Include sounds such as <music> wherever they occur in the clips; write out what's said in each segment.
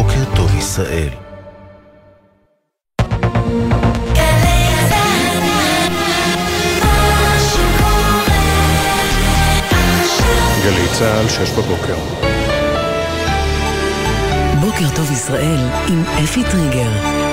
בוקר טוב ישראל. גלי צה"ל, שש בבוקר. בוקר טוב ישראל עם אפי טריגר.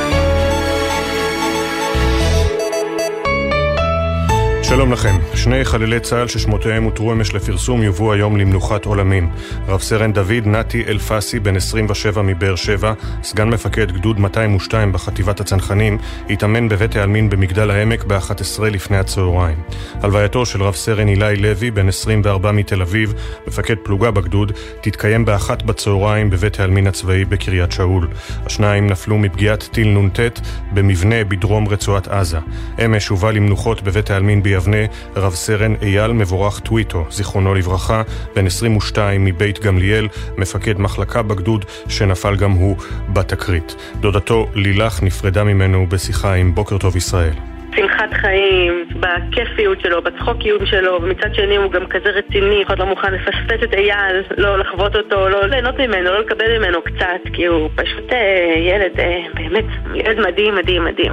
שלום לכם. שני חללי צה"ל ששמותיהם הותרו אמש לפרסום יובאו היום למנוחת עולמים. רב סרן דוד נתי אלפסי, בן 27 מבאר שבע, סגן מפקד גדוד 202 בחטיבת הצנחנים, התאמן בבית העלמין במגדל העמק ב-11 לפני הצהריים. הלווייתו של רב סרן אילי לוי, בן 24 מתל אביב, מפקד פלוגה בגדוד, תתקיים באחת בצהריים בבית העלמין הצבאי בקריית שאול. השניים נפלו מפגיעת טיל נ"ט במבנה בדרום רצועת עזה. אמש הובא למנוחות בבית העלמין ביבנה יבנה, רב סרן אייל מבורך טוויטו, זיכרונו לברכה, בן 22 מבית גמליאל, מפקד מחלקה בגדוד, שנפל גם הוא בתקרית. דודתו לילך נפרדה ממנו בשיחה עם בוקר טוב ישראל. שמחת חיים, בכיפיות שלו, בצחוקיות שלו, ומצד שני הוא גם כזה רציני, אף אחד לא מוכן לפספס את אייל, לא לחוות אותו, לא ליהנות ממנו, לא לקבל ממנו קצת, כי הוא פשוט אה, ילד, אה, באמת, ילד מדהים, מדהים, מדהים.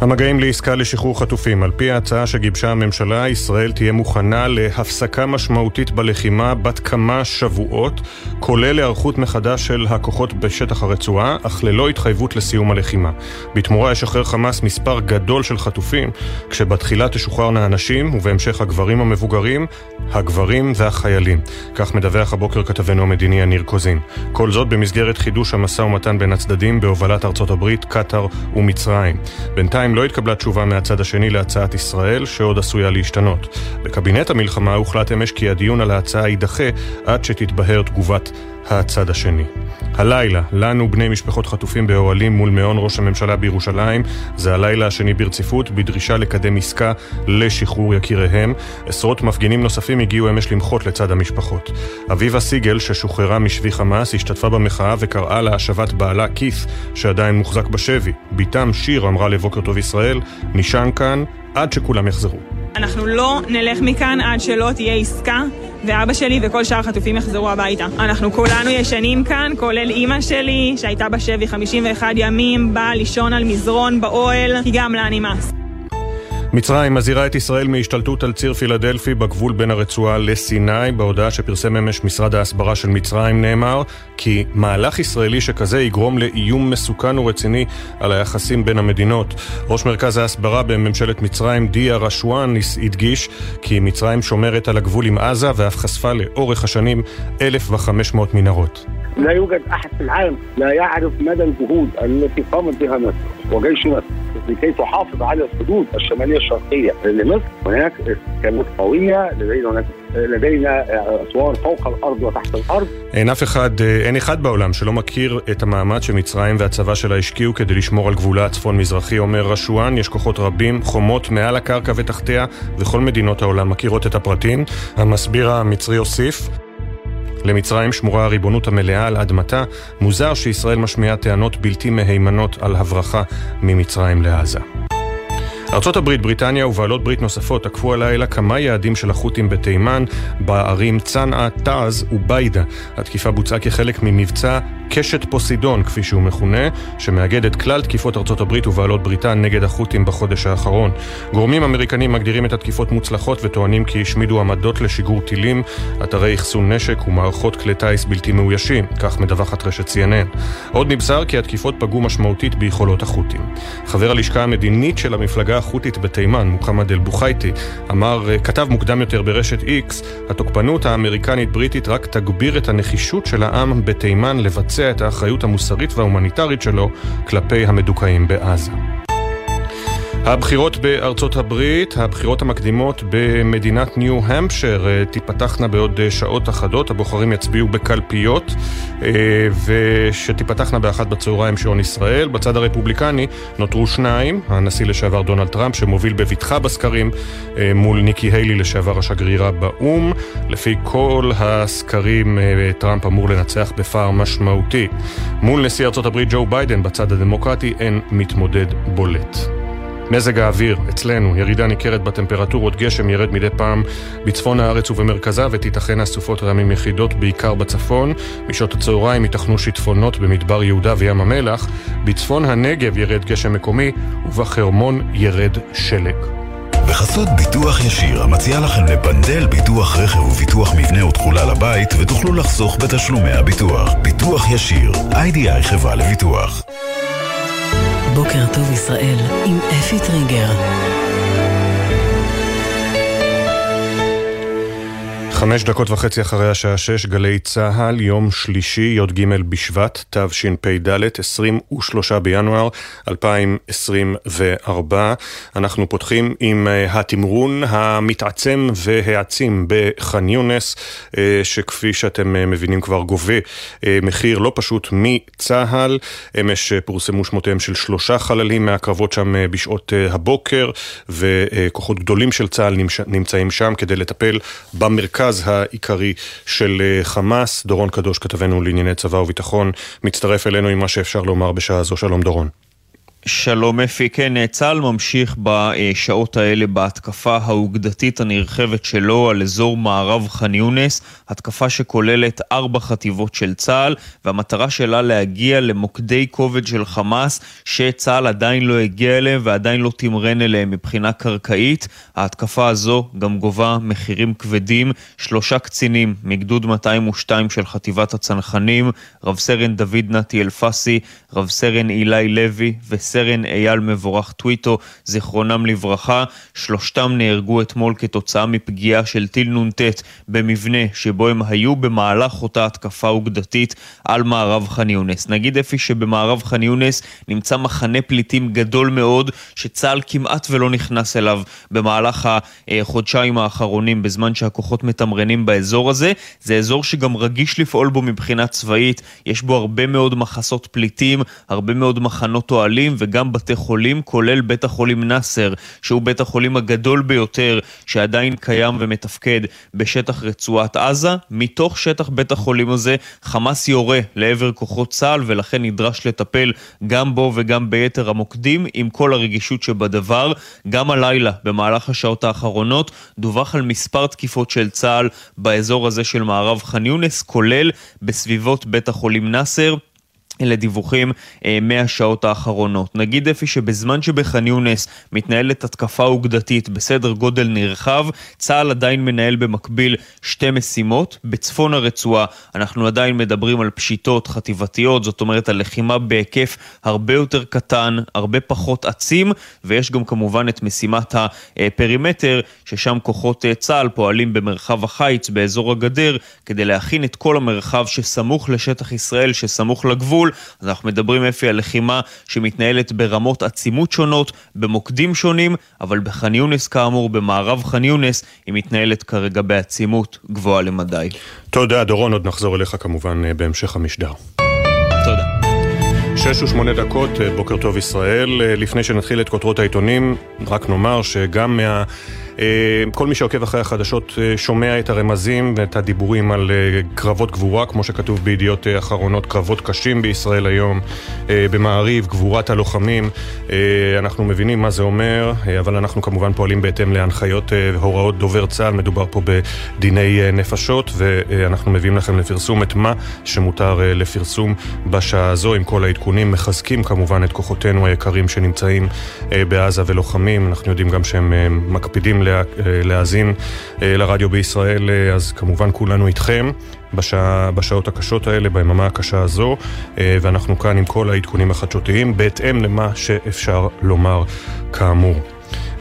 המגעים לעסקה לשחרור חטופים. על פי ההצעה שגיבשה הממשלה, ישראל תהיה מוכנה להפסקה משמעותית בלחימה בת כמה שבועות, כולל היערכות מחדש של הכוחות בשטח הרצועה, אך ללא התחייבות לסיום הלחימה. בתמורה ישחרר חמאס מספר גדול של חטופים, כשבתחילה תשוחררנה הנשים, ובהמשך הגברים המבוגרים, הגברים והחיילים. כך מדווח הבוקר כתבנו המדיני יניר קוזין. כל זאת במסגרת חידוש המשא ומתן בין הצדדים בהובלת ארצות הברית, קטאר ומצרים. בינתיים לא התקבלה תשובה מהצד השני להצעת ישראל, שעוד עשויה להשתנות. בקבינט המלחמה הוחלט אמש כי הדיון על ההצעה יידחה עד שתתבהר תגובת הצד השני. הלילה, לנו בני משפחות חטופים באוהלים מול מעון ראש הממשלה בירושלים, זה הלילה השני ברציפות, בדרישה לקדם עסקה לשחרור יקיריהם. עשרות מפגינים נוספים הגיעו אמש למחות לצד המשפחות. אביבה סיגל, ששוחררה משבי חמאס, השתתפה במחאה וקראה להשבת בעלה כיס, שעדיין מוחזק בשבי. בתם שיר אמרה לבוקר טוב ישראל, נשען כאן עד שכולם יחזרו. אנחנו לא נלך מכאן עד שלא תהיה עסקה ואבא שלי וכל שאר החטופים יחזרו הביתה. אנחנו כולנו ישנים כאן, כולל אימא שלי, שהייתה בשבי 51 ימים, באה לישון על מזרון באוהל, כי גם לה נמאס. מצרים מזהירה את ישראל מהשתלטות על ציר פילדלפי בגבול בין הרצועה לסיני. בהודעה שפרסם אמש משרד ההסברה של מצרים נאמר כי מהלך ישראלי שכזה יגרום לאיום מסוכן ורציני על היחסים בין המדינות. ראש מרכז ההסברה בממשלת מצרים, דיה רשואן, הדגיש כי מצרים שומרת על הגבול עם עזה ואף חשפה לאורך השנים 1,500 מנהרות. لا يوجد احد في العالم لا يعرف مدى الجهود التي قامت بها مصر وجيش مصر لكي تحافظ على الحدود الشماليه الشرقيه لمصر هناك كانت قويه لدينا هناك لدينا اسوار فوق الارض وتحت الارض. אין אף אחד, אין אחד בעולם שלא מכיר את המאמץ שמצרים והצבא שלה השקיעו כדי לשמור על גבולה הצפון-מזרחי, אומר רשואן, יש כוחות רבים, חומות מעל הקרקע ותחתיה, וכל מדינות העולם מכירות את הפרטים. המסביר המצרי הוסיף למצרים שמורה הריבונות המלאה על אדמתה, מוזר שישראל משמיעה טענות בלתי מהימנות על הברחה ממצרים לעזה. ארצות הברית, בריטניה ובעלות ברית נוספות תקפו הלילה כמה יעדים של החות'ים בתימן, בערים צנעה, תעז וביידה. התקיפה בוצעה כחלק ממבצע קשת פוסידון, כפי שהוא מכונה, שמאגד את כלל תקיפות ארצות הברית ובעלות בריתן נגד החות'ים בחודש האחרון. גורמים אמריקנים מגדירים את התקיפות מוצלחות וטוענים כי השמידו עמדות לשיגור טילים, אתרי אחסון נשק ומערכות כלי טיס בלתי מאוישים, כך מדווחת רשת CNN. עוד נבשר כי התקיפות פגעו משמעותית ביכולות החות'ים. חבר הלשכה המדינית של המפלגה החות'ית בתימן, מוחמד אל-בוחייטי, אמר, כתב מוקדם יותר ברשת X, התוקפנות האמריקנית-בריטית רק תגביר את הנחישות של העם בתימן לבצע את האחריות המוסרית וההומניטרית שלו כלפי המדוכאים בעזה. הבחירות בארצות הברית, הבחירות המקדימות במדינת ניו-המפשר אה, תיפתחנה בעוד אה, שעות אחדות, הבוחרים יצביעו בקלפיות אה, ושתיפתחנה באחת בצהריים שעון ישראל. בצד הרפובליקני נותרו שניים, הנשיא לשעבר דונלד טראמפ שמוביל בבטחה בסקרים מול ניקי היילי לשעבר השגרירה באו"ם. לפי כל הסקרים טראמפ אמור לנצח בפער משמעותי. מול נשיא ארצות הברית ג'ו ביידן בצד הדמוקרטי אין מתמודד בולט. מזג האוויר, אצלנו, ירידה ניכרת בטמפרטורות, גשם ירד מדי פעם בצפון הארץ ובמרכזה ותיתכן סופות רעמים יחידות בעיקר בצפון. בשעות הצהריים ייתכנו שיטפונות במדבר יהודה וים המלח. בצפון הנגב ירד גשם מקומי ובחרמון ירד שלג. בחסות ביטוח ישיר, המציע לכם לפנדל ביטוח רכב וביטוח מבנה ותכולה לבית, ותוכלו לחסוך בתשלומי הביטוח. ביטוח ישיר, איי-די-איי חברה לביטוח. בוקר טוב ישראל עם אפי טריגר. חמש דקות וחצי אחרי השעה שש, גלי צה"ל, יום שלישי, י"ג בשבט, תשפ"ד, 23 בינואר 2024. אנחנו פותחים עם אה, התמרון המתעצם והעצים בח'אן יונס, אה, שכפי שאתם אה, מבינים כבר גובה מחיר לא פשוט מצה"ל. אמש פורסמו שמותיהם של שלושה חללים מהקרבות שם בשעות הבוקר, וכוחות גדולים של צה"ל נמצאים שם כדי לטפל במרכז. המרכז העיקרי של אה, חמאס. דורון קדוש, כתבנו לענייני צבא וביטחון, מצטרף אלינו עם מה שאפשר לומר בשעה זו. שלום דורון. שלום אפי, כן, צה"ל ממשיך בשעות האלה בהתקפה האוגדתית הנרחבת שלו על אזור מערב ח'אן יונס, התקפה שכוללת ארבע חטיבות של צה"ל, והמטרה שלה להגיע למוקדי כובד של חמאס, שצה"ל עדיין לא הגיע אליהם ועדיין לא תמרן אליהם מבחינה קרקעית. ההתקפה הזו גם גובה מחירים כבדים. שלושה קצינים מגדוד 202 של חטיבת הצנחנים, רב סרן דוד נתי אלפסי, רב סרן אילי לוי וסרן אייל מבורך טוויטו, זיכרונם לברכה. שלושתם נהרגו אתמול כתוצאה מפגיעה של טיל נ"ט במבנה שבו הם היו במהלך אותה התקפה אוגדתית על מערב ח'אן יונס. נגיד אפי שבמערב ח'אן יונס נמצא מחנה פליטים גדול מאוד שצה"ל כמעט ולא נכנס אליו במהלך החודשיים האחרונים בזמן שהכוחות מתמרנים באזור הזה. זה אזור שגם רגיש לפעול בו מבחינה צבאית, יש בו הרבה מאוד מחסות פליטים, הרבה מאוד מחנות אוהלים וגם בתי חולים, כולל בית החולים נאסר, שהוא בית החולים הגדול ביותר שעדיין קיים ומתפקד בשטח רצועת עזה. מתוך שטח בית החולים הזה חמאס יורה לעבר כוחות צה"ל ולכן נדרש לטפל גם בו וגם ביתר המוקדים עם כל הרגישות שבדבר. גם הלילה, במהלך השעות האחרונות, דווח על מספר תקיפות של צה"ל באזור הזה של מערב ח'אן יונס, כולל בסביבות בית החולים נאסר. אלה דיווחים אה, מהשעות האחרונות. נגיד אפי שבזמן שבח'אן יונס מתנהלת התקפה אוגדתית בסדר גודל נרחב, צה"ל עדיין מנהל במקביל שתי משימות. בצפון הרצועה אנחנו עדיין מדברים על פשיטות חטיבתיות, זאת אומרת על לחימה בהיקף הרבה יותר קטן, הרבה פחות עצים, ויש גם כמובן את משימת הפרימטר, ששם כוחות אה, צה"ל פועלים במרחב החיץ, באזור הגדר, כדי להכין את כל המרחב שסמוך לשטח ישראל, שסמוך לגבול. מחו"ל, אז אנחנו מדברים אפי על לחימה שמתנהלת ברמות עצימות שונות, במוקדים שונים, אבל בח'אן יונס כאמור, במערב ח'אן יונס, היא מתנהלת כרגע בעצימות גבוהה למדי. תודה, דורון, עוד נחזור אליך כמובן אה, בהמשך המשדר. שש ושמונה דקות, אה, בוקר טוב ישראל. אה, לפני שנתחיל את כותרות העיתונים, רק נאמר שגם מה... אה, כל מי שעוקב אחרי החדשות שומע את הרמזים ואת הדיבורים על קרבות גבורה, כמו שכתוב בידיעות אחרונות, קרבות קשים בישראל היום, במעריב, גבורת הלוחמים. אנחנו מבינים מה זה אומר, אבל אנחנו כמובן פועלים בהתאם להנחיות והוראות דובר צה"ל. מדובר פה בדיני נפשות, ואנחנו מביאים לכם לפרסום את מה שמותר לפרסום בשעה הזו, עם כל העדכונים. מחזקים כמובן את כוחותינו היקרים שנמצאים בעזה ולוחמים. אנחנו יודעים גם שהם מקפידים לה, להאזין אה, לרדיו בישראל, אה, אז כמובן כולנו איתכם בשעה, בשעות הקשות האלה, ביממה הקשה הזו, אה, ואנחנו כאן עם כל העדכונים החדשותיים, בהתאם למה שאפשר לומר כאמור.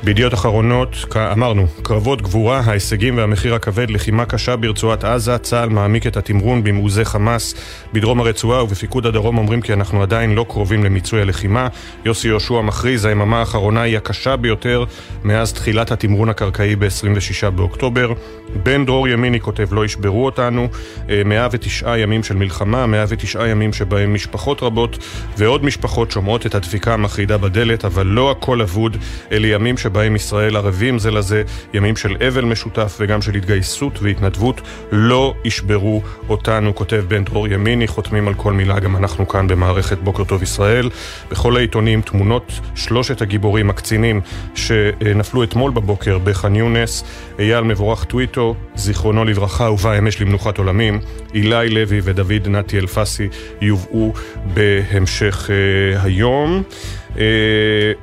בידיעות אחרונות, אמרנו, קרבות גבורה, ההישגים והמחיר הכבד, לחימה קשה ברצועת עזה, צה"ל מעמיק את התמרון במעוזי חמאס בדרום הרצועה ובפיקוד הדרום אומרים כי אנחנו עדיין לא קרובים למיצוי הלחימה. יוסי יהושע מכריז, היממה האחרונה היא הקשה ביותר מאז תחילת התמרון הקרקעי ב-26 באוקטובר. בן דרור ימיני כותב, לא ישברו אותנו, 109 אה, ימים של מלחמה, 109 ימים שבהם משפחות רבות ועוד משפחות שומעות את הדפיקה המחרידה בדלת, אבל לא הכל אבוד, אלה ימים שבהם... שבהם ישראל ערבים זה לזה, ימים של אבל משותף וגם של התגייסות והתנדבות, לא ישברו אותנו, כותב בן דרור ימיני, חותמים על כל מילה, גם אנחנו כאן במערכת בוקר טוב ישראל. בכל העיתונים תמונות שלושת הגיבורים, הקצינים, שנפלו אתמול בבוקר בח'אן יונס, אייל מבורך טוויטו, זיכרונו לברכה, ובא אמש למנוחת עולמים, אילי לוי ודוד נתי אלפסי יובאו בהמשך uh, היום. Uh,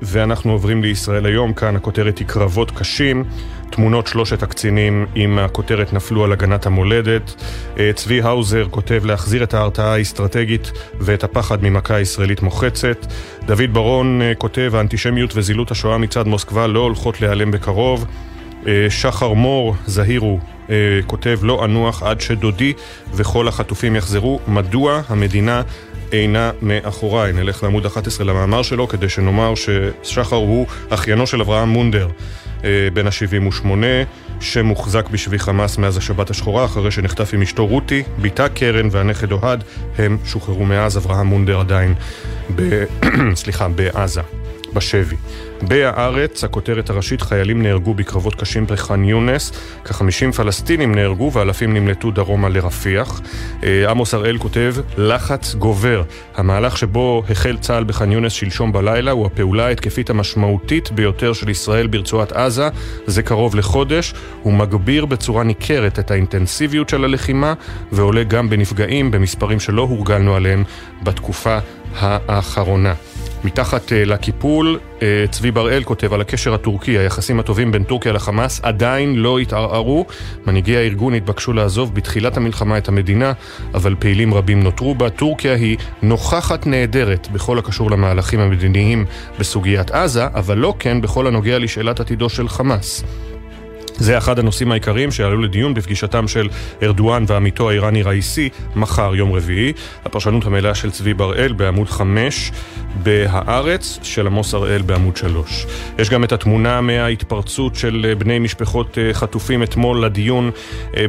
ואנחנו עוברים לישראל היום, כאן הכותרת היא קרבות קשים. תמונות שלושת הקצינים עם הכותרת נפלו על הגנת המולדת. אה, צבי האוזר כותב להחזיר את ההרתעה האסטרטגית ואת הפחד ממכה ישראלית מוחצת. דוד ברון כותב האנטישמיות וזילות השואה מצד מוסקבה לא הולכות להיעלם בקרוב. שחר מור, זהירו, כותב לא אנוח עד שדודי וכל החטופים יחזרו. מדוע המדינה אינה מאחוריי. נלך לעמוד 11 למאמר שלו כדי שנאמר ששחר הוא אחיינו של אברהם מונדר, בן ה-78, שמוחזק בשבי חמאס מאז השבת השחורה, אחרי שנחטף עם אשתו רותי, בתה קרן והנכד אוהד, הם שוחררו מאז, אברהם מונדר עדיין ב... <clears throat> סליחה, בעזה. בשבי. בהארץ, הכותרת הראשית, חיילים נהרגו בקרבות קשים בח'אן יונס, כ-50 פלסטינים נהרגו ואלפים נמלטו דרומה לרפיח. עמוס הראל כותב, לחץ גובר. המהלך שבו החל צה"ל בח'אן יונס שלשום בלילה הוא הפעולה ההתקפית המשמעותית ביותר של ישראל ברצועת עזה, זה קרוב לחודש. הוא מגביר בצורה ניכרת את האינטנסיביות של הלחימה ועולה גם בנפגעים במספרים שלא הורגלנו עליהם בתקופה האחרונה. מתחת לקיפול, צבי בראל כותב על הקשר הטורקי, היחסים הטובים בין טורקיה לחמאס עדיין לא התערערו. מנהיגי הארגון התבקשו לעזוב בתחילת המלחמה את המדינה, אבל פעילים רבים נותרו בה. טורקיה היא נוכחת נהדרת בכל הקשור למהלכים המדיניים בסוגיית עזה, אבל לא כן בכל הנוגע לשאלת עתידו של חמאס. זה אחד הנושאים העיקריים שעלו לדיון בפגישתם של ארדואן ועמיתו האיראני ראיסי מחר, יום רביעי. הפרשנות המלאה של צבי בראל בעמוד 5 בהארץ, של עמוס הראל בעמוד 3. יש גם את התמונה מההתפרצות של בני משפחות חטופים אתמול לדיון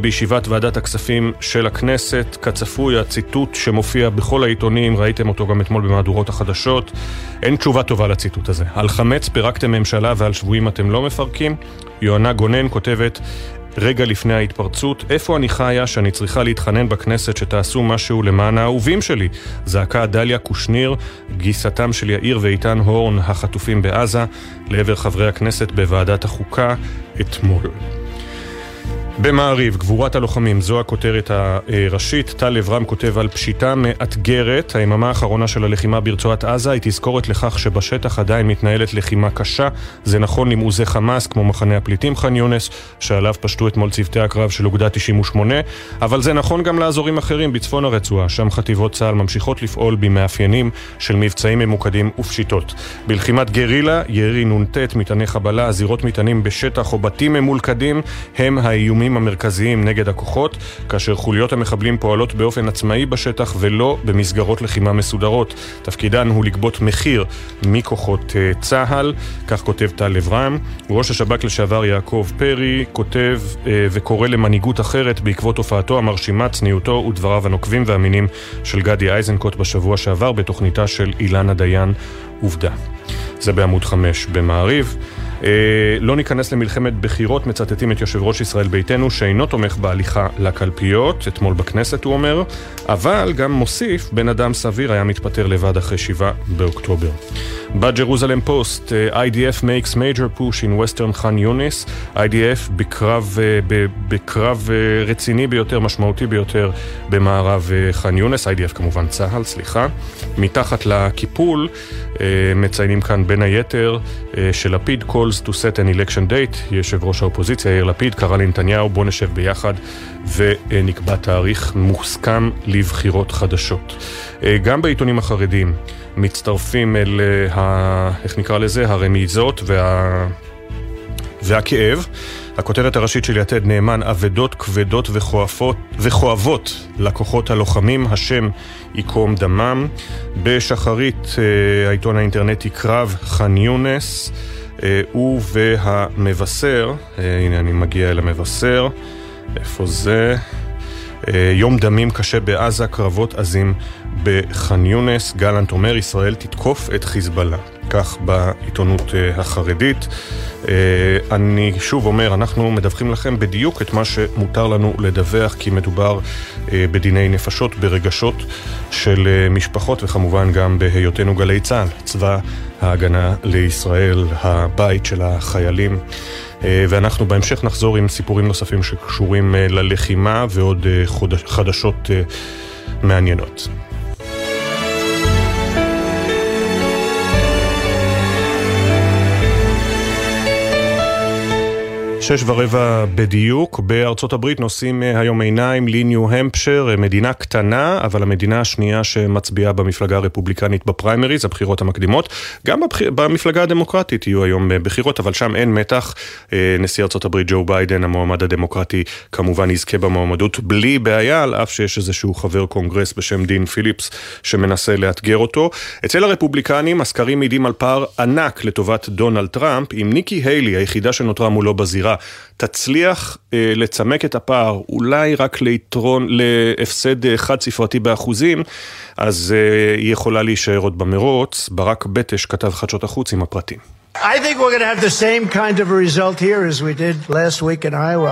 בישיבת ועדת הכספים של הכנסת. כצפוי, הציטוט שמופיע בכל העיתונים, ראיתם אותו גם אתמול במהדורות החדשות. אין תשובה טובה לציטוט הזה. על חמץ פירקתם ממשלה ועל שבויים אתם לא מפרקים? יוהנה גונן כותבת, רגע לפני ההתפרצות, איפה אני חיה שאני צריכה להתחנן בכנסת שתעשו משהו למען האהובים שלי? זעקה דליה קושניר, גיסתם של יאיר ואיתן הורן, החטופים בעזה, לעבר חברי הכנסת בוועדת החוקה אתמול. במעריב, גבורת הלוחמים, זו הכותרת הראשית. טל אברהם כותב על פשיטה מאתגרת. היממה האחרונה של הלחימה ברצועת עזה היא תזכורת לכך שבשטח עדיין מתנהלת לחימה קשה. זה נכון למעוזי חמאס, כמו מחנה הפליטים ח'אן יונס, שעליו פשטו אתמול צוותי הקרב של אוגדה 98, אבל זה נכון גם לאזורים אחרים בצפון הרצועה, שם חטיבות צה"ל ממשיכות לפעול במאפיינים של מבצעים ממוקדים ופשיטות. בלחימת גרילה, ירי נ"ט, מטעני חבלה, זירות מטענים בשטח או בתים ממולכדים, הם האיומים המרכזיים נגד הכוחות, כאשר חוליות המחבלים פועלות באופן עצמאי בשטח ולא במסגרות לחימה מסודרות. תפקידן הוא לגבות מחיר מכוחות uh, צה"ל, כך כותב טל אברהם. ראש השב"כ לשעבר יעקב פרי כותב uh, וקורא למנהיגות אחרת בעקבות הופעתו המרשימה, צניעותו ודבריו הנוקבים והאמינים של גדי איזנקוט בשבוע שעבר בתוכניתה של אילנה דיין עובדה. זה בעמוד 5 במעריב. אה, לא ניכנס למלחמת בחירות, מצטטים את יושב ראש ישראל ביתנו שאינו תומך בהליכה לקלפיות, אתמול בכנסת הוא אומר, אבל גם מוסיף, בן אדם סביר היה מתפטר לבד אחרי שבעה באוקטובר. בג'רוזלם פוסט, IDF makes major push in western ח'אן יונס, IDF בקרב, בקרב רציני ביותר, משמעותי ביותר במערב ח'אן יונס, IDF כמובן צה"ל, סליחה. מתחת לקיפול מציינים כאן בין היתר שלפיד calls to set an election date, יושב ראש האופוזיציה יאיר לפיד קרא לנתניהו בוא נשב ביחד ונקבע תאריך מוסכם לבחירות חדשות. גם בעיתונים החרדיים מצטרפים אל, ה, איך נקרא לזה, הרמיזות וה, והכאב. הכותרת הראשית של יתד נאמן, אבדות כבדות וכואבות, וכואבות לכוחות הלוחמים, השם ייקום דמם. בשחרית, העיתון האינטרנטי קרב, ח'אן יונס, הוא והמבשר, הנה אני מגיע אל המבשר, איפה זה? יום דמים קשה בעזה, קרבות עזים בח'אן יונס. גלנט אומר, ישראל תתקוף את חיזבאללה. כך בעיתונות החרדית. אני שוב אומר, אנחנו מדווחים לכם בדיוק את מה שמותר לנו לדווח, כי מדובר בדיני נפשות, ברגשות של משפחות, וכמובן גם בהיותנו גלי צה"ל, צבא ההגנה לישראל, הבית של החיילים. ואנחנו בהמשך נחזור עם סיפורים נוספים שקשורים ללחימה ועוד חדשות מעניינות. שש ורבע בדיוק, בארצות הברית נושאים אה, היום עיניים לניו המפשר, אה, מדינה קטנה, אבל המדינה השנייה שמצביעה במפלגה הרפובליקנית בפריימריז, הבחירות המקדימות. גם בבחיר, במפלגה הדמוקרטית יהיו היום אה, בחירות, אבל שם אין מתח. נשיא ארצות הברית ג'ו ביידן, המועמד הדמוקרטי, כמובן יזכה במועמדות בלי בעיה, על אף שיש איזשהו חבר קונגרס בשם דין פיליפס שמנסה לאתגר אותו. אצל הרפובליקנים הסקרים מעידים על פער ענק לטובת דונלד טראמפ, עם ניקי היילי, היחידה שנותרה מולו בזירה. תצליח אה, לצמק את הפער, אולי רק ליתרון, להפסד אה, חד ספרתי באחוזים, אז אה, היא יכולה להישאר עוד במרוץ. ברק בטש כתב חדשות החוץ עם הפרטים.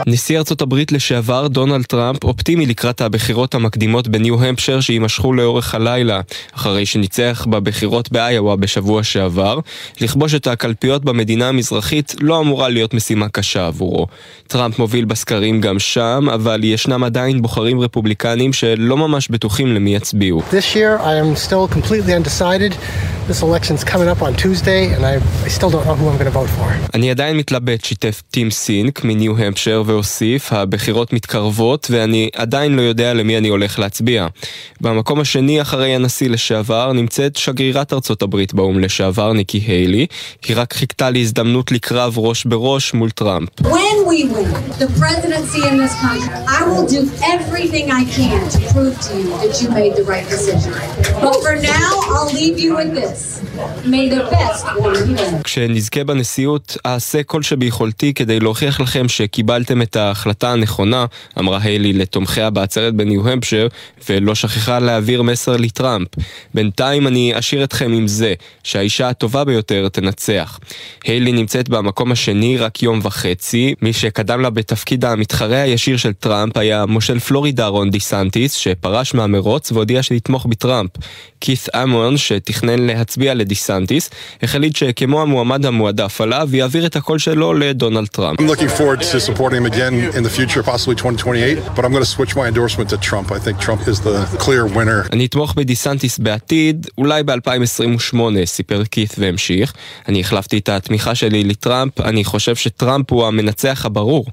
נשיא ארצות הברית לשעבר דונלד טראמפ אופטימי לקראת הבחירות המקדימות בניו המפשר שיימשכו לאורך הלילה, אחרי שניצח בבחירות באיואה בשבוע שעבר. לכבוש את הקלפיות במדינה המזרחית לא אמורה להיות משימה קשה עבורו. טראמפ מוביל בסקרים גם שם, אבל ישנם עדיין בוחרים רפובליקנים שלא ממש בטוחים למי יצביעו. This year I am still completely undecided. This election's coming up on Tuesday and I, I still don't know who I'm going to vote for. אני עדיין מתלבט, שיתף טים סינק מניו המפשר והוסיף, הבחירות מתקרבות ואני עדיין לא יודע למי אני הולך להצביע. במקום השני אחרי הנשיא לשעבר נמצאת שגרירת ארצות הברית באו"ם לשעבר, ניקי היילי. היא רק חיכתה להזדמנות לקרב ראש בראש מול טראמפ. When we win the presidency in this country, I will do everything I can to prove to you that you made the right decision. But for now, I'll leave you with this. כשנזכה בנשיאות, אעשה כל שביכולתי כדי להוכיח לכם שקיבלתם את ההחלטה הנכונה, אמרה היילי לתומכיה בעצרת בניו-המפשר, ולא שכחה להעביר מסר לטראמפ. בינתיים אני אשאיר אתכם עם זה, שהאישה הטובה ביותר תנצח. היילי נמצאת במקום השני רק יום וחצי, מי שקדם לה בתפקיד המתחרה הישיר של טראמפ היה מושל פלורידה רון דיסנטיס, שפרש מהמרוץ והודיע שיתמוך בטראמפ. כית' אמון, שתכנן להצביע לדיסנטיס, החליט שכמו המועמד המועדף עליו, יעביר את הקול שלו לדונלד טראמפ. אני אתמוך בדיסנטיס בעתיד, אולי ב-2028, סיפר כית' והמשיך. אני החלפתי את התמיכה שלי לטראמפ, אני חושב שטראמפ הוא המנצח הברור.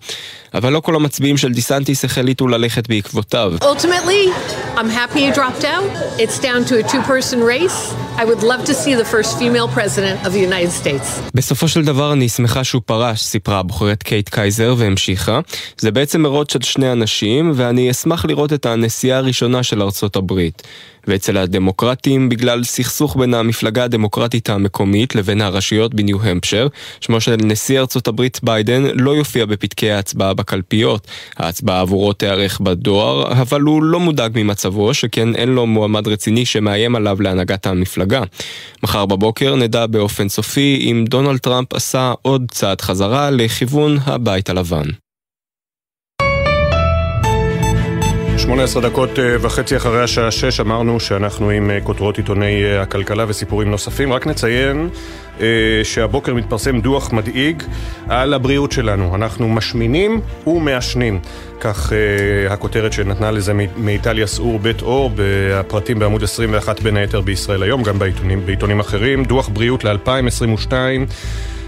אבל לא כל המצביעים של דיסנטיס החליטו ללכת בעקבותיו. Ultimately, I'm happy you dropped out. It's down to a two-person race. I would love to see the first female president of the United States. בסופו של דבר אני שמחה שהוא פרש, סיפרה הבוחרת קייט קייזר והמשיכה. זה בעצם מרוץ של שני אנשים, ואני אשמח לראות את הנשיאה הראשונה של ארצות הברית. ואצל הדמוקרטים בגלל סכסוך בין המפלגה הדמוקרטית המקומית לבין הרשויות בניו המפשר, שמו של נשיא ארצות הברית ביידן לא יופיע בפתקי ההצבעה בקלפיות. ההצבעה עבורו תיארך בדואר, אבל הוא לא מודאג ממצבו, שכן אין לו מועמד רציני שמאיים עליו להנהגת המפלגה. מחר בבוקר נדע באופן סופי אם דונלד טראמפ עשה עוד צעד חזרה לכיוון הבית הלבן. 18 דקות אה, וחצי אחרי השעה 6 אמרנו שאנחנו עם אה, כותרות עיתוני אה, הכלכלה וסיפורים נוספים. רק נציין שהבוקר מתפרסם דוח מדאיג על הבריאות שלנו. אנחנו משמינים ומעשנים. כך הכותרת שנתנה לזה מאיטליה סעור בית אור, בפרטים בעמוד 21 בין היתר בישראל היום, גם בעיתונים, בעיתונים אחרים. דוח בריאות ל-2022.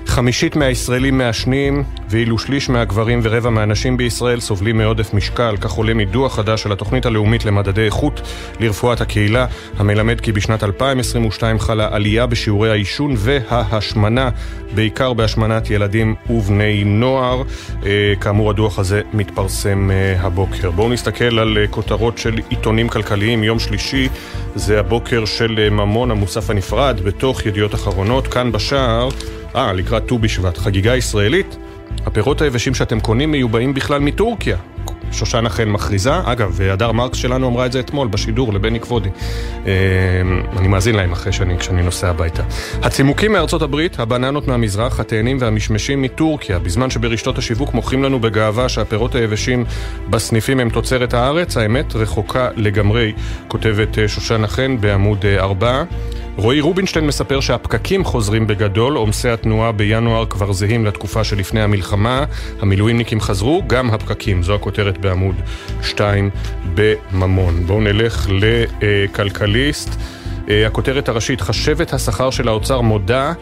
חמישית מהישראלים מעשנים, ואילו שליש מהגברים ורבע מהנשים בישראל סובלים מעודף משקל, כך עולה מדוח חדש של התוכנית הלאומית למדדי איכות לרפואת הקהילה, המלמד כי בשנת 2022 חלה עלייה בשיעורי העישון וההשמנה, בעיקר בהשמנת ילדים ובני נוער. אה, כאמור, הדוח הזה מתפרסם אה, הבוקר. בואו נסתכל על אה, כותרות של עיתונים כלכליים. יום שלישי זה הבוקר של ממון המוסף הנפרד בתוך ידיעות אחרונות. כאן בשער אה, לקראת ט"ו בשבט, חגיגה ישראלית. הפירות היבשים שאתם קונים מיובאים בכלל מטורקיה. שושנה חן מכריזה, אגב, הדר מרקס שלנו אמרה את זה אתמול בשידור לבני כבודי. אני מאזין להם אחרי שאני, כשאני נוסע הביתה. הצימוקים מארצות הברית, הבננות מהמזרח, התאנים והמשמשים מטורקיה, בזמן שברשתות השיווק מוכרים לנו בגאווה שהפירות היבשים בסניפים הם תוצרת הארץ, האמת רחוקה לגמרי, כותבת שושנה חן בעמוד 4. רועי רובינשטיין מספר שהפקקים חוזרים בגדול, עומסי התנועה בינואר כבר זהים לתקופה שלפני המלחמה, המילואימניקים חזרו, גם הפקקים, זו הכותרת בעמוד 2 בממון. בואו נלך לכלכליסט. הכותרת הראשית, חשבת השכר של האוצר מודה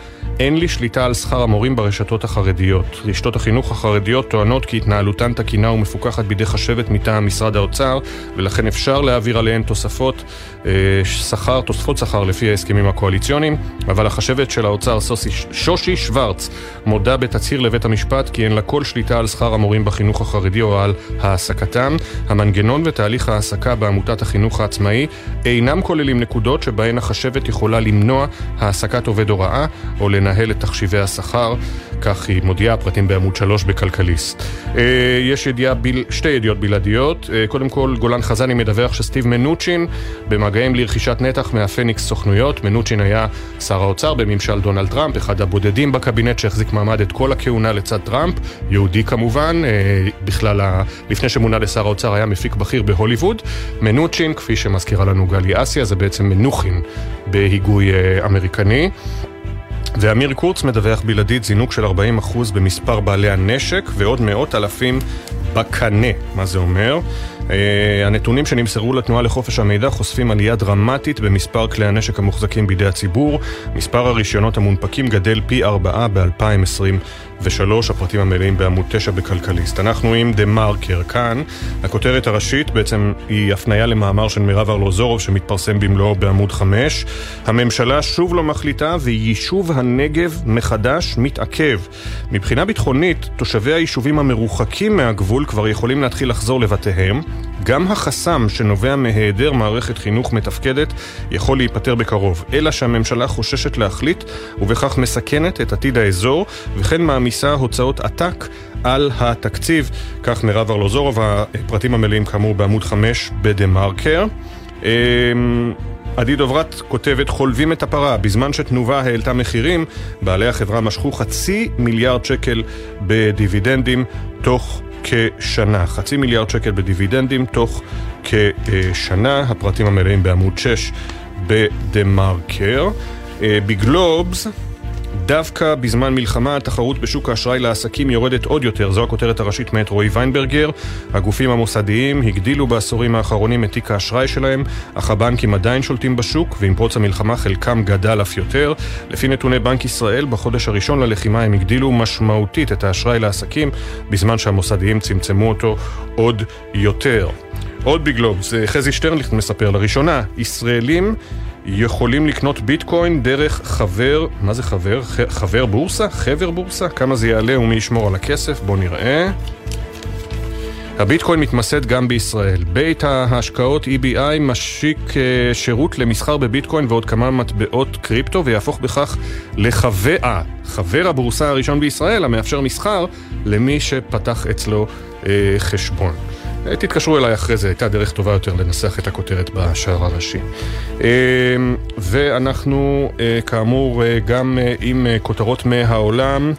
אין לי שליטה על שכר המורים ברשתות החרדיות. רשתות החינוך החרדיות טוענות כי התנהלותן תקינה ומפוקחת בידי חשבת מטעם משרד האוצר, ולכן אפשר להעביר עליהן תוספות אה, שכר, תוספות שכר לפי ההסכמים הקואליציוניים, אבל החשבת של האוצר, סוסי, שושי שוורץ, מודה בתצהיר לבית המשפט כי אין לה כל שליטה על שכר המורים בחינוך החרדי או על העסקתם. המנגנון ותהליך ההעסקה בעמותת החינוך העצמאי אינם כוללים נקודות שבהן החשבת יכולה למנוע העסקת עובד הוראה או לנהל את תחשיבי השכר, כך היא מודיעה, פרטים בעמוד 3 בכלכליסט. אה, יש ידיעה, ביל, שתי ידיעות בלעדיות. אה, קודם כל, גולן חזני מדווח שסטיב מנוצ'ין במגעים לרכישת נתח מהפניקס סוכנויות. מנוצ'ין היה שר האוצר בממשל דונלד טראמפ, אחד הבודדים בקבינט שהחזיק מעמד את כל הכהונה לצד טראמפ, יהודי כמובן, אה, בכלל, לפני שמונה לשר האוצר היה מפיק בכיר בהוליווד. מנוצ'ין, כפי שמזכירה לנו גלי אסיה, זה בעצם מנוחין בהיגוי אמריקני. ואמיר קורץ מדווח בלעדית זינוק של 40% במספר בעלי הנשק ועוד מאות אלפים בקנה. מה זה אומר? Uh, הנתונים שנמסרו לתנועה לחופש המידע חושפים עלייה דרמטית במספר כלי הנשק המוחזקים בידי הציבור. מספר הרישיונות המונפקים גדל פי ארבעה ב-2023, הפרטים המלאים בעמוד 9 בכלכליסט. אנחנו עם דה מרקר כאן. הכותרת הראשית בעצם היא הפניה למאמר של מירב ארלוזורוב שמתפרסם במלואו בעמוד 5. הממשלה שוב לא מחליטה ויישוב הנגב מחדש מתעכב. מבחינה ביטחונית, תושבי היישובים המרוחקים מהגבול כבר יכולים להתחיל לחזור לבתיהם. גם החסם שנובע מהיעדר מערכת חינוך מתפקדת יכול להיפטר בקרוב, אלא שהממשלה חוששת להחליט ובכך מסכנת את עתיד האזור וכן מעמיסה הוצאות עתק על התקציב. כך מירב ארלוזורוב, הפרטים המלאים כאמור בעמוד 5 בדה מרקר. אמ, עדי דוברת כותבת חולבים את הפרה, בזמן שתנובה העלתה מחירים, בעלי החברה משכו חצי מיליארד שקל בדיבידנדים תוך כשנה. חצי מיליארד שקל בדיבידנדים תוך כשנה, הפרטים המלאים בעמוד 6 בדה מרקר. אה, בגלובס דווקא בזמן מלחמה התחרות בשוק האשראי לעסקים יורדת עוד יותר, זו הכותרת הראשית מאת רועי ויינברגר. הגופים המוסדיים הגדילו בעשורים האחרונים את תיק האשראי שלהם, אך הבנקים עדיין שולטים בשוק, ועם פרוץ המלחמה חלקם גדל אף יותר. לפי נתוני בנק ישראל, בחודש הראשון ללחימה הם הגדילו משמעותית את האשראי לעסקים, בזמן שהמוסדיים צמצמו אותו עוד יותר. עוד בגלובס, חזי שטרנליכט מספר לראשונה, ישראלים יכולים לקנות ביטקוין דרך חבר, מה זה חבר? חבר בורסה? חבר בורסה? כמה זה יעלה ומי ישמור על הכסף? בואו נראה. הביטקוין מתמסד גם בישראל. בית ההשקעות EBI משיק אה, שירות למסחר בביטקוין ועוד כמה מטבעות קריפטו ויהפוך בכך לחבר, אה, חבר הבורסה הראשון בישראל המאפשר מסחר למי שפתח אצלו אה, חשבון. תתקשרו אליי אחרי זה, הייתה דרך טובה יותר לנסח את הכותרת בשער הראשי. אמ, ואנחנו אה, כאמור אה, גם אה, עם כותרות מהעולם.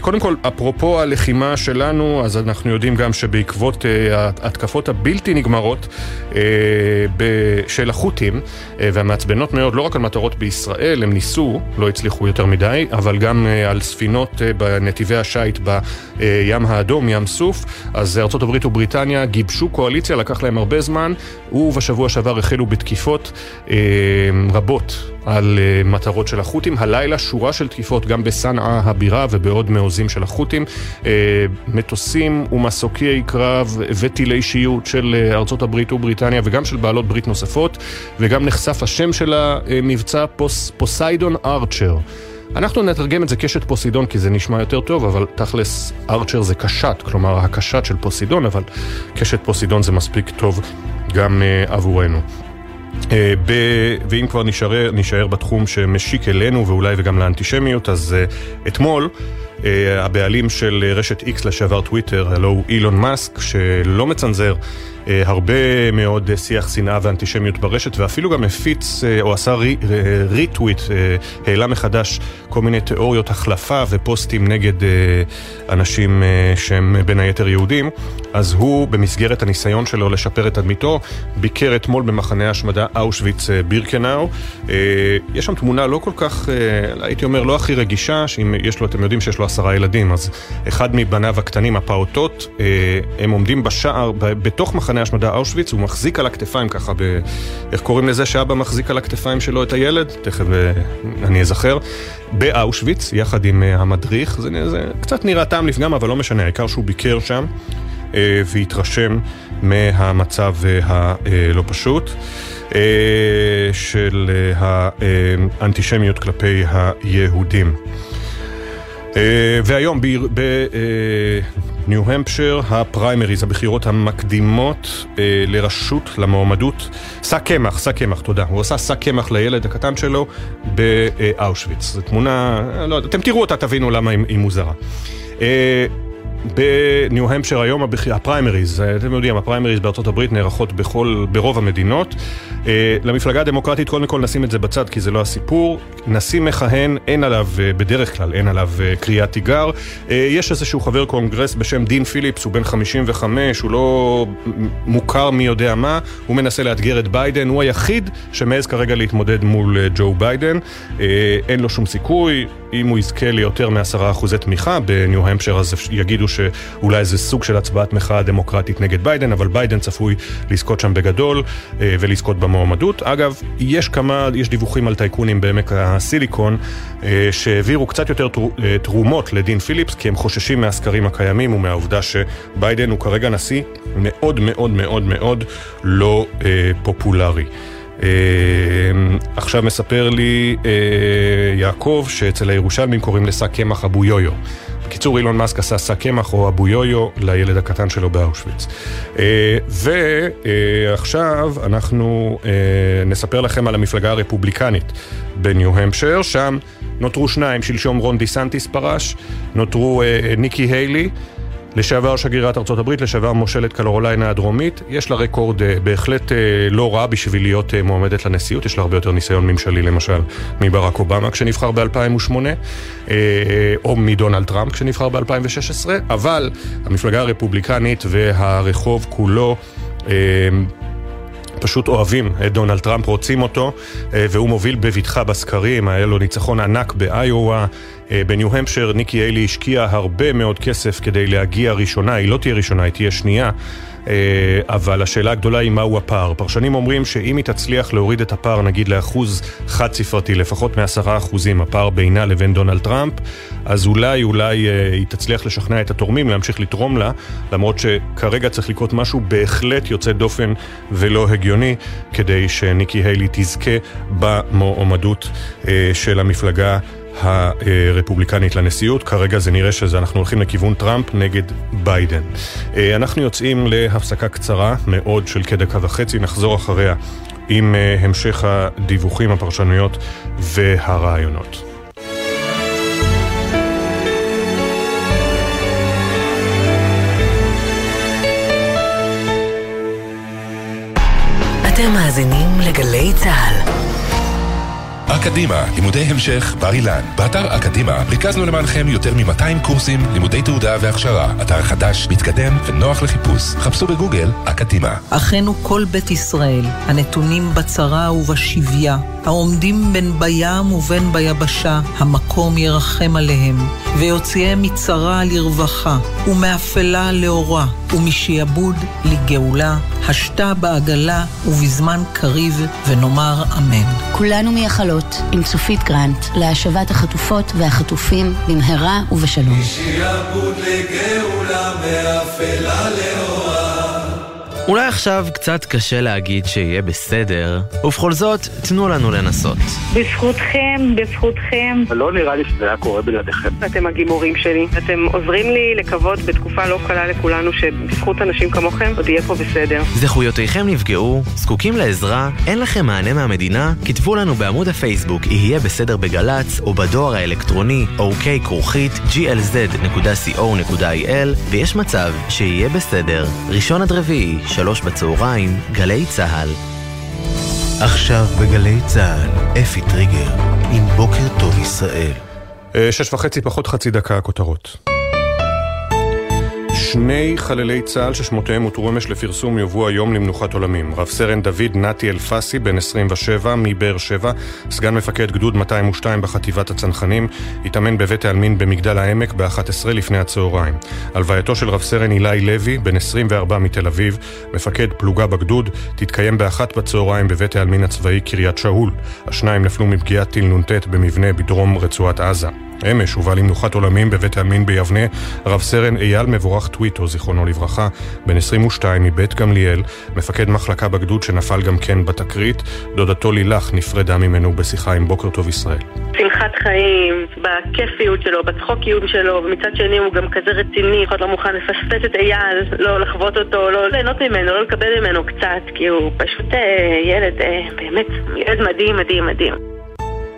קודם כל, אפרופו הלחימה שלנו, אז אנחנו יודעים גם שבעקבות ההתקפות הבלתי נגמרות של החות'ים, והמעצבנות מאוד, לא רק על מטרות בישראל, הם ניסו, לא הצליחו יותר מדי, אבל גם על ספינות בנתיבי השיט בים האדום, ים סוף, אז ארה"ב ובריטניה גיבשו קואליציה, לקח להם הרבה זמן, ובשבוע שעבר החלו בתקיפות אה, רבות על אה, מטרות של החות'ים. הלילה שורה של תקיפות גם בסנעה הבירה ובעוד מעוזים של החות'ים. אה, מטוסים ומסוקי קרב וטילי שיוט של אה, ארצות הברית ובריטניה וגם של בעלות ברית נוספות, וגם נחשף השם של המבצע פוס, פוסיידון ארצ'ר. אנחנו נתרגם את זה קשת פוסידון כי זה נשמע יותר טוב, אבל תכלס ארצ'ר זה קשת, כלומר הקשת של פוסידון, אבל קשת פוסידון זה מספיק טוב גם uh, עבורנו. Uh, ב... ואם כבר נשאר, נשאר בתחום שמשיק אלינו ואולי וגם לאנטישמיות, אז uh, אתמול הבעלים של רשת X לשעבר טוויטר, הלו הוא אילון מאסק, שלא מצנזר הרבה מאוד שיח שנאה ואנטישמיות ברשת, ואפילו גם הפיץ אה, או עשה ריטוויט, אה, העלה מחדש כל מיני תיאוריות החלפה ופוסטים נגד אנשים שהם בין היתר יהודים. אז הוא, במסגרת הניסיון שלו לשפר את תדמיתו, ביקר אתמול במחנה השמדה אושוויץ בירקנאו. יש שם תמונה לא כל כך, הייתי אומר, לא הכי רגישה, שאם יש לו, אתם יודעים שיש לו עשרה ילדים, אז אחד מבניו הקטנים, הפעוטות, הם עומדים בשער, בתוך מחנה... מחנה השמדה אושוויץ, הוא מחזיק על הכתפיים ככה, ב... איך קוראים לזה שאבא מחזיק על הכתפיים שלו את הילד? תכף אה, אני אזכר. באושוויץ, יחד עם אה, המדריך, זה, זה קצת נראה טעם לפגם, אבל לא משנה, העיקר שהוא ביקר שם אה, והתרשם מהמצב הלא פשוט. של האנטישמיות כלפי היהודים. והיום ניו-המפשייר, הפריימריז, הבחירות המקדימות אה, לרשות, למועמדות. שק קמח, שק קמח, תודה. הוא עשה שק קמח לילד הקטן שלו באושוויץ. זו תמונה, לא יודע, אתם תראו אותה, תבינו למה היא מוזרה. אה, בניו-המפשייר היום הפריימריז, אתם יודעים, הפריימריז בארצות הברית נערכות בכל, ברוב המדינות. אה, למפלגה הדמוקרטית קודם כל נשים את זה בצד כי זה לא הסיפור. נשיא מכהן, אין עליו, אה, בדרך כלל אין עליו אה, קריאת תיגר. יש איזשהו חבר קונגרס בשם דין פיליפס, הוא בן 55, הוא לא מוכר מי יודע מה, הוא מנסה לאתגר את ביידן, הוא היחיד שמעז כרגע להתמודד מול ג'ו ביידן. אין לו שום סיכוי, אם הוא יזכה ליותר מעשרה אחוזי תמיכה בניו-המפשייר אז יגידו שאולי זה סוג של הצבעת מחאה דמוקרטית נגד ביידן, אבל ביידן צפוי לזכות שם בגדול ולזכות במועמדות. אגב, יש כמה, יש דיווחים על טייקונים בעמק הסיליקון אה, שהעבירו קצת יותר אה, תרומות לדין פיליפס, כי הם חוששים מהסקרים הקיימים ומהעובדה שביידן הוא כרגע נשיא מאוד מאוד מאוד מאוד לא אה, פופולרי. Uh, עכשיו מספר לי uh, יעקב שאצל הירושלמים קוראים לשק קמח אבו יויו. בקיצור, אילון מאסק עשה שק קמח או אבו יויו לילד הקטן שלו באושוויץ. אה, ועכשיו אנחנו אה, נספר לכם על המפלגה הרפובליקנית בניו-המפשר, שם נותרו שניים, שלשום רון דיסנטיס פרש, נותרו אה, ניקי היילי. לשעבר שגרירת ארצות הברית, לשעבר מושלת קלורוליינה הדרומית, יש לה רקורד אה, בהחלט אה, לא רע בשביל להיות אה, מועמדת לנשיאות, יש לה הרבה יותר ניסיון ממשלי למשל מברק אובמה כשנבחר ב-2008, או מדונלד טראמפ כשנבחר ב-2016, אבל המפלגה הרפובליקנית והרחוב כולו פשוט אוהבים את דונלד טראמפ, רוצים אותו, והוא מוביל בבטחה בסקרים, היה לו ניצחון ענק באיואה, אה, בניו-המפשר ניקי היילי השקיעה הרבה מאוד כסף כדי להגיע ראשונה, היא לא תהיה ראשונה, היא תהיה שנייה. אה, אבל השאלה הגדולה היא מהו הפער. פרשנים אומרים שאם היא תצליח להוריד את הפער נגיד לאחוז חד ספרתי, לפחות מעשרה אחוזים, הפער בינה לבין דונלד טראמפ, אז אולי אולי אה, היא תצליח לשכנע את התורמים להמשיך לתרום לה, למרות שכרגע צריך לקרות משהו בהחלט יוצא דופן ולא הגיוני, כדי שניקי היילי תזכה במועמדות של המפלגה הרפובליקנית לנשיאות. כרגע זה נראה שאנחנו הולכים לכיוון טראמפ נגד ביידן. אה, אנחנו יוצאים להפסקה קצרה מאוד של כדקה וחצי, נחזור אחריה עם אה, המשך הדיווחים, הפרשנויות והרעיונות. אתם מאזינים לגלי צה"ל. אקדימה, לימודי המשך, בר אילן. באתר אקדימה ריכזנו למענכם יותר מ-200 קורסים, לימודי תעודה והכשרה. אתר חדש, מתקדם ונוח לחיפוש. חפשו בגוגל אקדימה. אחינו כל בית ישראל, הנתונים בצרה ובשביה, העומדים בין בים ובין ביבשה, המקום ירחם עליהם, ויוציאם מצרה לרווחה, ומאפלה לאורה, ומשעבוד לגאולה, השתה בעגלה ובזמן קריב, ונאמר אמן. כולנו מייחלות עם צופית גרנט להשבת החטופות והחטופים במהרה ובשלום. משעבוד לגאולה מאפלה לאורה אולי עכשיו קצת קשה להגיד שיהיה בסדר, ובכל זאת, תנו לנו לנסות. בזכותכם, בזכותכם. לא נראה לי שזה היה קורה בלעדיכם. אתם הגימורים שלי. אתם עוזרים לי לקוות בתקופה לא קלה לכולנו שבזכות אנשים כמוכם עוד יהיה פה בסדר. זכויותיכם נפגעו, זקוקים לעזרה, אין לכם מענה מהמדינה? כתבו לנו בעמוד הפייסבוק יהיה בסדר בגל"צ, או בדואר האלקטרוני אוקיי כרוכית glz.co.il, ויש מצב שיהיה בסדר. ראשון עד רביעי, שלוש בצהריים, גלי צה"ל. עכשיו בגלי צה"ל, אפי טריגר, עם בוקר טוב ישראל. אה, שש וחצי פחות חצי דקה הכותרות. שני חללי צה"ל ששמותיהם הותרו אמש לפרסום יובאו היום למנוחת עולמים. רב סרן דוד נתי אלפסי, בן 27, מבאר שבע, סגן מפקד גדוד 202 בחטיבת הצנחנים, התאמן בבית העלמין במגדל העמק ב-11 לפני הצהריים. הלווייתו של רב סרן אילי לוי, בן 24 מתל אביב, מפקד פלוגה בגדוד, תתקיים באחת בצהריים בבית העלמין הצבאי קריית שאול. השניים נפלו מפגיעת טיל נ"ט במבנה בדרום רצועת עזה. אמש הובא למנוחת עולמים בבית העלמין ביבנה רב סרן אייל מבורך טוויטו, זיכרונו לברכה, בן 22 מבית גמליאל, מפקד מחלקה בגדוד שנפל גם כן בתקרית. דודתו לילך נפרדה ממנו בשיחה עם בוקר טוב ישראל. שמחת חיים, בכיפיות שלו, בצחוקיות שלו, ומצד שני הוא גם כזה רציני, אחד לא מוכן לפספס את אייל, לא לחוות אותו, לא ליהנות ממנו, לא לקבל ממנו קצת, כי הוא פשוט אה, ילד, אה, באמת, ילד מדהים, מדהים, מדהים.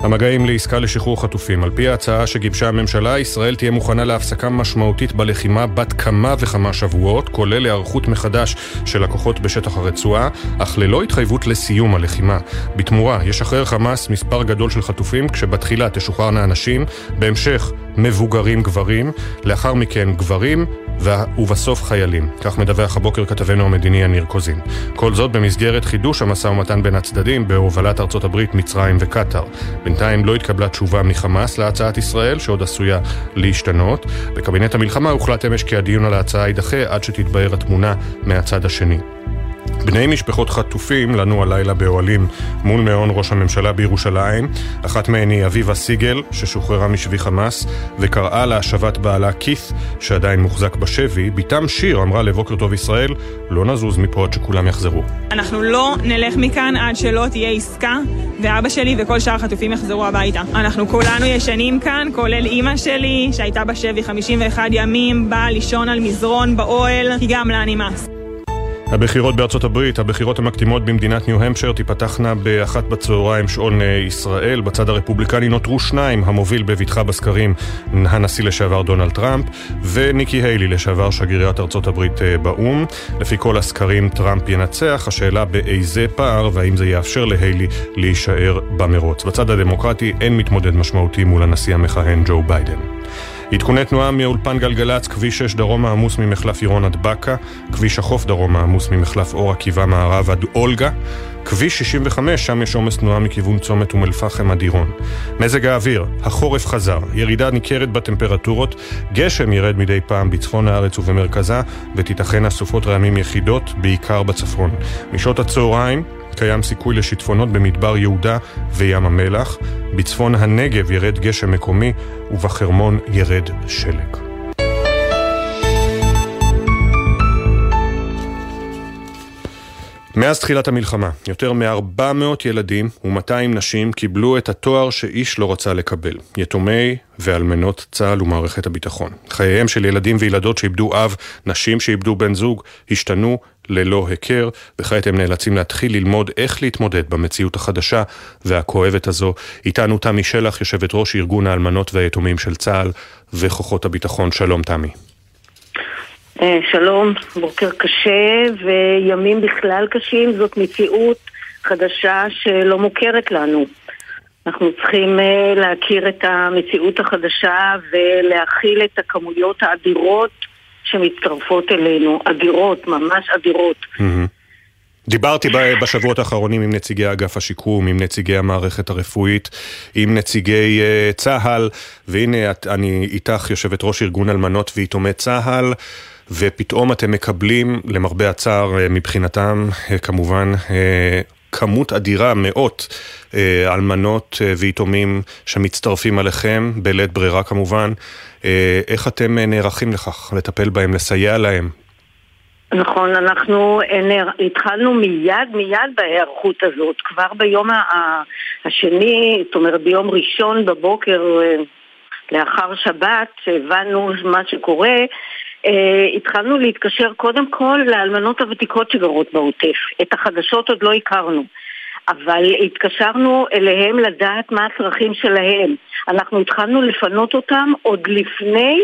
המגעים לעסקה לשחרור חטופים. על פי ההצעה שגיבשה הממשלה, ישראל תהיה מוכנה להפסקה משמעותית בלחימה בת כמה וכמה שבועות, כולל היערכות מחדש של הכוחות בשטח הרצועה, אך ללא התחייבות לסיום הלחימה. בתמורה, ישחרר חמאס מספר גדול של חטופים, כשבתחילה תשוחררנה הנשים, בהמשך מבוגרים גברים, לאחר מכן גברים, ובסוף חיילים. כך מדווח הבוקר כתבנו המדיני יניר קוזין. כל זאת במסגרת חידוש המשא ומתן בין הצדדים בהובלת ארצות הברית, מצרים וקטאר. בינתיים לא התקבלה תשובה מחמאס להצעת ישראל, שעוד עשויה להשתנות. בקבינט המלחמה הוחלט אמש כי הדיון על ההצעה יידחה עד שתתבהר התמונה מהצד השני. בני משפחות חטופים לנו הלילה באוהלים מול מעון ראש הממשלה בירושלים. אחת מהן היא אביבה סיגל, ששוחררה משבי חמאס, וקראה להשבת בעלה כית', שעדיין מוחזק בשבי. בתם שיר אמרה לבוקר טוב ישראל, לא נזוז מפה עד שכולם יחזרו. אנחנו לא נלך מכאן עד שלא תהיה עסקה, ואבא שלי וכל שאר החטופים יחזרו הביתה. אנחנו כולנו ישנים כאן, כולל אימא שלי, שהייתה בשבי 51 ימים, באה לישון על מזרון באוהל, כי גם לה נמאס. הבחירות בארצות הברית, הבחירות המקדימות במדינת ניו-המפשייר תיפתחנה באחת בצהריים שעון אה, ישראל. בצד הרפובליקני נותרו שניים, המוביל בבטחה בסקרים הנשיא לשעבר דונלד טראמפ וניקי היילי לשעבר שגרירת ארצות הברית אה, באו"ם. לפי כל הסקרים טראמפ ינצח, השאלה באיזה פער והאם זה יאפשר להיילי להישאר במרוץ. בצד הדמוקרטי אין מתמודד משמעותי מול הנשיא המכהן ג'ו ביידן. עדכוני תנועה מאולפן גלגלצ, כביש 6 דרומה עמוס ממחלף עירון עד באקה, כביש החוף דרומה עמוס ממחלף אור עקיבא מערב עד אולגה, כביש 65, שם יש עומס תנועה מכיוון צומת אום אל-פחם עד עירון. מזג האוויר, החורף חזר, ירידה ניכרת בטמפרטורות, גשם ירד מדי פעם בצפון הארץ ובמרכזה, ותיתכנה סופות רעמים יחידות, בעיקר בצפון. משעות הצהריים, קיים סיכוי לשיטפונות במדבר יהודה וים המלח. בצפון הנגב ירד גשם מקומי ובחרמון ירד שלג. מאז תחילת המלחמה, יותר מ-400 ילדים ו-200 נשים קיבלו את התואר שאיש לא רצה לקבל. יתומי ואלמנות צה"ל ומערכת הביטחון. חייהם של ילדים וילדות שאיבדו אב, נשים שאיבדו בן זוג, השתנו ללא היכר, וכעת הם נאלצים להתחיל ללמוד איך להתמודד במציאות החדשה והכואבת הזו. איתנו תמי שלח, יושבת ראש ארגון האלמנות והיתומים של צה"ל וכוחות הביטחון. שלום תמי. אה, שלום, בוקר קשה וימים בכלל קשים, זאת מציאות חדשה שלא מוכרת לנו. אנחנו צריכים אה, להכיר את המציאות החדשה ולהכיל את הכמויות האדירות שמצטרפות אלינו, אדירות, ממש אדירות. דיברתי בשבועות האחרונים עם נציגי אגף השיקום, עם נציגי המערכת הרפואית, עם נציגי uh, צה"ל, והנה אני איתך יושבת ראש ארגון אלמנות ויתומי צה"ל. ופתאום אתם מקבלים, למרבה הצער אה, מבחינתם, אה, כמובן, אה, כמות אדירה, מאות אלמנות ויתומים שמצטרפים עליכם, בלית ברירה כמובן. איך אתם נערכים לכך, לטפל בהם, לסייע להם? נכון, אנחנו התחלנו מיד מיד בהיערכות הזאת, כבר ביום השני, זאת אומרת ביום ראשון בבוקר לאחר שבת, הבנו מה שקורה, התחלנו להתקשר קודם כל לאלמנות הוותיקות שגרות בעוטף. את החדשות עוד לא הכרנו. אבל התקשרנו אליהם לדעת מה הצרכים שלהם. אנחנו התחלנו לפנות אותם עוד לפני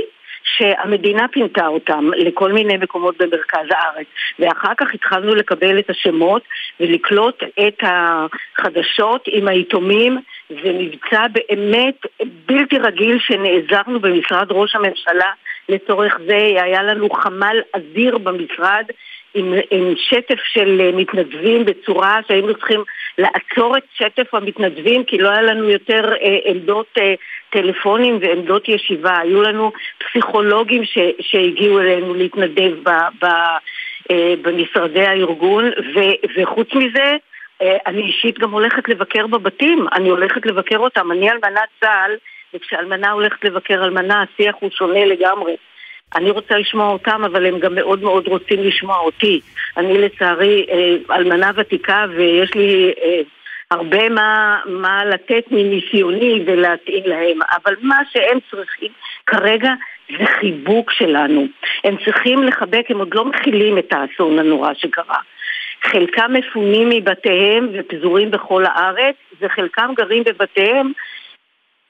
שהמדינה פינתה אותם לכל מיני מקומות במרכז הארץ ואחר כך התחלנו לקבל את השמות ולקלוט את החדשות עם היתומים זה מבצע באמת בלתי רגיל שנעזרנו במשרד ראש הממשלה לצורך זה היה לנו חמ"ל אדיר במשרד עם, עם שטף של מתנדבים בצורה שהיינו צריכים לעצור את שטף המתנדבים כי לא היה לנו יותר אה, עמדות אה, טלפונים ועמדות ישיבה. היו לנו פסיכולוגים ש, שהגיעו אלינו להתנדב ב, ב, אה, במשרדי הארגון ו, וחוץ מזה אה, אני אישית גם הולכת לבקר בבתים, אני הולכת לבקר אותם. אני אלמנת צה"ל וכשאלמנה הולכת לבקר אלמנה השיח הוא שונה לגמרי. אני רוצה לשמוע אותם, אבל הם גם מאוד מאוד רוצים לשמוע אותי. אני לצערי אה, אלמנה ותיקה ויש לי אה, הרבה מה, מה לתת מניסיוני ולהתאים להם, אבל מה שהם צריכים כרגע זה חיבוק שלנו. הם צריכים לחבק, הם עוד לא מכילים את האסון הנורא שקרה. חלקם מפונים מבתיהם ופזורים בכל הארץ, וחלקם גרים בבתיהם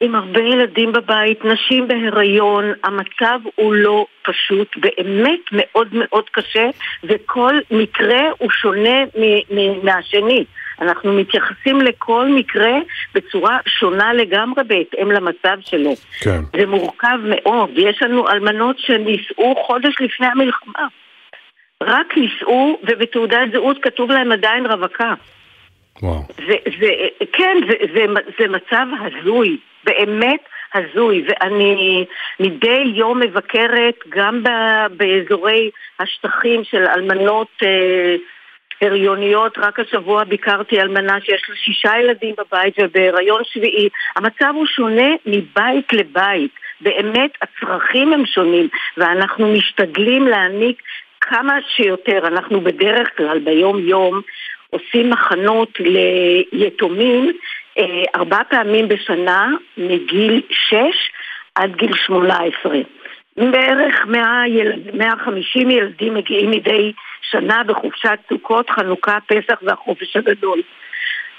עם הרבה ילדים בבית, נשים בהיריון, המצב הוא לא פשוט, באמת מאוד מאוד קשה, וכל מקרה הוא שונה מהשני. אנחנו מתייחסים לכל מקרה בצורה שונה לגמרי בהתאם למצב שלו. כן. זה מורכב מאוד. יש לנו אלמנות שנישאו חודש לפני המלחמה. רק נישאו, ובתעודת זהות כתוב להם עדיין רווקה. וואו. זה, זה, כן, זה, זה, זה מצב הזוי, באמת הזוי, ואני מדי יום מבקרת גם באזורי השטחים של אלמנות אה, הריוניות, רק השבוע ביקרתי אלמנה שיש לה שישה ילדים בבית ובהיריון שביעי. המצב הוא שונה מבית לבית. באמת הצרכים הם שונים, ואנחנו משתדלים להעניק כמה שיותר. אנחנו בדרך כלל ביום-יום עושים מחנות ליתומים ארבע פעמים בשנה מגיל שש עד גיל שמונה עשרה. בערך 100 ילד, 150 ילדים מגיעים מדי שנה בחופשת סוכות, חנוכה, פסח והחופש הגדול.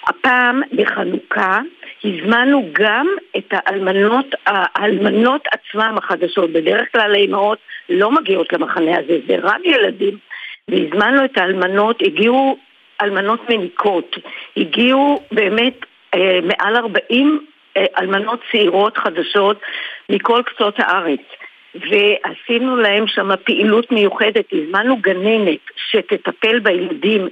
הפעם בחנוכה הזמנו גם את האלמנות, האלמנות עצמם החדשות. בדרך כלל האימהות לא מגיעות למחנה הזה, זה רק ילדים. והזמנו את האלמנות, הגיעו אלמנות מניקות, הגיעו באמת אה, מעל 40 אה, אלמנות צעירות חדשות מכל קצות הארץ. ועשינו להם שם פעילות מיוחדת, הזמנו גננת שתטפל בילדים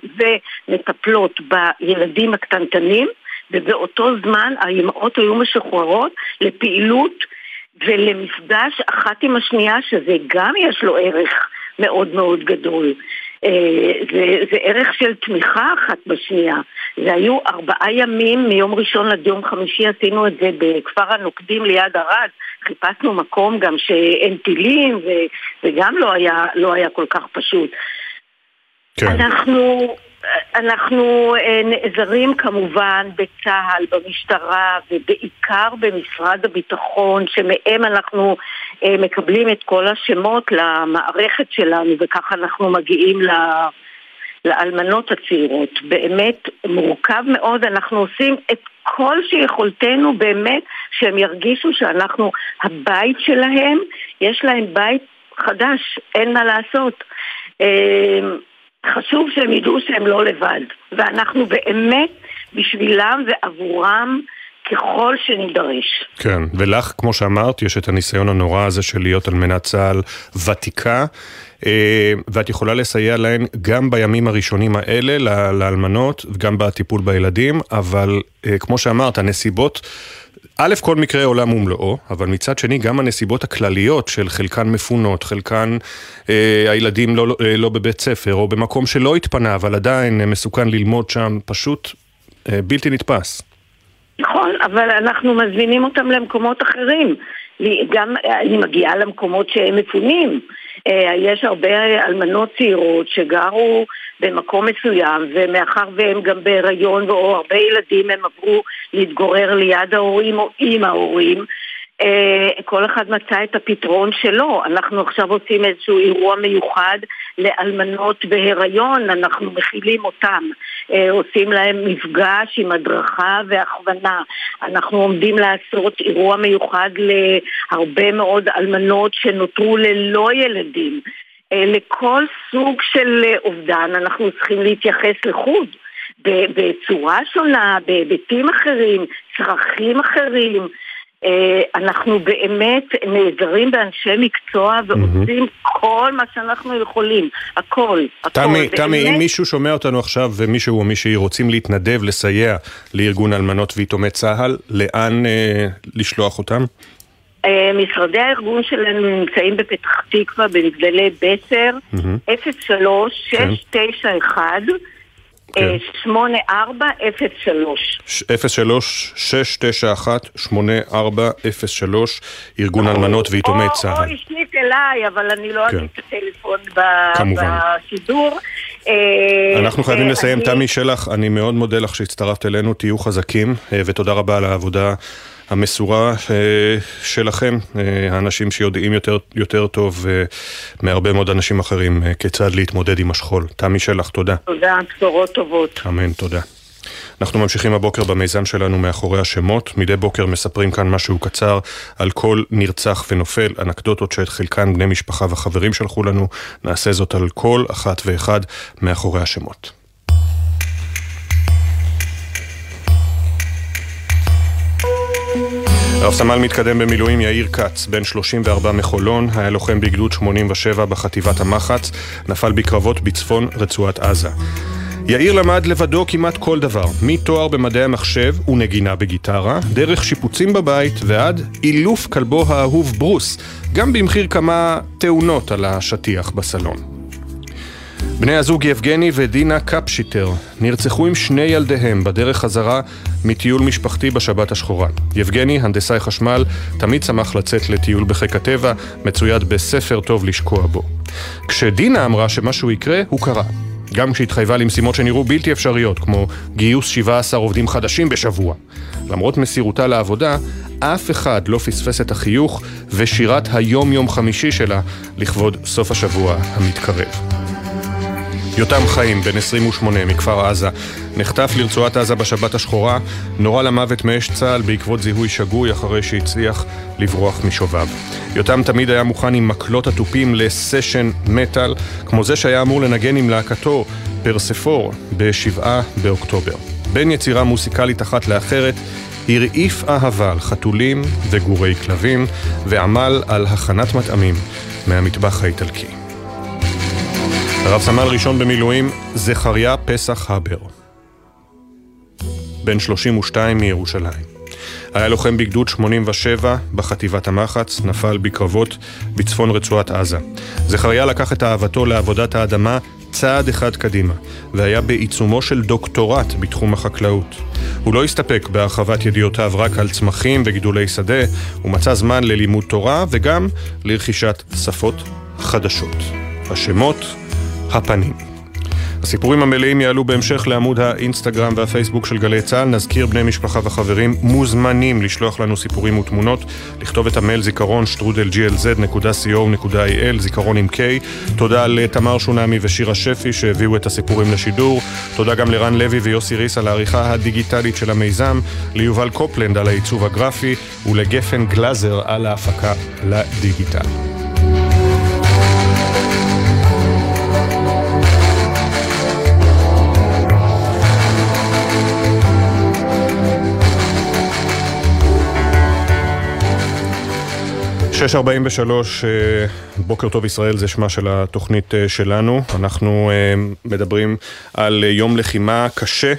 ומטפלות בילדים הקטנטנים ובאותו זמן האימהות היו משוחררות לפעילות ולמפגש אחת עם השנייה שזה גם יש לו ערך מאוד מאוד גדול. אה, זה, זה ערך של תמיכה אחת בשנייה. זה היו ארבעה ימים מיום ראשון עד יום חמישי עשינו את זה בכפר הנוקדים ליד ערד. חיפשנו מקום גם שאין טילים וגם לא היה, לא היה כל כך פשוט. כן. אנחנו, אנחנו אה, נעזרים כמובן בצה"ל, במשטרה ובעיקר במשרד הביטחון שמהם אנחנו אה, מקבלים את כל השמות למערכת שלנו וככה אנחנו מגיעים. לאלמנות הצעירות. באמת מורכב מאוד, אנחנו עושים את כל שיכולתנו באמת שהם ירגישו שאנחנו הבית שלהם, יש להם בית חדש, אין מה לעשות. חשוב שהם ידעו שהם לא לבד, ואנחנו באמת בשבילם ועבורם ככל שנידרש. כן, ולך, כמו שאמרת, יש את הניסיון הנורא הזה של להיות אלמנת צה"ל ותיקה, אה, ואת יכולה לסייע להן גם בימים הראשונים האלה, לאלמנות, וגם בטיפול בילדים, אבל אה, כמו שאמרת, הנסיבות... א', כל מקרה עולם ומלואו, אבל מצד שני גם הנסיבות הכלליות של חלקן מפונות, חלקן אה, הילדים לא, אה, לא בבית ספר, או במקום שלא התפנה, אבל עדיין מסוכן ללמוד שם, פשוט אה, בלתי נתפס. נכון, אבל אנחנו מזמינים אותם למקומות אחרים. גם אני מגיעה למקומות שהם מפונים. אה, יש הרבה אלמנות צעירות שגרו במקום מסוים, ומאחר והם גם בהיריון או הרבה ילדים, הם עברו להתגורר ליד ההורים או עם ההורים. אה, כל אחד מצא את הפתרון שלו. אנחנו עכשיו עושים איזשהו אירוע מיוחד לאלמנות בהיריון, אנחנו מכילים אותם, אה, עושים להם מפגש עם הדרכה והכוונה. אנחנו עומדים לעשות אירוע מיוחד להרבה מאוד אלמנות שנותרו ללא ילדים. אה, לכל סוג של אובדן אנחנו צריכים להתייחס לחוד. בצורה שונה, בהיבטים אחרים, צרכים אחרים. אה, אנחנו באמת נעזרים באנשי מקצוע ועושים כל מה שאנחנו יכולים, הכל. תמי, תמי, אם מישהו שומע אותנו עכשיו ומישהו או מישהי רוצים להתנדב, לסייע לארגון אלמנות ויתומי צה"ל, לאן אה, לשלוח אותם? אה, משרדי הארגון שלנו נמצאים בפתח תקווה, במגדלי בסר, mm-hmm. 03 691 כן. אה, 03-691-8403 ארגון נכון. אלמנות ויתומי צה"ל. או השנית אליי, אבל אני לא כן. אגיד את הטלפון בשידור. אה, אנחנו חייבים אה, לסיים. תמי שלח, אני מאוד מודה לך שהצטרפת אלינו, תהיו חזקים, ותודה רבה על העבודה. המסורה אה, שלכם, אה, האנשים שיודעים יותר, יותר טוב אה, מהרבה מאוד אנשים אחרים כיצד להתמודד עם השכול. תמי שלח, תודה. תודה, בשורות טובות. אמן, תודה. אנחנו ממשיכים הבוקר במיזם שלנו מאחורי השמות. מדי בוקר מספרים כאן משהו קצר על כל נרצח ונופל, אנקדוטות שאת חלקן בני משפחה וחברים שלחו לנו. נעשה זאת על כל אחת ואחד מאחורי השמות. רב סמל מתקדם במילואים יאיר כץ, בן 34 מחולון, היה לוחם בגדוד 87 בחטיבת המחץ, נפל בקרבות בצפון רצועת עזה. יאיר למד לבדו כמעט כל דבר, מתואר במדעי המחשב ונגינה בגיטרה, דרך שיפוצים בבית ועד אילוף כלבו האהוב ברוס, גם במחיר כמה תאונות על השטיח בסלון. בני הזוג יבגני ודינה קפשיטר נרצחו עם שני ילדיהם בדרך חזרה מטיול משפחתי בשבת השחורה. יבגני, הנדסאי חשמל, תמיד שמח לצאת לטיול בחיק הטבע, מצויד בספר טוב לשקוע בו. כשדינה אמרה שמשהו יקרה, הוא קרה. גם כשהתחייבה למשימות שנראו בלתי אפשריות, כמו גיוס 17 עובדים חדשים בשבוע. למרות מסירותה לעבודה, אף אחד לא פספס את החיוך ושירת היום-יום חמישי שלה לכבוד סוף השבוע המתקרב. יותם חיים, בן 28, מכפר עזה, נחטף לרצועת עזה בשבת השחורה, נורה למוות מאש צה"ל בעקבות זיהוי שגוי אחרי שהצליח לברוח משובב. יותם תמיד היה מוכן עם מקלות התופים לסשן מטאל, כמו זה שהיה אמור לנגן עם להקתו פרספור ב-7 באוקטובר. בין יצירה מוסיקלית אחת לאחרת, הרעיף אהבה על חתולים וגורי כלבים, ועמל על הכנת מטעמים מהמטבח האיטלקי. רב סמל ראשון במילואים, זכריה פסח הבר. בן 32 מירושלים. היה לוחם בגדוד 87 בחטיבת המחץ, נפל בקרבות בצפון רצועת עזה. זכריה לקח את אהבתו לעבודת האדמה צעד אחד קדימה, והיה בעיצומו של דוקטורט בתחום החקלאות. הוא לא הסתפק בהרחבת ידיעותיו רק על צמחים וגידולי שדה, הוא מצא זמן ללימוד תורה וגם לרכישת שפות חדשות. השמות הפנים. הסיפורים המלאים יעלו בהמשך לעמוד האינסטגרם והפייסבוק של גלי צה"ל. נזכיר בני משפחה וחברים מוזמנים לשלוח לנו סיפורים ותמונות, לכתוב את המייל זיכרון שטרודל glz.co.il, זיכרון עם K. תודה לתמר שונמי ושירה שפי שהביאו את הסיפורים לשידור. תודה גם לרן לוי ויוסי ריס על העריכה הדיגיטלית של המיזם, ליובל קופלנד על העיצוב הגרפי ולגפן גלאזר על ההפקה לדיגיטל. שש ארבעים ושלוש, אה, בוקר טוב ישראל, זה שמה של התוכנית אה, שלנו. אנחנו אה, מדברים על יום לחימה קשה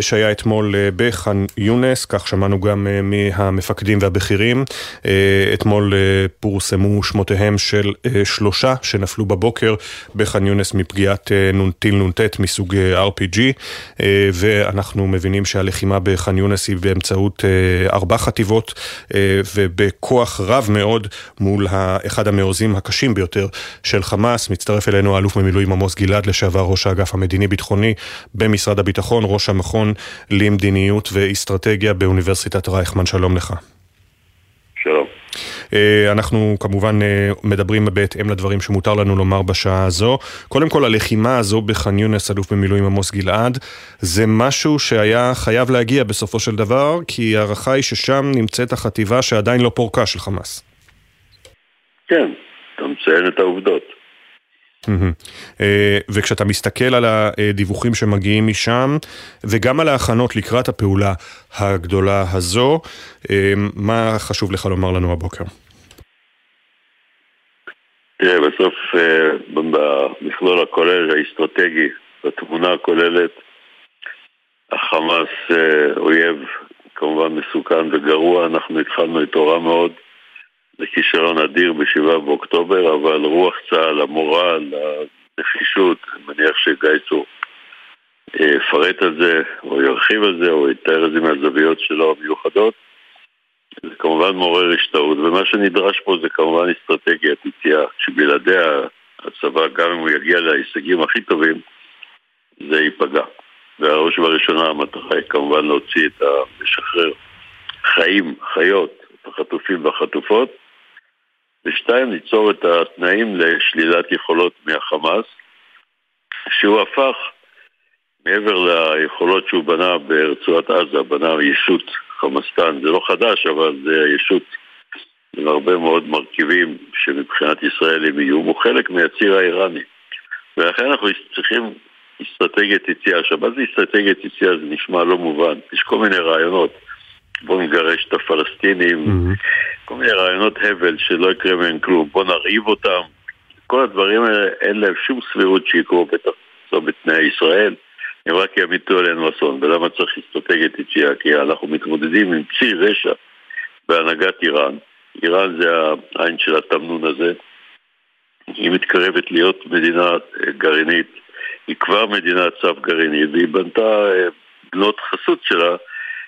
שהיה אתמול בח'אן יונס, כך שמענו גם מהמפקדים והבכירים. אתמול פורסמו שמותיהם של שלושה שנפלו בבוקר בח'אן יונס מפגיעת טיל נ"ט מסוג RPG, ואנחנו מבינים שהלחימה בח'אן יונס היא באמצעות ארבע חטיבות ובכוח רב מאוד מול אחד המעוזים הקשים ביותר של חמאס. מצטרף אלינו האלוף במילואים עמוס גלעד, לשעבר ראש האגף המדיני-ביטחוני במשרד הביטחון, ראש המכון למדיניות ואסטרטגיה באוניברסיטת רייכמן. שלום לך. שלום. אנחנו כמובן מדברים בהתאם לדברים שמותר לנו לומר בשעה הזו. קודם כל, הלחימה הזו בח'אן יונס, אלוף במילואים עמוס גלעד, זה משהו שהיה חייב להגיע בסופו של דבר, כי ההערכה היא ששם נמצאת החטיבה שעדיין לא פורקה של חמאס. כן, אתה מציין את העובדות. וכשאתה מסתכל על הדיווחים שמגיעים משם, וגם על ההכנות לקראת הפעולה הגדולה הזו, מה חשוב לך לומר לנו הבוקר? תראה, בסוף במכלול הכולל האסטרטגי, בתמונה הכוללת, החמאס אויב כמובן מסוכן וגרוע, אנחנו התחלנו איתו רע מאוד. זה כישלון אדיר ב-7 באוקטובר, אבל רוח צה"ל, המורל, הנחישות, אני מניח שגיא צור יפרט על זה, או ירחיב על זה, או יתאר את זה מהזוויות שלו המיוחדות. זה כמובן מעורר השתאות, ומה שנדרש פה זה כמובן אסטרטגיית יציאה, שבלעדיה הצבא, גם אם הוא יגיע להישגים הכי טובים, זה ייפגע. והראש ובראשונה המטרה היא כמובן להוציא את ה... לשחרר חיים, חיות, את החטופים והחטופות, ושתיים, ליצור את התנאים לשלילת יכולות מהחמאס, שהוא הפך, מעבר ליכולות שהוא בנה ברצועת עזה, בנה ישות חמאסטן, זה לא חדש, אבל זה ישות עם הרבה מאוד מרכיבים שמבחינת ישראל הם איום, הוא חלק מהציר האיראני. ולכן אנחנו צריכים אסטרטגיית יציאה. עכשיו, מה זה אסטרטגיית יציאה? זה נשמע לא מובן. יש כל מיני רעיונות. בוא נגרש את הפלסטינים, mm-hmm. כל מיני רעיונות הבל שלא יקרה מהם כלום, בוא נרעיב אותם. כל הדברים האלה, אין להם שום סבירות שיקרו בטח לא בתנאי ישראל, הם רק ימיתו עלינו אסון. ולמה צריך אסטרטגיית יציאה? כי אנחנו מתמודדים עם צי רשע בהנהגת איראן. איראן זה העין של התמנון הזה. היא מתקרבת להיות מדינה גרעינית, היא כבר מדינת צו גרעינית, והיא בנתה בנות חסות שלה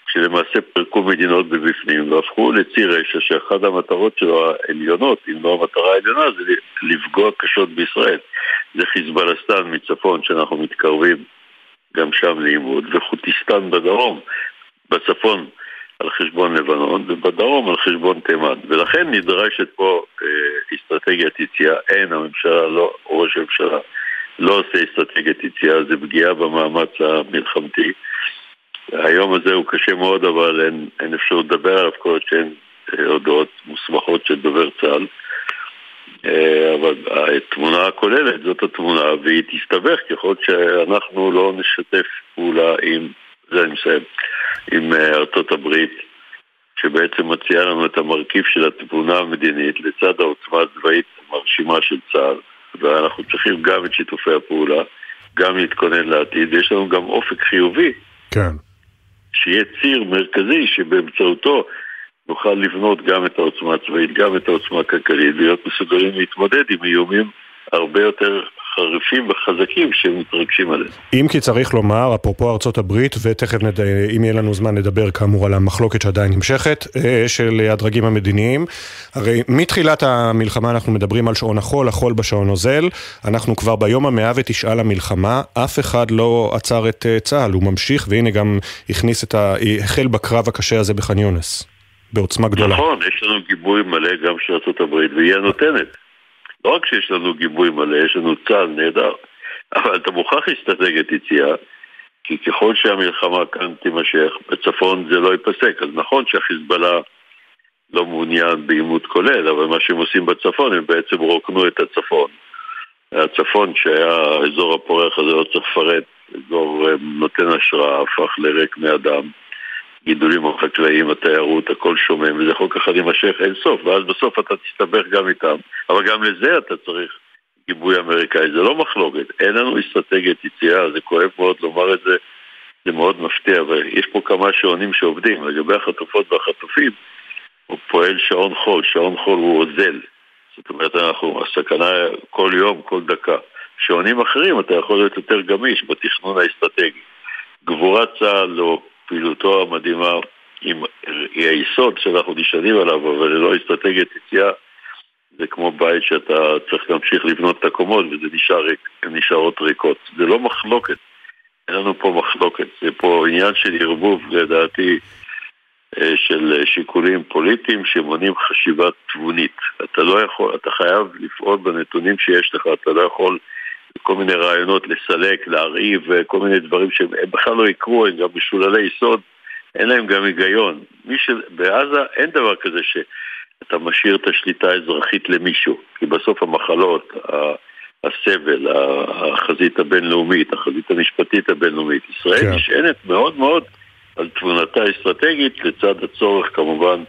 שלמעשה פירקו מדינות בבפנים והפכו לציר רשע שאחת המטרות שלו העליונות, אם לא המטרה העליונה, זה לפגוע קשות בישראל. זה חיזבאלסטן מצפון שאנחנו מתקרבים גם שם לעימות, וחוטיסטן בדרום, בצפון על חשבון לבנון ובדרום על חשבון תימן. ולכן נדרשת פה אה, אסטרטגיית יציאה. אין, הממשלה לא, ראש הממשלה לא עושה אסטרטגיית יציאה, זה פגיעה במאמץ המלחמתי. היום הזה הוא קשה מאוד, אבל אין, אין אפשרות לדבר עליו כל עוד שאין אה, הודעות מוסמכות של דובר צה"ל. אה, אבל התמונה הכוללת זאת התמונה, והיא תסתבך ככל שאנחנו לא נשתף פעולה עם, זה אני מסיים, עם אה, ארצות הברית, שבעצם מציעה לנו את המרכיב של התמונה המדינית לצד העוצמה הצבאית המרשימה של צה"ל, ואנחנו צריכים גם את שיתופי הפעולה, גם להתכונן לעתיד, ויש לנו גם אופק חיובי. כן. שיהיה ציר מרכזי שבאמצעותו נוכל לבנות גם את העוצמה הצבאית, גם את העוצמה הכלכלית, ולהיות מסוגלים להתמודד עם איומים הרבה יותר חריפים וחזקים שמתרגשים עליהם. אם כי צריך לומר, אפרופו ארצות הברית, ותכף נד... אם יהיה לנו זמן נדבר כאמור על המחלוקת שעדיין נמשכת, אה, של הדרגים המדיניים. הרי מתחילת המלחמה אנחנו מדברים על שעון החול, החול בשעון אוזל. אנחנו כבר ביום המאה ותשעה למלחמה, אף אחד לא עצר את אה, צה"ל, הוא ממשיך, והנה גם הכניס את ה... החל בקרב הקשה הזה בח'אן יונס. בעוצמה גדולה. נכון, יש לנו גיבוי מלא גם של ארה"ב, והיא הנותנת. לא רק שיש לנו גיבוי מלא, יש לנו צה"ל נהדר, אבל אתה מוכרח אסטרטגיית יציאה, כי ככל שהמלחמה כאן תימשך, בצפון זה לא ייפסק. אז נכון שהחיזבאללה לא מעוניין בעימות כולל, אבל מה שהם עושים בצפון, הם בעצם רוקנו את הצפון. הצפון שהיה האזור הפורח הזה, לא צריך לפרט, אזור נותן השראה, הפך לריק מאדם. גידולים החקלאיים, התיירות, הכל שומם, וזה יכול ככה להימשך אין סוף, ואז בסוף אתה תסתבך גם איתם. אבל גם לזה אתה צריך גיבוי אמריקאי, זה לא מחלוקת, אין לנו אסטרטגיית יציאה, זה כואב מאוד לומר את זה זה מאוד מפתיע, ויש פה כמה שעונים שעובדים. לגבי החטופות והחטופים, הוא פועל שעון חול, שעון חול הוא אוזל. זאת אומרת, אנחנו, הסכנה כל יום, כל דקה. שעונים אחרים אתה יכול להיות יותר גמיש בתכנון האסטרטגי. גבורת צה"ל או פעילותו המדהימה היא היסוד שאנחנו נשענים עליו, אבל ללא אסטרטגיית יציאה זה כמו בית שאתה צריך להמשיך לבנות את הקומות וזה נשאר, נשארות ריקות. זה לא מחלוקת, אין לנו פה מחלוקת, זה פה עניין של ערבוב לדעתי אה, של שיקולים פוליטיים שמונעים חשיבה תבונית. אתה לא יכול, אתה חייב לפעול בנתונים שיש לך, אתה לא יכול כל מיני רעיונות לסלק, להרעיב, כל מיני דברים שהם בכלל לא יקרו, הם גם משוללי יסוד, אין להם גם היגיון. ש... בעזה אין דבר כזה שאתה משאיר את השליטה האזרחית למישהו, כי בסוף המחלות, הסבל, החזית הבינלאומית, החזית המשפטית הבינלאומית, ישראל כן. נשענת מאוד מאוד על תבונתה האסטרטגית לצד הצורך כמובן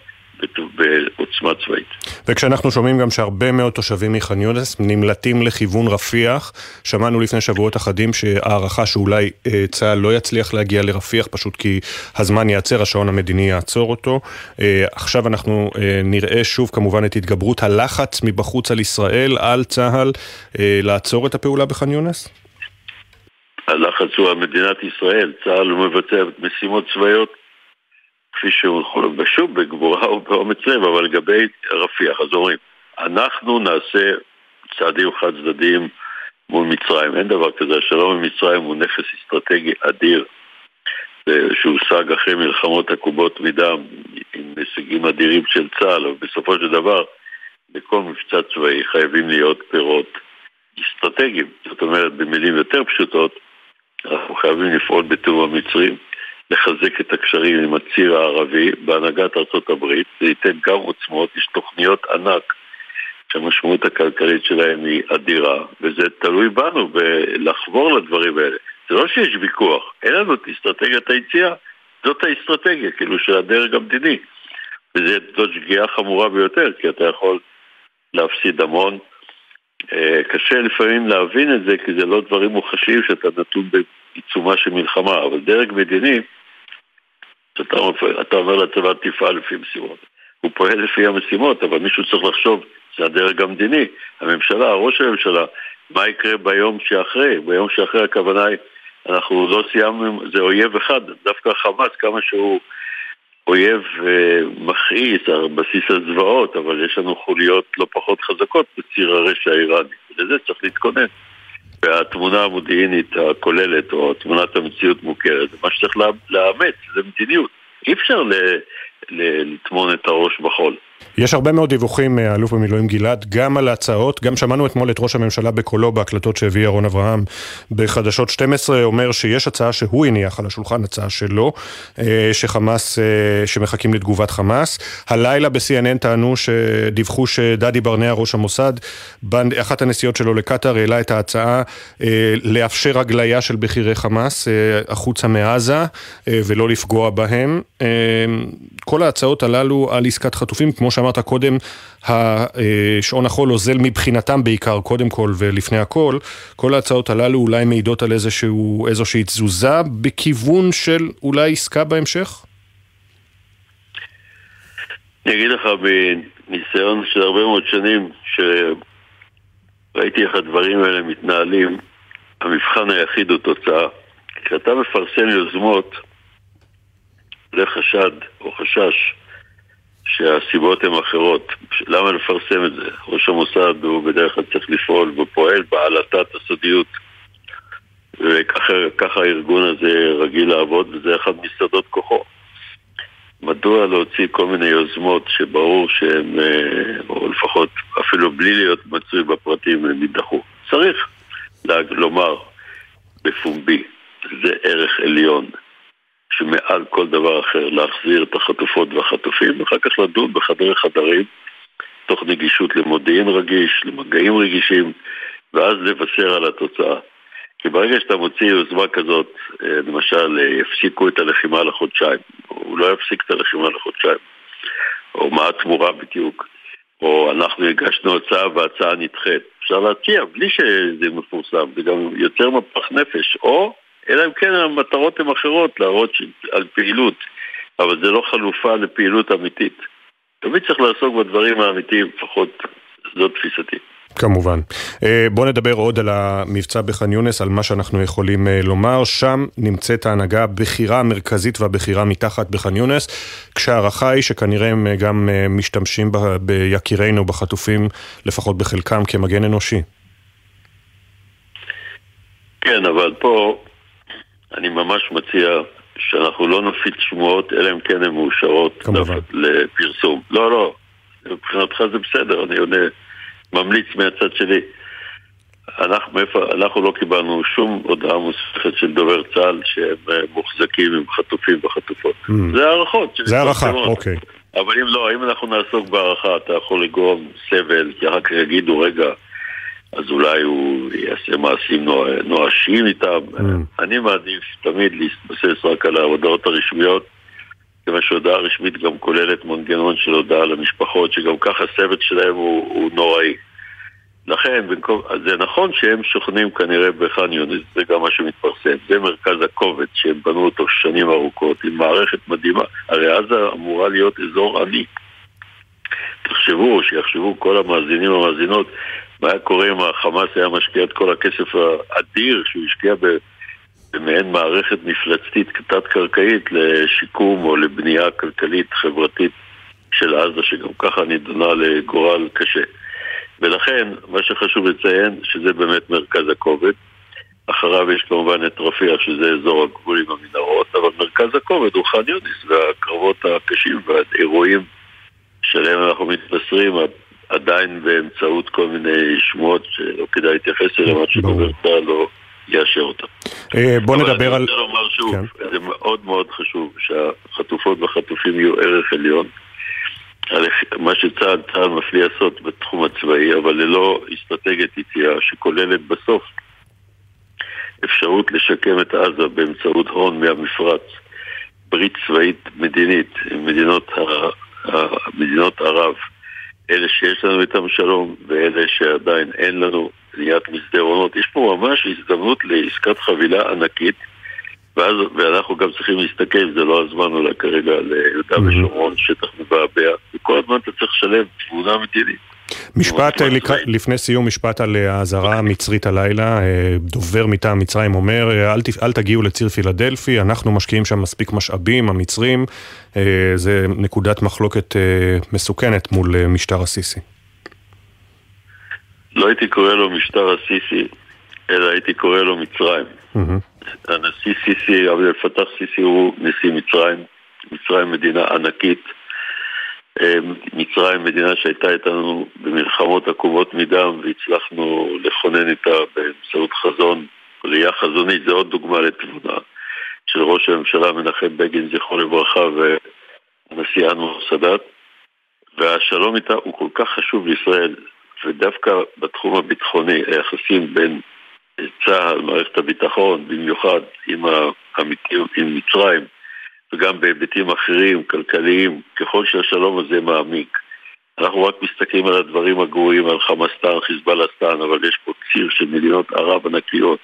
בעוצמה צבאית. וכשאנחנו שומעים גם שהרבה מאוד תושבים מח'אן יונס נמלטים לכיוון רפיח, שמענו לפני שבועות אחדים שהערכה שאולי אה, צה"ל לא יצליח להגיע לרפיח פשוט כי הזמן ייעצר, השעון המדיני יעצור אותו. אה, עכשיו אנחנו אה, נראה שוב כמובן את התגברות הלחץ מבחוץ על ישראל, על צה"ל, לעצור את הפעולה בח'אן יונס? הלחץ הוא על מדינת ישראל, צה"ל מבצע משימות צבאיות כפי שהוא יכול, ושוב בגבורה ובאומץ לב, אבל לגבי רפיח, אז אומרים, אנחנו נעשה צעדים חד צדדיים מול מצרים. אין דבר כזה, השלום עם מצרים הוא נכס אסטרטגי אדיר שהושג אחרי מלחמות עקובות מדם עם הישגים אדירים של צה"ל, אבל בסופו של דבר בכל מבצע צבאי חייבים להיות פירות אסטרטגיים. זאת אומרת, במילים יותר פשוטות, אנחנו חייבים לפעול בתיאום המצרים. לחזק את הקשרים עם הציר הערבי בהנהגת ארצות הברית, זה ייתן גם עוצמות, יש תוכניות ענק שהמשמעות הכלכלית שלהן היא אדירה, וזה תלוי בנו בלחבור לדברים האלה. זה לא שיש ויכוח, אין לנו את אסטרטגיית היציאה, זאת האסטרטגיה, כאילו של הדרג המדיני. וזאת שגיאה חמורה ביותר, כי אתה יכול להפסיד המון. אה, קשה לפעמים להבין את זה, כי זה לא דברים מוחשיים שאתה נתון בעיצומה של מלחמה, אבל דרג מדיני שאתה אומר לצבא תפעל לפי משימות. הוא פועל לפי המשימות, אבל מישהו צריך לחשוב, זה הדרג המדיני, הממשלה, ראש הממשלה, מה יקרה ביום שאחרי? ביום שאחרי הכוונה היא, אנחנו לא סיימנו, זה אויב אחד, דווקא חמאס, כמה שהוא אויב אה, מכעיס בסיס הזוועות, אבל יש לנו חוליות לא פחות חזקות בציר הרשע האיראני, לזה צריך להתכונן. והתמונה המודיעינית הכוללת, או תמונת המציאות מוכרת, מה שצריך לאמץ, זה מדיניות. אי אפשר לטמון את הראש בחול. יש הרבה מאוד דיווחים, אה, האלוף במילואים גלעד, גם על ההצעות, גם שמענו אתמול את ראש הממשלה בקולו בהקלטות שהביא ירון אברהם בחדשות 12, אומר שיש הצעה שהוא הניח על השולחן, הצעה שלו, אה, שחמאס, אה, שמחכים לתגובת חמאס. הלילה ב-CNN טענו, שדיווחו שדדי ברנע, ראש המוסד, באחת הנסיעות שלו לקטאר, העלה את ההצעה לאפשר הגליה של בכירי חמאס החוצה מעזה ולא לפגוע בהם. כל ההצעות הללו על עסקת חטופים, כמו שאמרת קודם, שעון החול אוזל מבחינתם בעיקר, קודם כל ולפני הכל, כל ההצעות הללו אולי מעידות על איזשהו, איזושהי תזוזה בכיוון של אולי עסקה בהמשך? אני אגיד לך בניסיון של הרבה מאוד שנים, שראיתי איך הדברים האלה מתנהלים, המבחן היחיד הוא תוצאה. כשאתה מפרסם יוזמות, זה חשד או חשש שהסיבות הן אחרות. למה לפרסם את זה? ראש המוסד הוא בדרך כלל צריך לפעול ופועל בעלתת הסודיות וככה הארגון הזה רגיל לעבוד וזה אחד מסודות כוחו. מדוע להוציא כל מיני יוזמות שברור שהן, אה, או לפחות אפילו בלי להיות מצוי בפרטים, הם יידחו? צריך לומר בפומבי, זה ערך עליון. שמעל כל דבר אחר להחזיר את החטופות והחטופים, ואחר כך לדון בחדרי חדרים, תוך נגישות למודיעין רגיש, למגעים רגישים, ואז לבשר על התוצאה. כי ברגע שאתה מוציא יוזמה כזאת, אה, למשל, אה, יפסיקו את הלחימה לחודשיים, הוא לא יפסיק את הלחימה לחודשיים, או מה התמורה בדיוק, או אנחנו הגשנו הצעה וההצעה נדחית. אפשר להציע בלי שזה מפורסם, זה גם יוצר מפח נפש, או אלא אם כן המטרות הן אחרות, להראות על פעילות, אבל זה לא חלופה לפעילות אמיתית. תמיד צריך לעסוק בדברים האמיתיים, לפחות זאת תפיסתי. כמובן. אה, בואו נדבר עוד על המבצע בח'אן יונס, על מה שאנחנו יכולים אה, לומר. שם נמצאת ההנהגה הבכירה המרכזית והבכירה מתחת בח'אן יונס, כשההערכה היא שכנראה הם אה, גם משתמשים ביקירינו, בחטופים, לפחות בחלקם, כמגן אנושי. כן, אבל פה אני ממש מציע שאנחנו לא נפיץ שמועות, אלא אם כן הן מאושרות לפרסום. לא, לא, מבחינתך זה בסדר, אני עונה, ממליץ מהצד שלי. אנחנו, מאיפה, אנחנו לא קיבלנו שום הודעה מוספת של דובר צה"ל שהם אה, מוחזקים עם חטופים וחטופות. Mm. זה הערכות. זה הערכה, אוקיי. אבל אם לא, אם אנחנו נעסוק בהערכה, אתה יכול לגרום סבל, כי אחר כך יגידו, רגע, אז אולי הוא יעשה מעשים נואשים איתם. Mm. אני מעדיף תמיד להתבסס רק על ההודעות הרשמיות, כיוון שהודעה רשמית גם כוללת מנגנון של הודעה למשפחות, שגם ככה הסבל שלהם הוא, הוא נוראי. לכן, במקום, זה נכון שהם שוכנים כנראה בח'אן יונס, זה גם מה שמתפרסם, זה מרכז הכובד שהם בנו אותו שנים ארוכות, עם מערכת מדהימה. הרי עזה אמורה להיות אזור עני. תחשבו, שיחשבו כל המאזינים והמאזינות, מה היה קורה אם החמאס היה משקיע את כל הכסף האדיר שהוא השקיע במעין מערכת מפלצתית תת-קרקעית לשיקום או לבנייה כלכלית חברתית של עזה, שגם ככה נידונה לגורל קשה. ולכן, מה שחשוב לציין, שזה באמת מרכז הכובד. אחריו יש כמובן את רפיח, שזה אזור הגבול עם המנהרות, אבל מרכז הכובד הוא ח'אן יוניס, והקרבות הקשים והאירועים שלהם אנחנו מתבשרים, עדיין באמצעות כל מיני שמועות שלא כדאי להתייחס אליהם עד שדובר צה"ל לא יאשר אותם. אה, בוא נדבר על... אבל אני רוצה לומר שוב, כן. זה מאוד מאוד חשוב שהחטופות והחטופים יהיו ערך עליון. מה שצה"ל צה"ל מפליא לעשות בתחום הצבאי, אבל ללא אסטרטגיית יציאה שכוללת בסוף אפשרות לשקם את עזה באמצעות הון מהמפרץ, ברית צבאית מדינית עם מדינות, ה... מדינות ערב. אלה שיש לנו איתם שלום ואלה שעדיין אין לנו בניית מסדרונות. יש פה ממש הזדמנות לעסקת חבילה ענקית ואז, ואנחנו גם צריכים להסתכל, זה לא הזמן אולי כרגע ליהודה mm-hmm. ושומרון, שטח מבעבע, וכל הזמן אתה צריך לשלם תמונה מדינית. משפט אה, לפני סיום, משפט על אה, האזהרה המצרית הלילה. אה, דובר מטעם מצרים אומר, אל, אל תגיעו לציר פילדלפי, אנחנו משקיעים שם מספיק משאבים, המצרים. זה נקודת מחלוקת מסוכנת מול משטר הסיסי. לא הייתי קורא לו משטר הסיסי, אלא הייתי קורא לו מצרים. הנשיא סיסי, עבד אל-פתח סיסי הוא נשיא מצרים. מצרים מדינה ענקית. מצרים מדינה שהייתה איתנו במלחמות עקומות מדם והצלחנו לכונן איתה באמצעות חזון, ראייה חזונית, זה עוד דוגמה לתבונה של ראש הממשלה מנחם בגין, זכרו לברכה, והנשיא אנואר סאדאת. והשלום איתה הוא כל כך חשוב לישראל, ודווקא בתחום הביטחוני, היחסים בין צה"ל, מערכת הביטחון, במיוחד עם, העמיתים, עם מצרים, וגם בהיבטים אחרים, כלכליים, ככל שהשלום הזה מעמיק. אנחנו רק מסתכלים על הדברים הגרועים, על חמאסטן, חיזבאללסטן, אבל יש פה ציר של מדינות ערב ענקיות,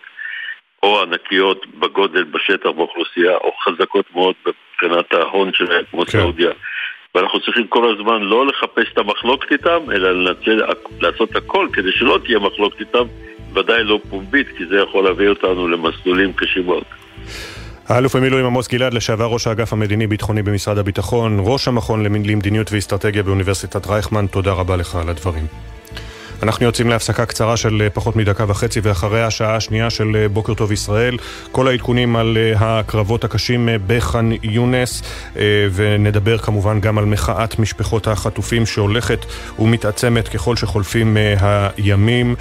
או ענקיות בגודל, בשטח, באוכלוסייה, או חזקות מאוד מבחינת ההון שלהם, כמו כן. סעודיה. ואנחנו צריכים כל הזמן לא לחפש את המחלוקת איתם, אלא לנצל, לעשות הכל כדי שלא תהיה מחלוקת איתם, ודאי לא פומבית, כי זה יכול להביא אותנו למסלולים קשים מאוד. האלוף במילואים עמוס גלעד, לשעבר ראש האגף המדיני-ביטחוני במשרד הביטחון, ראש המכון למדיניות ואסטרטגיה באוניברסיטת רייכמן, תודה רבה לך על הדברים. אנחנו יוצאים להפסקה קצרה של אה, פחות מדקה וחצי ואחרי השעה השנייה של אה, בוקר טוב ישראל. כל העדכונים על אה, הקרבות הקשים בח'אן יונס ונדבר כמובן גם על מחאת משפחות החטופים שהולכת ומתעצמת ככל שחולפים הימים.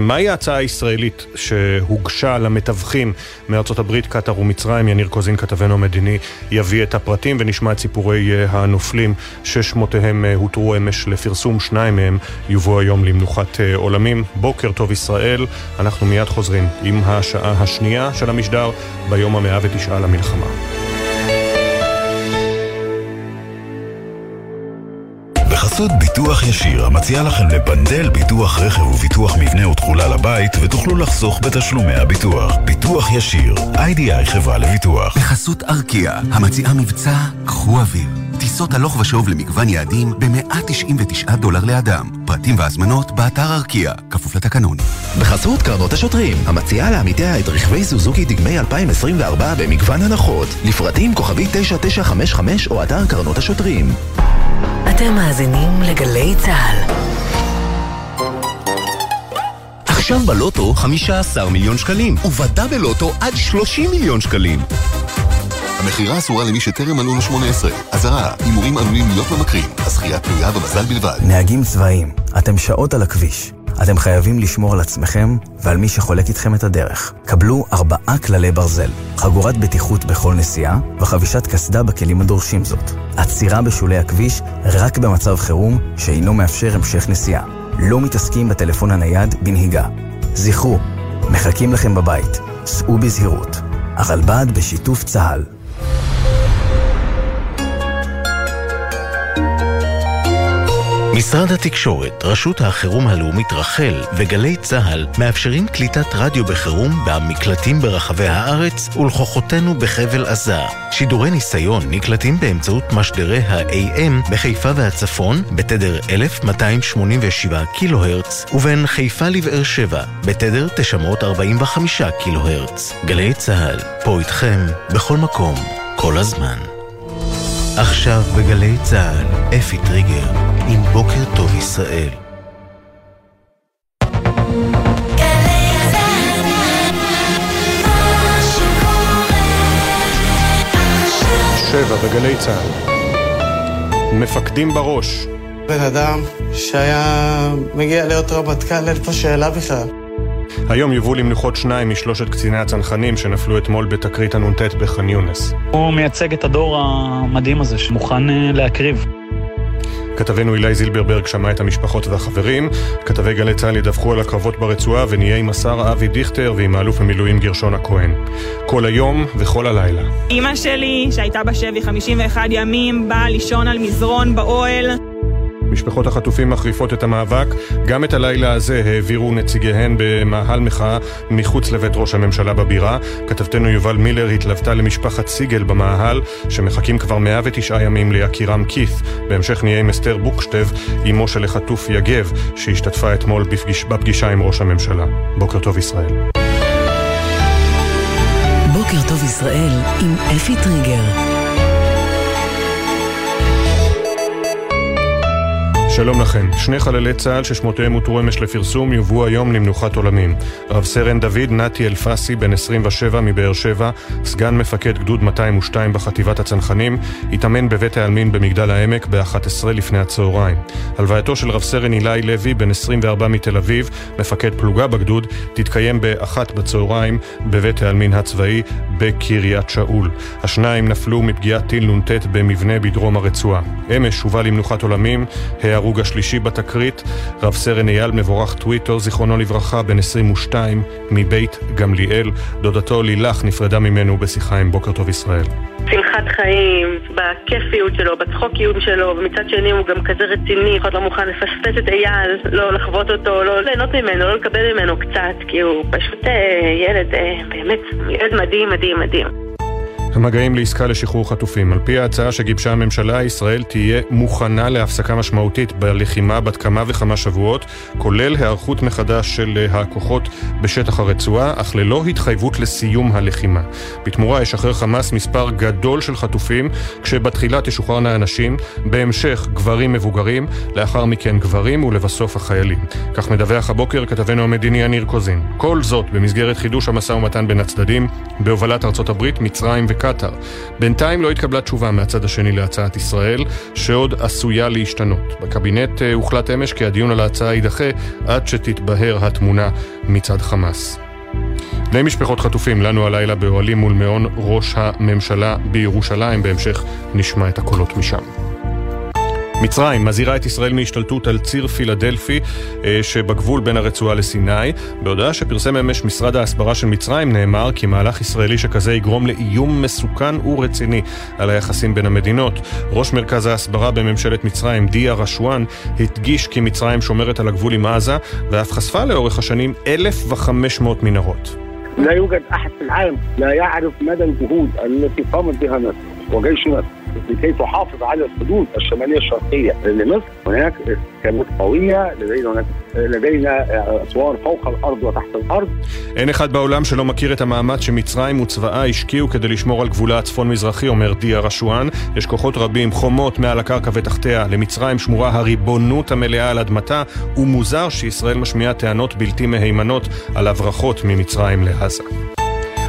מהי ההצעה הישראלית שהוגשה למתווכים מארצות הברית, קטאר ומצרים? יניר קוזין, כתבנו המדיני, יביא את הפרטים ונשמע את סיפורי הנופלים ששמותיהם הותרו אמש לפרסום. שניים מהם יובאו היום למנוחת מנוחת אה, עולמים. בוקר טוב ישראל, אנחנו מיד חוזרים עם השעה השנייה של המשדר ביום המאה ותשעה למלחמה. בחסות ביטוח ישיר, המציע לכם לפנדל ביטוח רכב וביטוח מבנה ותכולה לבית, ותוכלו לחסוך בתשלומי הביטוח. ביטוח ישיר, איי-די-איי חברה לביטוח. בחסות ארקיע, המציעה מבצע קחו אוויר. טיסות הלוך ושוב למגוון יעדים ב-199 דולר לאדם. פרטים והזמנות באתר ארקיע, כפוף לתקנון. בחסות קרנות השוטרים, המציעה לעמיתיה את רכבי סוזוקי דגמי 2024 במגוון הנחות. לפרטים כוכבי 9955 או אתר קרנות השוטרים. אתם מאזינים לגלי צה"ל. עכשיו בלוטו 15 מיליון שקלים, ובדאבל לוטו עד 30 מיליון שקלים. המכירה אסורה למי שטרם מלאו לו 18. אזהרה, הימורים עלולים להיות ממכרים. הזכייה תלויה במזל בלבד. נהגים צבאיים, אתם שעות על הכביש. אתם חייבים לשמור על עצמכם ועל מי שחולק איתכם את הדרך. קבלו ארבעה כללי ברזל, חגורת בטיחות בכל נסיעה וחבישת קסדה בכלים הדורשים זאת. עצירה בשולי הכביש רק במצב חירום שאינו מאפשר המשך נסיעה. לא מתעסקים בטלפון הנייד בנהיגה. זכרו, מחכים לכם בבית. סעו בזהירות. הרלב"ד בשיתוף צה"ל. משרד התקשורת, רשות החירום הלאומית רח"ל וגלי צה"ל מאפשרים קליטת רדיו בחירום במקלטים ברחבי הארץ ולכוחותינו בחבל עזה. שידורי ניסיון נקלטים באמצעות משדרי ה-AM בחיפה והצפון בתדר 1287 קילו הרץ ובין חיפה לבאר שבע בתדר 945 קילו הרץ. גלי צה"ל, פה איתכם, בכל מקום, כל הזמן. עכשיו בגלי צה"ל, אפי טריגר, עם בוקר טוב ישראל. שבע בגלי צה"ל. מפקדים בראש. בן אדם שהיה מגיע להיות רמטכ"ל, אין פה שאלה בכלל. היום יובאו למנוחות שניים משלושת קציני הצנחנים שנפלו אתמול בתקרית הנ"ט בח'אן יונס. הוא מייצג את הדור המדהים הזה שמוכן אה, להקריב. כתבנו אילי זילברברג שמע את המשפחות והחברים. כתבי גלי צה"ל ידווחו על הקרבות ברצועה ונהיה עם השר אבי דיכטר ועם האלוף במילואים גרשון הכהן. כל היום וכל הלילה. אימא שלי, שהייתה בשבי 51 ימים, באה לישון על מזרון באוהל. משפחות החטופים מחריפות את המאבק. גם את הלילה הזה העבירו נציגיהן במאהל מחאה מחוץ לבית ראש הממשלה בבירה. כתבתנו יובל מילר התלוותה למשפחת סיגל במאהל, שמחכים כבר 109 ימים ליקירם כיף. בהמשך נהיה עם אסתר בוקשטב, אמו של החטוף יגב, שהשתתפה אתמול בפגיש, בפגישה עם ראש הממשלה. בוקר טוב ישראל. בוקר טוב ישראל עם אפי טריגר. שלום לכם. שני חללי צה"ל ששמותיהם הותרו אמש לפרסום יובאו היום למנוחת עולמים. רב סרן דוד נתי אלפסי, בן 27 מבאר שבע, סגן מפקד גדוד 202 בחטיבת הצנחנים, התאמן בבית העלמין במגדל העמק ב-11 לפני הצהריים. הלווייתו של רב סרן אילי לוי, בן 24 מתל אביב, מפקד פלוגה בגדוד, תתקיים ב-1 בצהריים בבית העלמין הצבאי בקריית שאול. השניים נפלו מפגיעת טיל נ"ט במבנה בדרום הרצועה. אמש הובא למנוחת עולמים, ההרוג השלישי בתקרית, רב סרן אייל מבורך טוויטו, זיכרונו לברכה, בן 22, מבית גמליאל. דודתו לילך נפרדה ממנו בשיחה עם בוקר טוב ישראל. שמחת חיים, בכיפיות שלו, בצחוקיות שלו, ומצד שני הוא גם כזה רציני, אחד לא מוכן לפספס את אייל, לא לחוות אותו, לא ליהנות ממנו, לא לקבל ממנו קצת, כי הוא פשוט אה, ילד, אה, באמת, ילד מדהים, מדהים, מדהים. המגעים לעסקה לשחרור חטופים. על פי ההצעה שגיבשה הממשלה, ישראל תהיה מוכנה להפסקה משמעותית בלחימה בת כמה וכמה שבועות, כולל היערכות מחדש של הכוחות בשטח הרצועה, אך ללא התחייבות לסיום הלחימה. בתמורה ישחרר חמאס מספר גדול של חטופים, כשבתחילה תשוחררנה הנשים, בהמשך גברים מבוגרים, לאחר מכן גברים ולבסוף החיילים. כך מדווח הבוקר כתבנו המדיני יניר קוזין. כל זאת במסגרת חידוש המשא ומתן בין הצדדים, בהובלת ארצות הברית, מצרים וקטאר. קטאר. בינתיים לא התקבלה תשובה מהצד השני להצעת ישראל, שעוד עשויה להשתנות. בקבינט אה, הוחלט אמש כי הדיון על ההצעה יידחה עד שתתבהר התמונה מצד חמאס. בני משפחות חטופים לנו הלילה באוהלים מול מעון ראש הממשלה בירושלים, בהמשך נשמע את הקולות משם. מצרים מזהירה את ישראל מהשתלטות על ציר פילדלפי אה, שבגבול בין הרצועה לסיני. בהודעה שפרסם אמש משרד ההסברה של מצרים נאמר כי מהלך ישראלי שכזה יגרום לאיום מסוכן ורציני על היחסים בין המדינות. ראש מרכז ההסברה בממשלת מצרים, דיה רשואן, הדגיש כי מצרים שומרת על הגבול עם עזה ואף חשפה לאורך השנים 1,500 מנהרות. لا يوجد احد في العالم لا يعرف مدى الجهود التي قامت بها مصر وجيش مصر لكي تحافظ على الحدود الشماليه الشرقيه لمصر هناك كانت قويه لدينا هناك لدينا اسوار فوق الارض وتحت الارض אין אחד בעולם שלא מכיר את המאמץ שמצרים וצבאה השקיעו כדי לשמור על גבולה הצפון-מזרחי, אומר דיה רשואן. יש כוחות רבים, חומות מעל הקרקע ותחתיה. למצרים שמורה הריבונות המלאה על אדמתה, ומוזר שישראל משמיעה טענות בלתי מהימנות על הברחות ממצרים לעזה.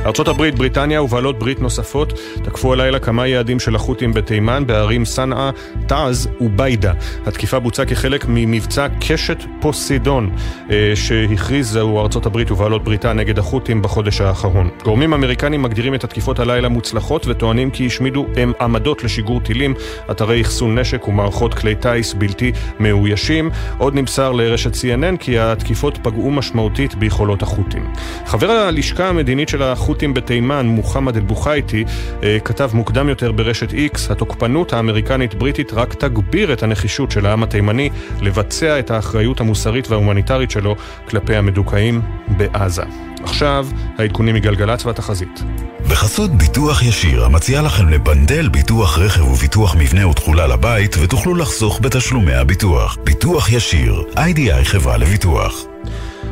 ארצות הברית, בריטניה ובעלות ברית נוספות תקפו הלילה כמה יעדים של החות'ים בתימן בערים סנאה, תעז וביידה. התקיפה בוצעה כחלק ממבצע קשת פוסידון אה, שהכריזו ארצות הברית ובעלות בריתה נגד החות'ים בחודש האחרון. גורמים אמריקנים מגדירים את התקיפות הלילה מוצלחות וטוענים כי השמידו הם עמדות לשיגור טילים, אתרי אחסון נשק ומערכות כלי טיס בלתי מאוישים. עוד נמסר לרשת CNN כי התקיפות פגעו משמעותית ביכולות החות'ים. חבר הלשכה המדינית של החות'ים החות'ים בתימן, מוחמד אל-בוכייטי, אה, כתב מוקדם יותר ברשת איקס, התוקפנות האמריקנית-בריטית רק תגביר את הנחישות של העם התימני לבצע את האחריות המוסרית וההומניטרית שלו כלפי המדוכאים בעזה. עכשיו, העדכונים מגלגלצ והתחזית. בחסות ביטוח ישיר, המציע לכם לבנדל ביטוח רכב וביטוח מבנה ותכולה לבית, ותוכלו לחסוך בתשלומי הביטוח. ביטוח ישיר, איי-די-איי חברה לביטוח.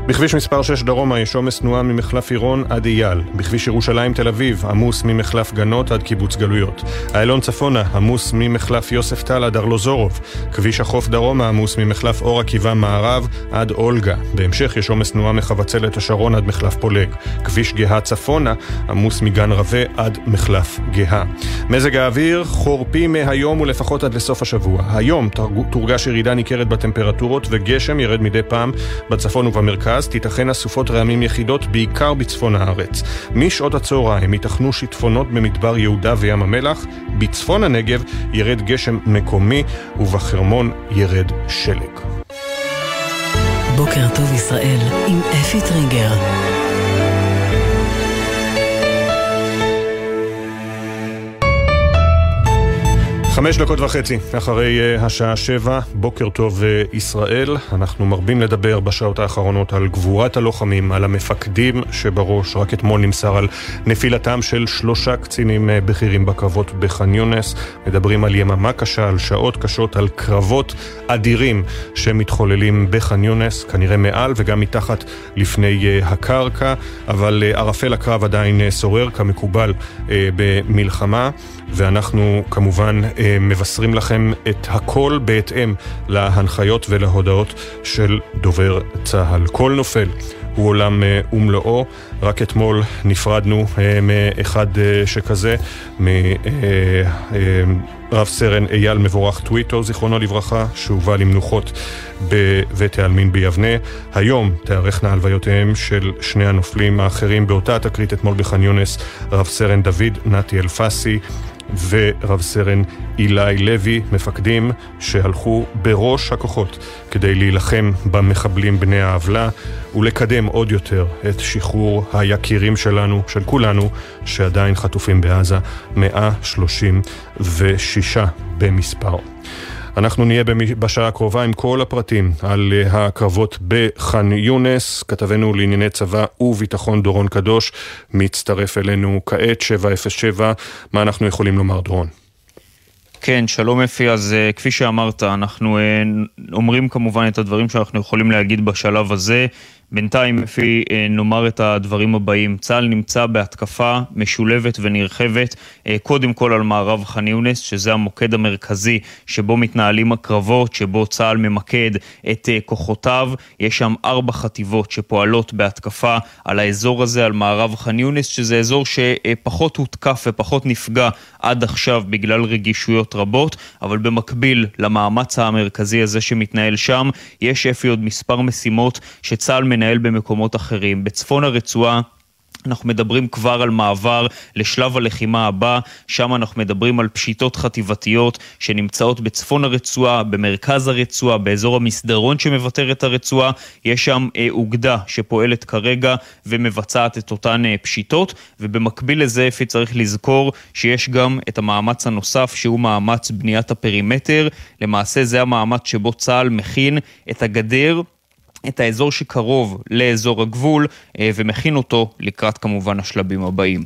בכביש מספר 6 דרומה יש עומס תנועה ממחלף עירון עד אייל. בכביש ירושלים תל אביב עמוס ממחלף גנות עד קיבוץ גלויות. איילון צפונה עמוס ממחלף יוסף טל עד ארלוזורוב. כביש החוף דרומה עמוס ממחלף אור עקיבא מערב עד אולגה. בהמשך יש עומס תנועה מחבצלת השרון עד מחלף פולג. כביש גאה צפונה עמוס מגן רבה עד מחלף גאה. מזג האוויר חורפי מהיום ולפחות עד לסוף השבוע. היום תורגש ירידה ניכרת בטמפרטורות וגשם ירד מדי פעם בצפון ובמרכז. במרכז תיתכן אסופות רעמים יחידות בעיקר בצפון הארץ. משעות הצהריים ייתכנו שיטפונות במדבר יהודה וים המלח, בצפון הנגב ירד גשם מקומי ובחרמון ירד שלג. בוקר טוב ישראל עם אפי טריגר. חמש דקות וחצי אחרי uh, השעה שבע, בוקר טוב uh, ישראל. אנחנו מרבים לדבר בשעות האחרונות על גבורת הלוחמים, על המפקדים שבראש. רק אתמול נמסר על נפילתם של שלושה קצינים uh, בכירים בקרבות בח'אן יונס. מדברים על יממה קשה, על שעות קשות, על קרבות אדירים שמתחוללים בח'אן יונס, כנראה מעל וגם מתחת לפני הקרקע, אבל ערפל הקרב עדיין שורר כמקובל במלחמה, ואנחנו כמובן... Uh, מבשרים לכם את הכל בהתאם להנחיות ולהודעות של דובר צה"ל. כל נופל הוא עולם ומלואו. רק אתמול נפרדנו מאחד שכזה, מרב סרן אייל מבורך טוויטו, זיכרונו לברכה, שהובא למנוחות בבית העלמין ביבנה. היום תארכנה הלוויותיהם של שני הנופלים האחרים באותה תקרית אתמול בח'אן יונס, רב סרן דוד נתי אלפסי. ורב סרן אילי לוי, מפקדים שהלכו בראש הכוחות כדי להילחם במחבלים בני העוולה ולקדם עוד יותר את שחרור היקירים שלנו, של כולנו, שעדיין חטופים בעזה, 136 במספר. אנחנו נהיה בשעה הקרובה עם כל הפרטים על אה, הקרבות בח'אן יונס. כתבנו לענייני צבא וביטחון דורון קדוש מצטרף אלינו כעת, 707. מה אנחנו יכולים לומר, דורון? כן, שלום אפי, אז uh, כפי שאמרת, אנחנו uh, אומרים כמובן את הדברים שאנחנו יכולים להגיד בשלב הזה. בינתיים, לפי אה, נאמר את הדברים הבאים, צה"ל נמצא בהתקפה משולבת ונרחבת, אה, קודם כל על מערב ח'אן יונס, שזה המוקד המרכזי שבו מתנהלים הקרבות, שבו צה"ל ממקד את אה, כוחותיו. יש שם ארבע חטיבות שפועלות בהתקפה על האזור הזה, על מערב ח'אן יונס, שזה אזור שפחות הותקף ופחות נפגע עד עכשיו בגלל רגישויות רבות, אבל במקביל למאמץ המרכזי הזה שמתנהל שם, יש אפי עוד מספר משימות שצה"ל מנהל במקומות אחרים. בצפון הרצועה אנחנו מדברים כבר על מעבר לשלב הלחימה הבא, שם אנחנו מדברים על פשיטות חטיבתיות שנמצאות בצפון הרצועה, במרכז הרצועה, באזור המסדרון שמבטר את הרצועה, יש שם אה, אוגדה שפועלת כרגע ומבצעת את אותן אה, פשיטות, ובמקביל לזה אפי צריך לזכור שיש גם את המאמץ הנוסף שהוא מאמץ בניית הפרימטר, למעשה זה המאמץ שבו צה"ל מכין את הגדר את האזור שקרוב לאזור הגבול אה, ומכין אותו לקראת כמובן השלבים הבאים.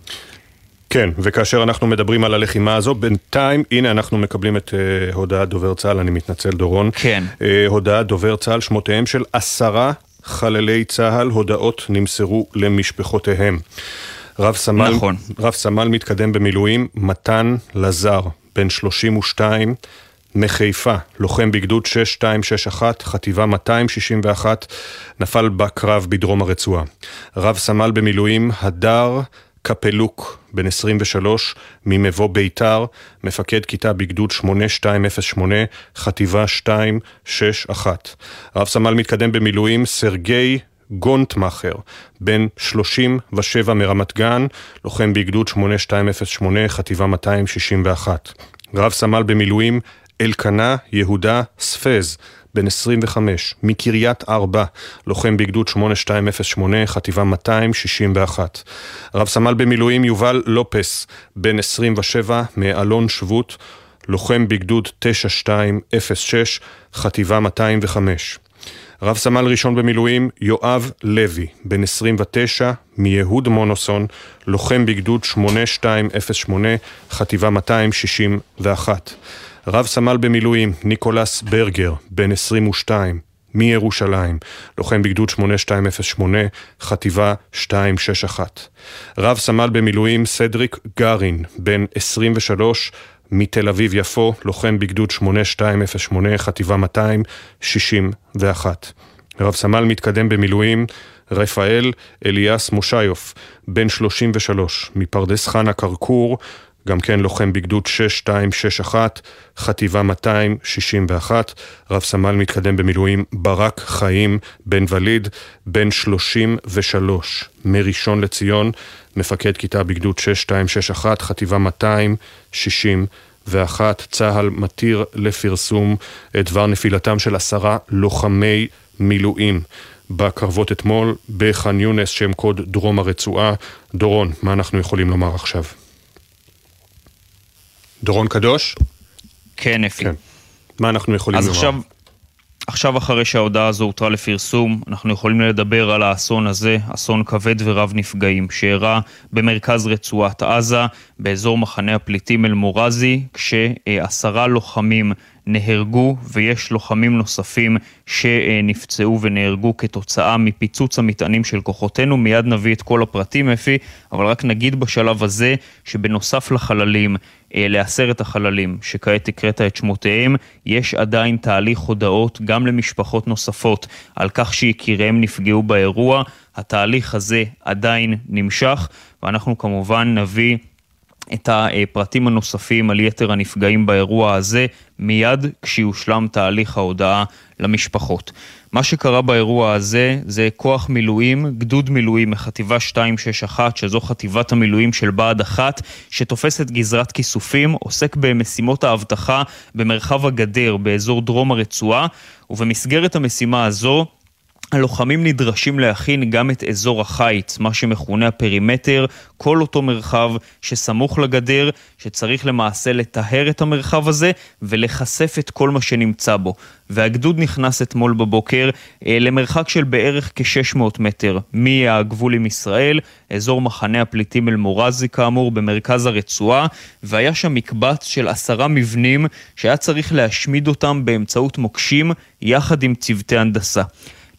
כן, וכאשר אנחנו מדברים על הלחימה הזו, בינתיים, הנה אנחנו מקבלים את אה, הודעת דובר צה"ל, אני מתנצל דורון. כן. אה, הודעת דובר צה"ל, שמותיהם של עשרה חללי צה"ל, הודעות נמסרו למשפחותיהם. רב סמל, נכון. רב סמל מתקדם במילואים, מתן לזר, בן 32, מחיפה, לוחם בגדוד 6261, חטיבה 261, נפל בקרב בדרום הרצועה. רב סמל במילואים, הדר קפלוק, בן 23, ממבוא ביתר, מפקד כיתה בגדוד 8208, חטיבה 261. רב סמל מתקדם במילואים, סרגי גונטמאכר, בן 37 מרמת גן, לוחם בגדוד 8208, חטיבה 261. רב סמל במילואים, אלקנה יהודה ספז, בן 25, מקריית ארבע, לוחם בגדוד 8208, חטיבה 261. רב סמל במילואים יובל לופס, בן 27, מאלון שבות, לוחם בגדוד 9206, חטיבה 205. רב סמל ראשון במילואים יואב לוי, בן 29, מיהוד מונוסון, לוחם בגדוד 8208, חטיבה 261. רב סמל במילואים ניקולס ברגר, בן 22, מירושלים, לוחם בגדוד 8208, חטיבה 261. רב סמל במילואים סדריק גרין, בן 23, מתל אביב-יפו, לוחם בגדוד 8208, חטיבה 261. רב סמל מתקדם במילואים, רפאל אליאס מושיוף, בן 33, מפרדס חנה כרכור, גם כן לוחם בגדוד 6261, חטיבה 261, רב סמל מתקדם במילואים ברק חיים בן וליד, בן 33, מראשון לציון, מפקד כיתה בגדוד 6261, חטיבה 261, צה"ל מתיר לפרסום את דבר נפילתם של עשרה לוחמי מילואים. בקרבות אתמול בח'אן יונס, שם קוד דרום הרצועה. דורון, מה אנחנו יכולים לומר עכשיו? דורון קדוש? כן, אפי. כן. מה אנחנו יכולים אז לומר? עכשיו, עכשיו אחרי שההודעה הזו הותרה לפרסום, אנחנו יכולים לדבר על האסון הזה, אסון כבד ורב נפגעים, שאירע במרכז רצועת עזה, באזור מחנה הפליטים אל-מורזי, כשעשרה לוחמים נהרגו ויש לוחמים נוספים שנפצעו ונהרגו כתוצאה מפיצוץ המטענים של כוחותינו. מיד נביא את כל הפרטים, אפי, אבל רק נגיד בשלב הזה שבנוסף לחללים, אה, לעשרת החללים שכעת הקראת את שמותיהם, יש עדיין תהליך הודעות גם למשפחות נוספות על כך שיקיריהם נפגעו באירוע. התהליך הזה עדיין נמשך, ואנחנו כמובן נביא את הפרטים הנוספים על יתר הנפגעים באירוע הזה מיד כשיושלם תהליך ההודעה למשפחות. מה שקרה באירוע הזה זה כוח מילואים, גדוד מילואים מחטיבה 261, שזו חטיבת המילואים של בה"ד 1, שתופסת גזרת כיסופים, עוסק במשימות האבטחה במרחב הגדר באזור דרום הרצועה, ובמסגרת המשימה הזו הלוחמים נדרשים להכין גם את אזור החיץ, מה שמכונה הפרימטר, כל אותו מרחב שסמוך לגדר, שצריך למעשה לטהר את המרחב הזה ולחשף את כל מה שנמצא בו. והגדוד נכנס אתמול בבוקר אה, למרחק של בערך כ-600 מטר מהגבול עם ישראל, אזור מחנה הפליטים אל-מורזי כאמור, במרכז הרצועה, והיה שם מקבץ של עשרה מבנים שהיה צריך להשמיד אותם באמצעות מוקשים יחד עם צוותי הנדסה.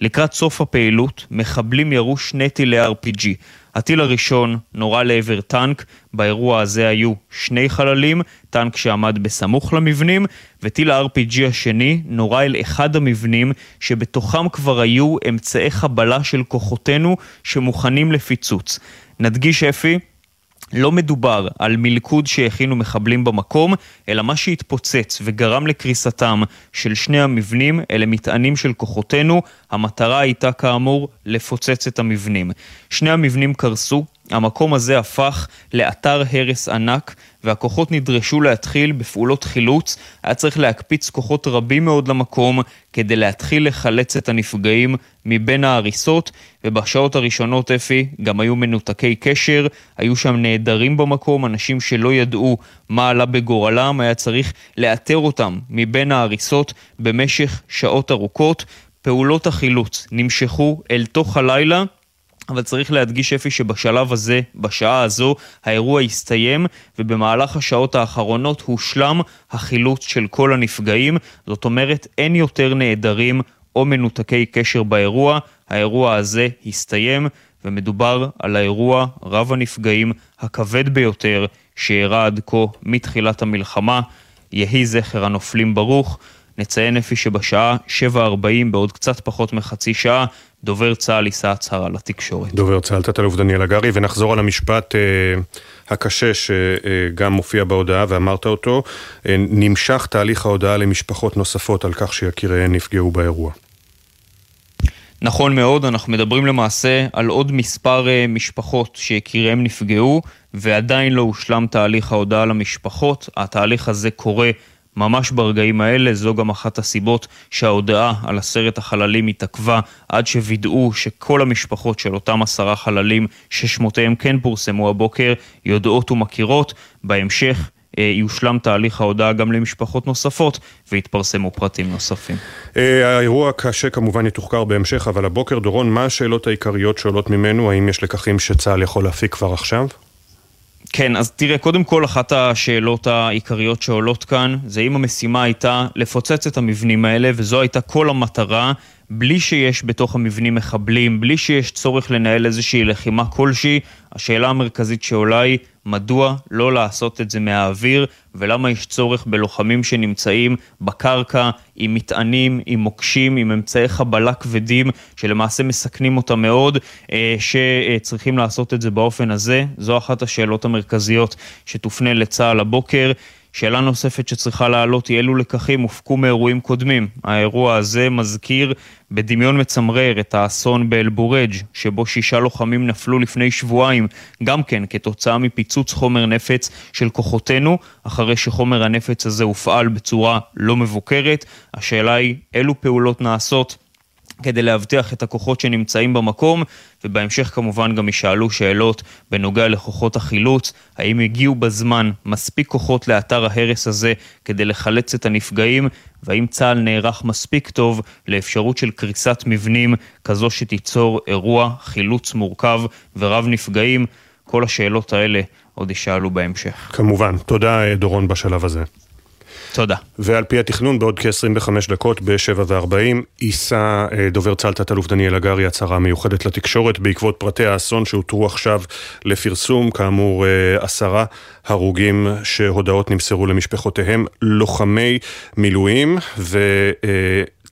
לקראת סוף הפעילות, מחבלים ירו שני טילי RPG. הטיל הראשון נורה לעבר טנק, באירוע הזה היו שני חללים, טנק שעמד בסמוך למבנים, וטיל ה-RPG השני נורה אל אחד המבנים שבתוכם כבר היו אמצעי חבלה של כוחותינו שמוכנים לפיצוץ. נדגיש אפי, לא מדובר על מלכוד שהכינו מחבלים במקום, אלא מה שהתפוצץ וגרם לקריסתם של שני המבנים, אלה מטענים של כוחותינו. המטרה הייתה כאמור לפוצץ את המבנים. שני המבנים קרסו, המקום הזה הפך לאתר הרס ענק, והכוחות נדרשו להתחיל בפעולות חילוץ. היה צריך להקפיץ כוחות רבים מאוד למקום כדי להתחיל לחלץ את הנפגעים מבין ההריסות, ובשעות הראשונות, אפי, גם היו מנותקי קשר, היו שם נעדרים במקום, אנשים שלא ידעו מה עלה בגורלם, היה צריך לאתר אותם מבין ההריסות במשך שעות ארוכות. פעולות החילוץ נמשכו אל תוך הלילה. אבל צריך להדגיש אפי שבשלב הזה, בשעה הזו, האירוע הסתיים ובמהלך השעות האחרונות הושלם החילוץ של כל הנפגעים. זאת אומרת, אין יותר נעדרים או מנותקי קשר באירוע. האירוע הזה הסתיים ומדובר על האירוע רב הנפגעים הכבד ביותר שאירע עד כה מתחילת המלחמה. יהי זכר הנופלים ברוך. נציין אפי שבשעה 7.40 בעוד קצת פחות מחצי שעה דובר צה"ל יישא הצהרה לתקשורת. דובר צה"ל, תת-אלוף דניאל הגרי, ונחזור על המשפט אה, הקשה שגם מופיע בהודעה ואמרת אותו. אה, נמשך תהליך ההודעה למשפחות נוספות על כך שיקיריהן נפגעו באירוע. נכון מאוד, אנחנו מדברים למעשה על עוד מספר אה, משפחות שיקיריהם נפגעו ועדיין לא הושלם תהליך ההודעה למשפחות. התהליך הזה קורה ממש ברגעים האלה, זו גם אחת הסיבות שההודעה על עשרת החללים התעכבה עד שווידאו שכל המשפחות של אותם עשרה חללים ששמותיהם כן פורסמו הבוקר יודעות ומכירות. בהמשך אה, יושלם תהליך ההודעה גם למשפחות נוספות ויתפרסמו פרטים נוספים. אה, האירוע הקשה כמובן יתוחקר בהמשך, אבל הבוקר, דורון, מה השאלות העיקריות שעולות ממנו? האם יש לקחים שצה"ל יכול להפיק כבר עכשיו? כן, אז תראה, קודם כל אחת השאלות העיקריות שעולות כאן זה אם המשימה הייתה לפוצץ את המבנים האלה, וזו הייתה כל המטרה, בלי שיש בתוך המבנים מחבלים, בלי שיש צורך לנהל איזושהי לחימה כלשהי, השאלה המרכזית שעולה היא מדוע לא לעשות את זה מהאוויר, ולמה יש צורך בלוחמים שנמצאים בקרקע עם מטענים, עם מוקשים, עם אמצעי חבלה כבדים, שלמעשה מסכנים אותם מאוד, אה, שצריכים לעשות את זה באופן הזה. זו אחת השאלות המרכזיות שתופנה לצה"ל הבוקר. שאלה נוספת שצריכה לעלות היא אילו לקחים הופקו מאירועים קודמים. האירוע הזה מזכיר בדמיון מצמרר את האסון באל-בורג', שבו שישה לוחמים נפלו לפני שבועיים, גם כן כתוצאה מפיצוץ חומר נפץ של כוחותינו, אחרי שחומר הנפץ הזה הופעל בצורה לא מבוקרת. השאלה היא אילו פעולות נעשות כדי להבטיח את הכוחות שנמצאים במקום, ובהמשך כמובן גם יישאלו שאלות בנוגע לכוחות החילוץ, האם הגיעו בזמן מספיק כוחות לאתר ההרס הזה כדי לחלץ את הנפגעים, והאם צה"ל נערך מספיק טוב לאפשרות של קריסת מבנים כזו שתיצור אירוע חילוץ מורכב ורב נפגעים. כל השאלות האלה עוד יישאלו בהמשך. כמובן. תודה דורון בשלב הזה. תודה. ועל פי התכנון, בעוד כ-25 דקות, ב-7 ו-40, יישא אה, דובר צה"ל תת-אלוף דניאל הגרי הצהרה מיוחדת לתקשורת בעקבות פרטי האסון שהותרו עכשיו לפרסום, כאמור אה, עשרה הרוגים שהודעות נמסרו למשפחותיהם, לוחמי מילואים, ו...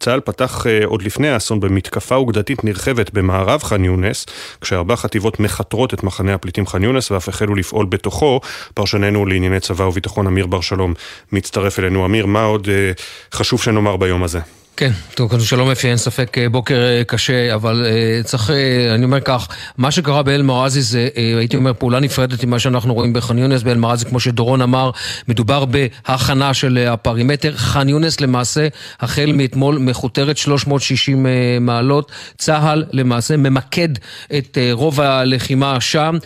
אה, צה"ל פתח uh, עוד לפני האסון במתקפה אוגדתית נרחבת במערב ח'אן יונס, כשארבע חטיבות מכתרות את מחנה הפליטים ח'אן יונס ואף החלו לפעול בתוכו. פרשננו לענייני צבא וביטחון אמיר בר שלום מצטרף אלינו. אמיר, מה עוד uh, חשוב שנאמר ביום הזה? כן, טוב, שלום אפי, אין ספק אה, בוקר אה, קשה, אבל uh, צריך, אני אומר כך, מה שקרה באל-מרזי זה, הייתי אומר, פעולה נפרדת ממה שאנחנו רואים בח'אן יונס באל-מרזי, כמו שדורון אמר, מדובר בהכנה של הפרימטר. ח'אן יונס למעשה, החל מאתמול מכותרת 360 אה, מעלות. צה"ל למעשה ממקד את רוב הלחימה שם.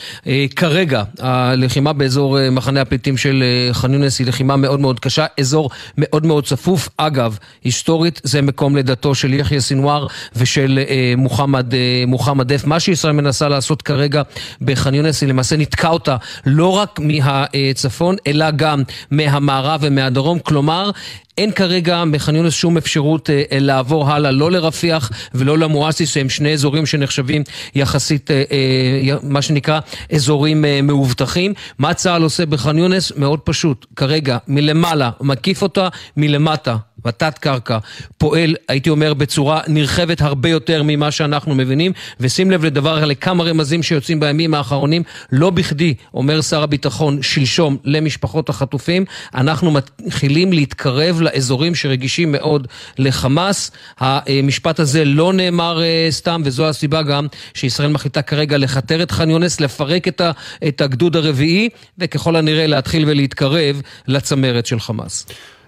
כרגע, הלחימה באזור מחנה הפליטים של ח'אן יונס היא לחימה מאוד מאוד קשה, אזור מאוד מאוד צפוף. אגב, היסטורית, זה מקום לידתו של יחיא סינואר ושל אה, מוחמד, אה, מוחמד דף. מה שישראל מנסה לעשות כרגע בח'אן יונס היא למעשה נתקע אותה לא רק מהצפון אלא גם מהמערב ומהדרום, כלומר אין כרגע בח'אן יונס שום אפשרות אה, לעבור הלאה, לא לרפיח ולא למואסיס, שהם שני אזורים שנחשבים יחסית, אה, אה, מה שנקרא, אזורים אה, מאובטחים. מה צה"ל עושה בח'אן יונס? מאוד פשוט, כרגע, מלמעלה מקיף אותה, מלמטה בתת קרקע, פועל, הייתי אומר, בצורה נרחבת הרבה יותר ממה שאנחנו מבינים, ושים לב לדבר, לכמה רמזים שיוצאים בימים האחרונים, לא בכדי, אומר שר הביטחון שלשום למשפחות החטופים, אנחנו מתחילים להתקרב לאזורים שרגישים מאוד לחמאס. המשפט הזה לא נאמר אה, סתם, וזו הסיבה גם שישראל מחליטה כרגע לכתר את ח'אן יונס, לפרק את, ה, את הגדוד הרביעי, וככל הנראה להתחיל ולהתקרב לצמרת של חמאס.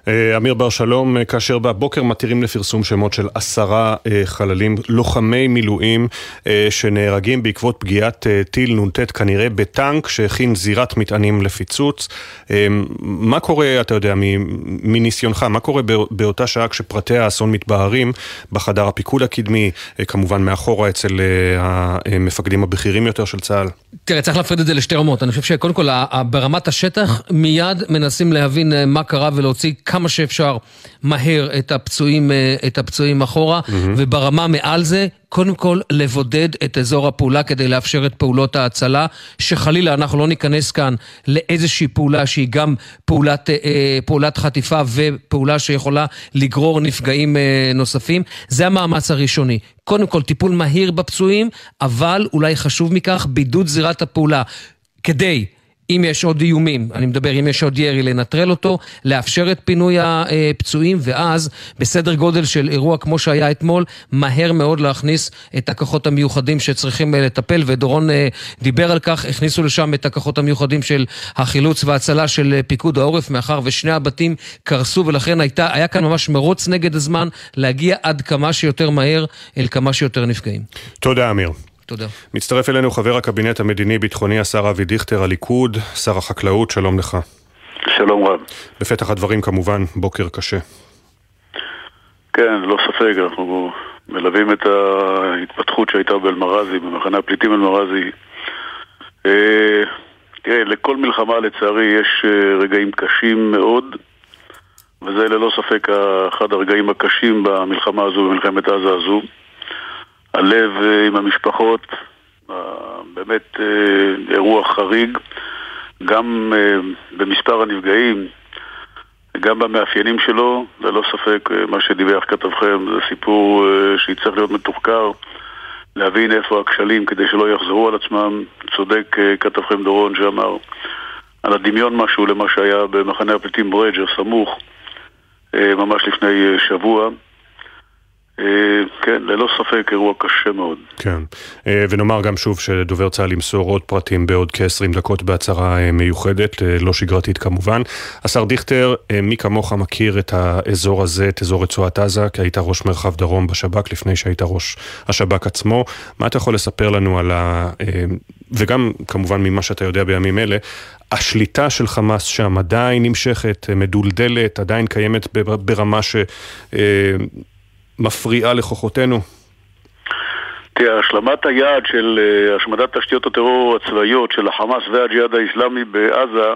אה, אמיר בר שלום, אה, כאשר בבוקר מתירים לפרסום שמות של עשרה אה, חללים, לוחמי מילואים שנהרגים בעקבות פגיעת טיל נ"ט כנראה בטנק שהכין זירת מטענים לפיצוץ. מה קורה, אתה יודע, מניסיונך, מה קורה באותה שעה כשפרטי האסון מתבהרים בחדר הפיקוד הקדמי, כמובן מאחורה אצל המפקדים הבכירים יותר של צה"ל? תראה, צריך להפריד את זה לשתי רמות. אני חושב שקודם כל, ברמת השטח מיד מנסים להבין מה קרה ולהוציא כמה שאפשר מהר את הפצועים, אה, את הפצועים אחורה, mm-hmm. וברמה מעל זה, קודם כל לבודד את אזור הפעולה כדי לאפשר את פעולות ההצלה, שחלילה אנחנו לא ניכנס כאן לאיזושהי פעולה שהיא גם פעולת, אה, פעולת חטיפה ופעולה שיכולה לגרור נפגעים אה, נוספים. זה המאמץ הראשוני. קודם כל טיפול מהיר בפצועים, אבל אולי חשוב מכך, בידוד זירת הפעולה. כדי אם יש עוד איומים, אני מדבר אם יש עוד ירי, לנטרל אותו, לאפשר את פינוי הפצועים, ואז בסדר גודל של אירוע כמו שהיה אתמול, מהר מאוד להכניס את הכוחות המיוחדים שצריכים אה, לטפל, ודורון אה, דיבר על כך, הכניסו לשם את הכוחות המיוחדים של החילוץ וההצלה של אה, פיקוד העורף, מאחר ושני הבתים קרסו, ולכן הייתה, היה כאן ממש מרוץ נגד הזמן להגיע עד כמה שיותר מהר אל כמה שיותר נפגעים. תודה, אמיר. תודה. מצטרף אלינו חבר הקבינט המדיני-ביטחוני, השר אבי דיכטר, הליכוד, שר החקלאות, שלום לך. שלום רב. בפתח הדברים כמובן, בוקר קשה. כן, לא ספק, אנחנו מלווים את ההתפתחות שהייתה באלמרזי, במחנה הפליטים אלמרזי. אה, תראה, לכל מלחמה לצערי יש אה, רגעים קשים מאוד, וזה ללא ספק אחד הרגעים הקשים במלחמה הזו, במלחמת עזה הזו. הלב אה, עם המשפחות, אה, באמת אה, אירוע חריג, גם במספר הנפגעים, גם במאפיינים שלו, ללא ספק מה שדיווח כתבכם זה סיפור שיצטרך להיות מתוחקר, להבין איפה הכשלים כדי שלא יחזרו על עצמם. צודק כתבכם דורון שאמר על הדמיון משהו למה שהיה במחנה הפליטים ברייג' הסמוך ממש לפני שבוע. אה, כן, ללא ספק אירוע קשה מאוד. כן, אה, ונאמר גם שוב שדובר צה"ל ימסור עוד פרטים בעוד כ-20 דקות בהצהרה אה, מיוחדת, לא שגרתית כמובן. השר דיכטר, מי כמוך מכיר את האזור הזה, את אזור רצועת עזה, כי היית ראש מרחב דרום בשב"כ לפני שהיית ראש השב"כ עצמו. מה אתה יכול לספר לנו על ה... וגם כמובן ממה שאתה יודע בימים אלה, השליטה של חמאס שם עדיין נמשכת, מדולדלת, עדיין קיימת ברמה ש... מפריעה לכוחותינו? תראה, השלמת היעד של uh, השמדת תשתיות הטרור הצבאיות של החמאס והג'יהאד האיסלאמי בעזה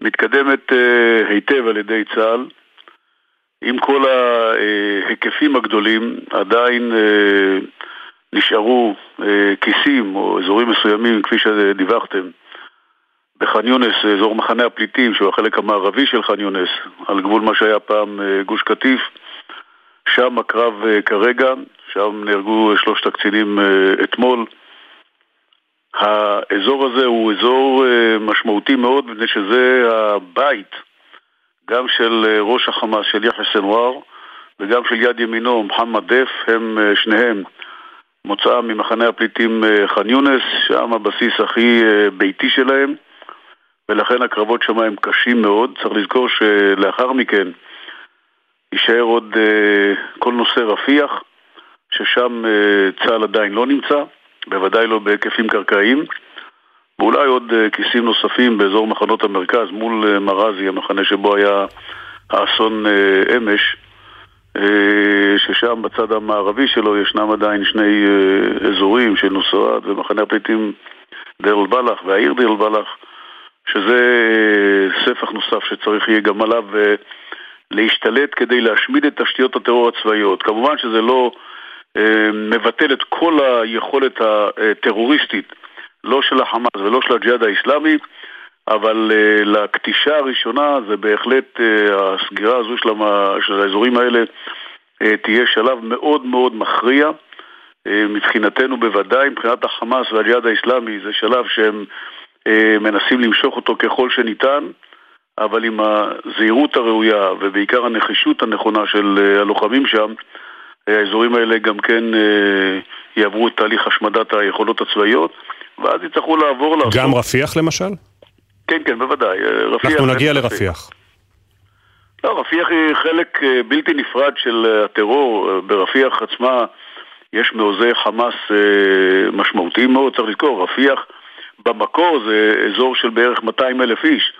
מתקדמת uh, היטב על ידי צה"ל. עם כל ההיקפים הגדולים, עדיין uh, נשארו כיסים או אזורים מסוימים, כפי שדיווחתם, בח'אן יונס, אזור מחנה הפליטים, שהוא החלק המערבי של ח'אן יונס, על גבול מה שהיה פעם גוש קטיף. שם הקרב אה, כרגע, שם נהרגו שלושת הקצינים אה, אתמול. האזור הזה הוא אזור אה, משמעותי מאוד, מפני שזה הבית גם של ראש החמאס, של יחיא סנוואר, וגם של יד ימינו, מוחמד דף, הם שניהם מוצאם ממחנה הפליטים ח'אן יונס, שם הבסיס הכי ביתי שלהם, ולכן הקרבות שם הם קשים מאוד. צריך לזכור שלאחר מכן יישאר עוד uh, כל נושא רפיח, ששם uh, צה"ל עדיין לא נמצא, בוודאי לא בהיקפים קרקעיים, ואולי עוד uh, כיסים נוספים באזור מחנות המרכז מול מרזי, המחנה שבו היה האסון אמש, ששם בצד המערבי שלו ישנם עדיין שני אזורים של נוסרת ומחנה הפליטים דיר אל-בלח והעיר דיר אל-בלח, שזה ספח נוסף שצריך יהיה גם עליו להשתלט כדי להשמיד את תשתיות הטרור הצבאיות. כמובן שזה לא אה, מבטל את כל היכולת הטרוריסטית, לא של החמאס ולא של הג'יהאד האיסלאמי, אבל uh, לכתישה הראשונה זה בהחלט uh, הסגירה הזו של, המה, של האזורים האלה uh, תהיה שלב מאוד מאוד מכריע. Uh, מבחינתנו בוודאי, מבחינת החמאס והג'יהאד האיסלאמי זה שלב שהם uh, מנסים למשוך אותו ככל שניתן, אבל עם הזהירות הראויה ובעיקר הנחישות הנכונה של uh, הלוחמים שם, האזורים האלה גם כן uh, יעברו את תהליך השמדת היכולות הצבאיות, ואז יצטרכו לעבור לעשות... גם רפיח למשל? כן, כן, בוודאי. רפיח אנחנו נגיע לרפיח. לא, רפיח היא חלק אה, בלתי נפרד של אה, הטרור. אה, ברפיח עצמה יש מעוזי חמאס משמעותיים מאוד, צריך לזכור, רפיח במקור זה אזור של בערך 200 אלף איש.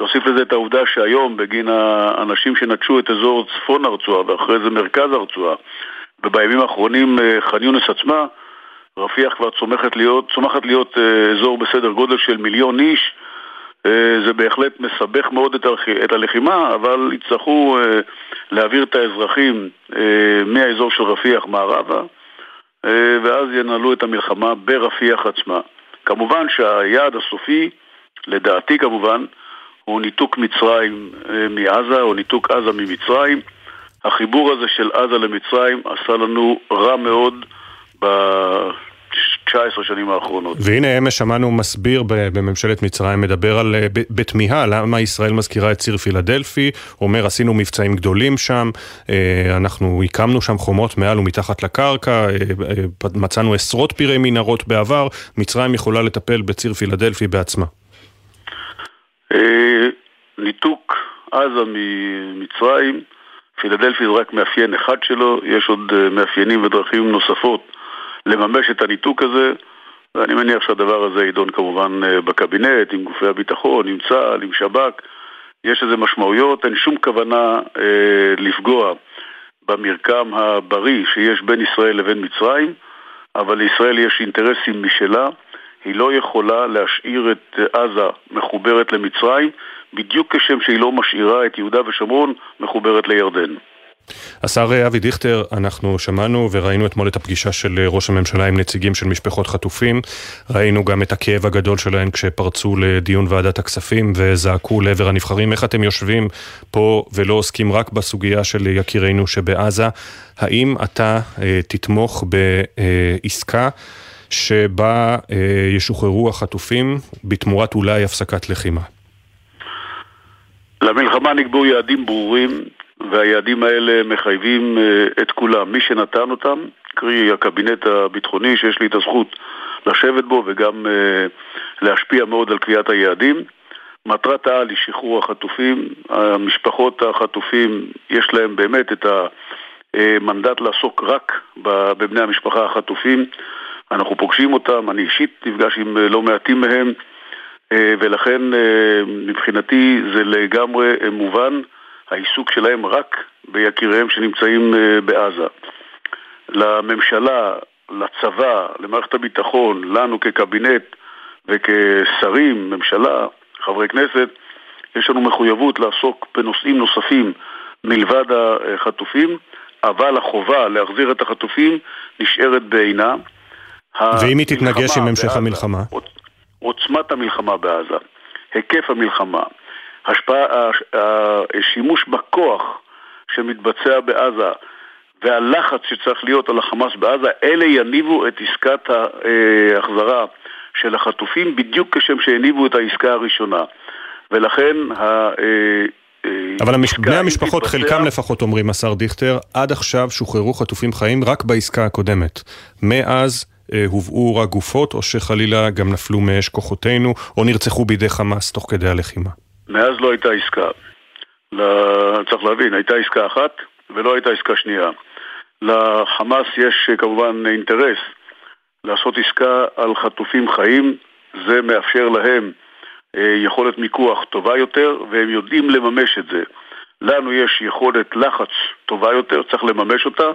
תוסיף לזה את העובדה שהיום, בגין האנשים שנטשו את אזור צפון הרצועה ואחרי זה מרכז הרצועה, ובימים האחרונים ח'אן יונס עצמה, רפיח כבר צומחת להיות, צומחת להיות אזור בסדר גודל של מיליון איש, אה, זה בהחלט מסבך מאוד את הלחימה, אבל יצטרכו אה, להעביר את האזרחים אה, מהאזור של רפיח מערבה, ואז ינהלו את המלחמה ברפיח עצמה. כמובן שהיעד הסופי, לדעתי כמובן, הוא ניתוק מצרים מעזה, או ניתוק עזה ממצרים. החיבור הזה של עזה למצרים עשה לנו רע מאוד 19 שנים האחרונות. והנה אמש שמענו מסביר בממשלת מצרים, מדבר על, אה, בתמיהה, למה ישראל מזכירה את ציר פילדלפי, אומר עשינו מבצעים גדולים שם, אה, אנחנו הקמנו שם חומות מעל ומתחת לקרקע, אה, מצאנו עשרות פירי מנהרות בעבר, מצרים יכולה לטפל בציר פילדלפי בעצמה. ניתוק עזה ממצרים, פילדלפי זה רק מאפיין אחד שלו, יש עוד מאפיינים ודרכים נוספות. לממש את הניתוק הזה, ואני מניח שהדבר הזה יידון כמובן אה, בקבינט, עם גופי הביטחון, עם צה"ל, עם שב"כ. יש לזה משמעויות, אין שום כוונה אה, לפגוע במרקם הבריא שיש בין ישראל לבין מצרים, אבל לישראל יש אינטרסים משלה. היא לא יכולה להשאיר את עזה מחוברת למצרים, בדיוק כשם שהיא לא משאירה את יהודה ושומרון מחוברת לירדן. השר אבי דיכטר, אנחנו שמענו וראינו אתמול את הפגישה של ראש הממשלה עם נציגים של משפחות חטופים. ראינו גם את הכאב הגדול שלהם כשפרצו לדיון ועדת הכספים וזעקו לעבר הנבחרים. איך אתם יושבים פה ולא עוסקים רק בסוגיה של יקירינו שבעזה? האם אתה אה, תתמוך בעסקה שבה אה, ישוחררו החטופים בתמורת אולי הפסקת לחימה? למלחמה נקבעו יעדים ברורים והיעדים האלה מחייבים אה, את כולם. מי שנתן אותם, קרי הקבינט הביטחוני שיש לי את הזכות לשבת בו וגם אה, להשפיע מאוד על קביעת היעדים. מטרת העל היא שחרור החטופים. המשפחות החטופים, יש להם באמת את המנדט לעסוק רק בבני המשפחה החטופים. אנחנו פוגשים אותם, אני אישית נפגש עם אה, לא מעטים מהם, ולכן מבחינתי זה לגמרי מובן. העיסוק שלהם רק ביקיריהם שנמצאים אה, בעזה. לממשלה, לצבא, למערכת הביטחון, לנו כקבינט וכשרים, ממשלה, חברי כנסת, יש לנו מחויבות לעסוק בנושאים נוספים מלבד החטופים, אבל החובה להחזיר את החטופים נשארת בעינה. ואם היא תתנגש עם המשך המלחמה? עוצמת המלחמה בעזה, היקף המלחמה, השפעה, השימוש בכוח שמתבצע בעזה והלחץ שצריך להיות על החמאס בעזה, אלה יניבו את עסקת ההחזרה של החטופים בדיוק כשם שהניבו את העסקה הראשונה. ולכן ה... אה, אה, אבל בני המשפחות, תתבצע... חלקם לפחות אומרים, השר דיכטר, עד עכשיו שוחררו חטופים חיים רק בעסקה הקודמת. מאז אה, הובאו רק גופות, או שחלילה גם נפלו מאש כוחותינו, או נרצחו בידי חמאס תוך כדי הלחימה. מאז לא הייתה עסקה. צריך להבין, הייתה עסקה אחת ולא הייתה עסקה שנייה. לחמאס יש כמובן אינטרס לעשות עסקה על חטופים חיים, זה מאפשר להם אה, יכולת מיקוח טובה יותר, והם יודעים לממש את זה. לנו יש יכולת לחץ טובה יותר, צריך לממש אותה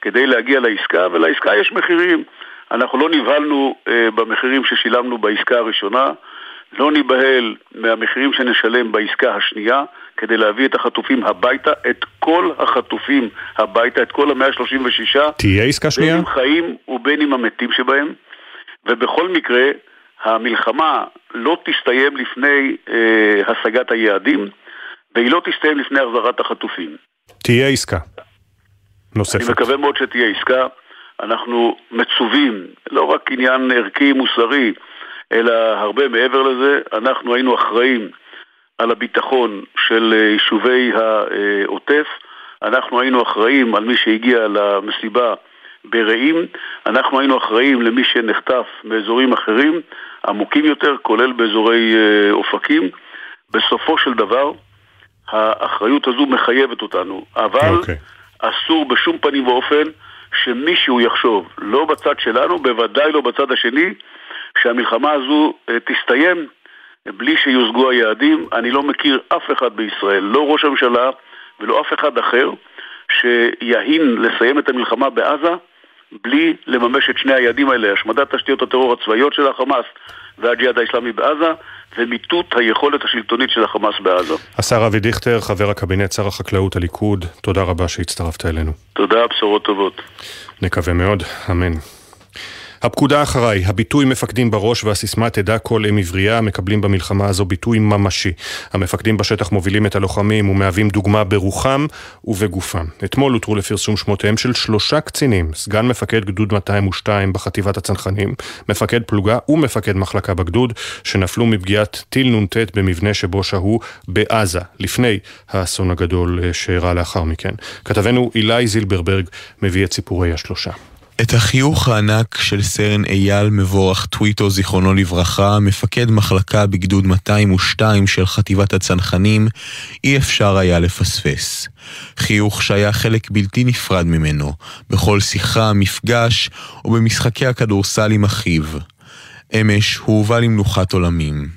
כדי להגיע לעסקה, ולעסקה יש מחירים. אנחנו לא נבהלנו אה, במחירים ששילמנו בעסקה הראשונה, לא ניבהל מהמחירים שנשלם בעסקה השנייה כדי להביא את החטופים הביתה, את כל החטופים הביתה, את כל המאה ה-36. תהיה עסקה שנייה? בין אם חיים ובין אם המתים שבהם, ובכל מקרה, המלחמה לא תסתיים לפני אה, השגת היעדים, והיא לא תסתיים לפני החזרת החטופים. תהיה עסקה. נוספת. אני מקווה מאוד שתהיה עסקה. אנחנו מצווים, לא רק עניין ערכי מוסרי, אלא הרבה מעבר לזה. אנחנו היינו אחראים על הביטחון של אה, יישובי העוטף. אנחנו היינו אחראים על מי שהגיע למסיבה ברעים, אנחנו היינו אחראים למי שנחטף מאזורים אחרים, עמוקים יותר, כולל באזורי אה, אופקים. בסופו של דבר, האחריות הזו מחייבת אותנו, אבל okay. אוקיי. אסור בשום פנים ואופן שמישהו יחשוב, לא בצד שלנו, בוודאי לא בצד השני, שהמלחמה הזו אה, תסתיים בלי שיושגו היעדים. אני לא מכיר אף אחד בישראל, לא ראש הממשלה ולא אף אחד אחר, שיהין לסיים את המלחמה בעזה בלי לממש את שני היעדים האלה, השמדת תשתיות הטרור הצבאיות של החמאס והג'יהאד האסלאמי בעזה, ומיטוט היכולת השלטונית של החמאס בעזה. השר אבי דיכטר, חבר הקבינט, שר החקלאות הליכוד, תודה רבה שהצטרפת אלינו. תודה, בשורות טובות. נקווה מאוד, אמן. הפקודה אחריי, הביטוי מפקדים בראש והסיסמה תדע כל אם עברייה מקבלים במלחמה הזו ביטוי ממשי. המפקדים בשטח מובילים את הלוחמים ומהווים דוגמה ברוחם ובגופם. אתמול הותרו לפרסום שמותיהם של שלושה קצינים, סגן מפקד גדוד 202 בחטיבת הצנחנים, מפקד פלוגה ומפקד מחלקה בגדוד, שנפלו מפגיעת טיל נ"ט במבנה שבו שהו בעזה, לפני האסון הגדול שאירע לאחר מכן. כתבנו אילי זילברברג מביא את סיפורי השלושה. את החיוך הענק של סרן אייל מבורך טוויטו, זיכרונו לברכה, מפקד מחלקה בגדוד 202 של חטיבת הצנחנים, אי אפשר היה לפספס. חיוך שהיה חלק בלתי נפרד ממנו, בכל שיחה, מפגש או במשחקי הכדורסל עם אחיו. אמש הוא הובא למנוחת עולמים.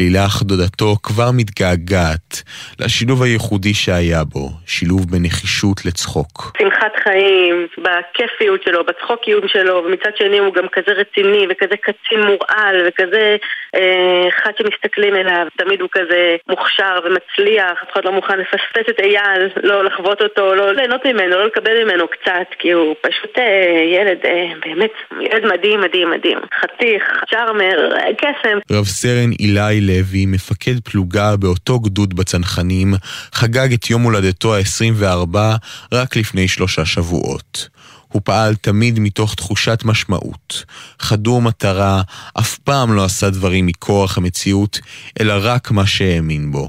לילך דודתו כבר מתגעגעת לשילוב הייחודי שהיה בו, שילוב בין נחישות לצחוק. שמחת חיים, בכיפיות שלו, בצחוקיות שלו, ומצד שני הוא גם כזה רציני וכזה קצין מורעל וכזה אה, אחד שמסתכלים אליו, תמיד הוא כזה מוכשר ומצליח, אף אחד לא מוכן לפספס את אייל, לא לחוות אותו, לא ליהנות ממנו, לא לקבל ממנו קצת, כי הוא פשוט אה, ילד, אה, באמת, ילד מדהים, מדהים, מדהים. חתיך, צ'ארמר, אה, קסם. רב סרן אילי לוי, מפקד פלוגה באותו גדוד בצנחנים, חגג את יום הולדתו ה-24 רק לפני שלושה שבועות. הוא פעל תמיד מתוך תחושת משמעות. חדור מטרה, אף פעם לא עשה דברים מכורח המציאות, אלא רק מה שהאמין בו.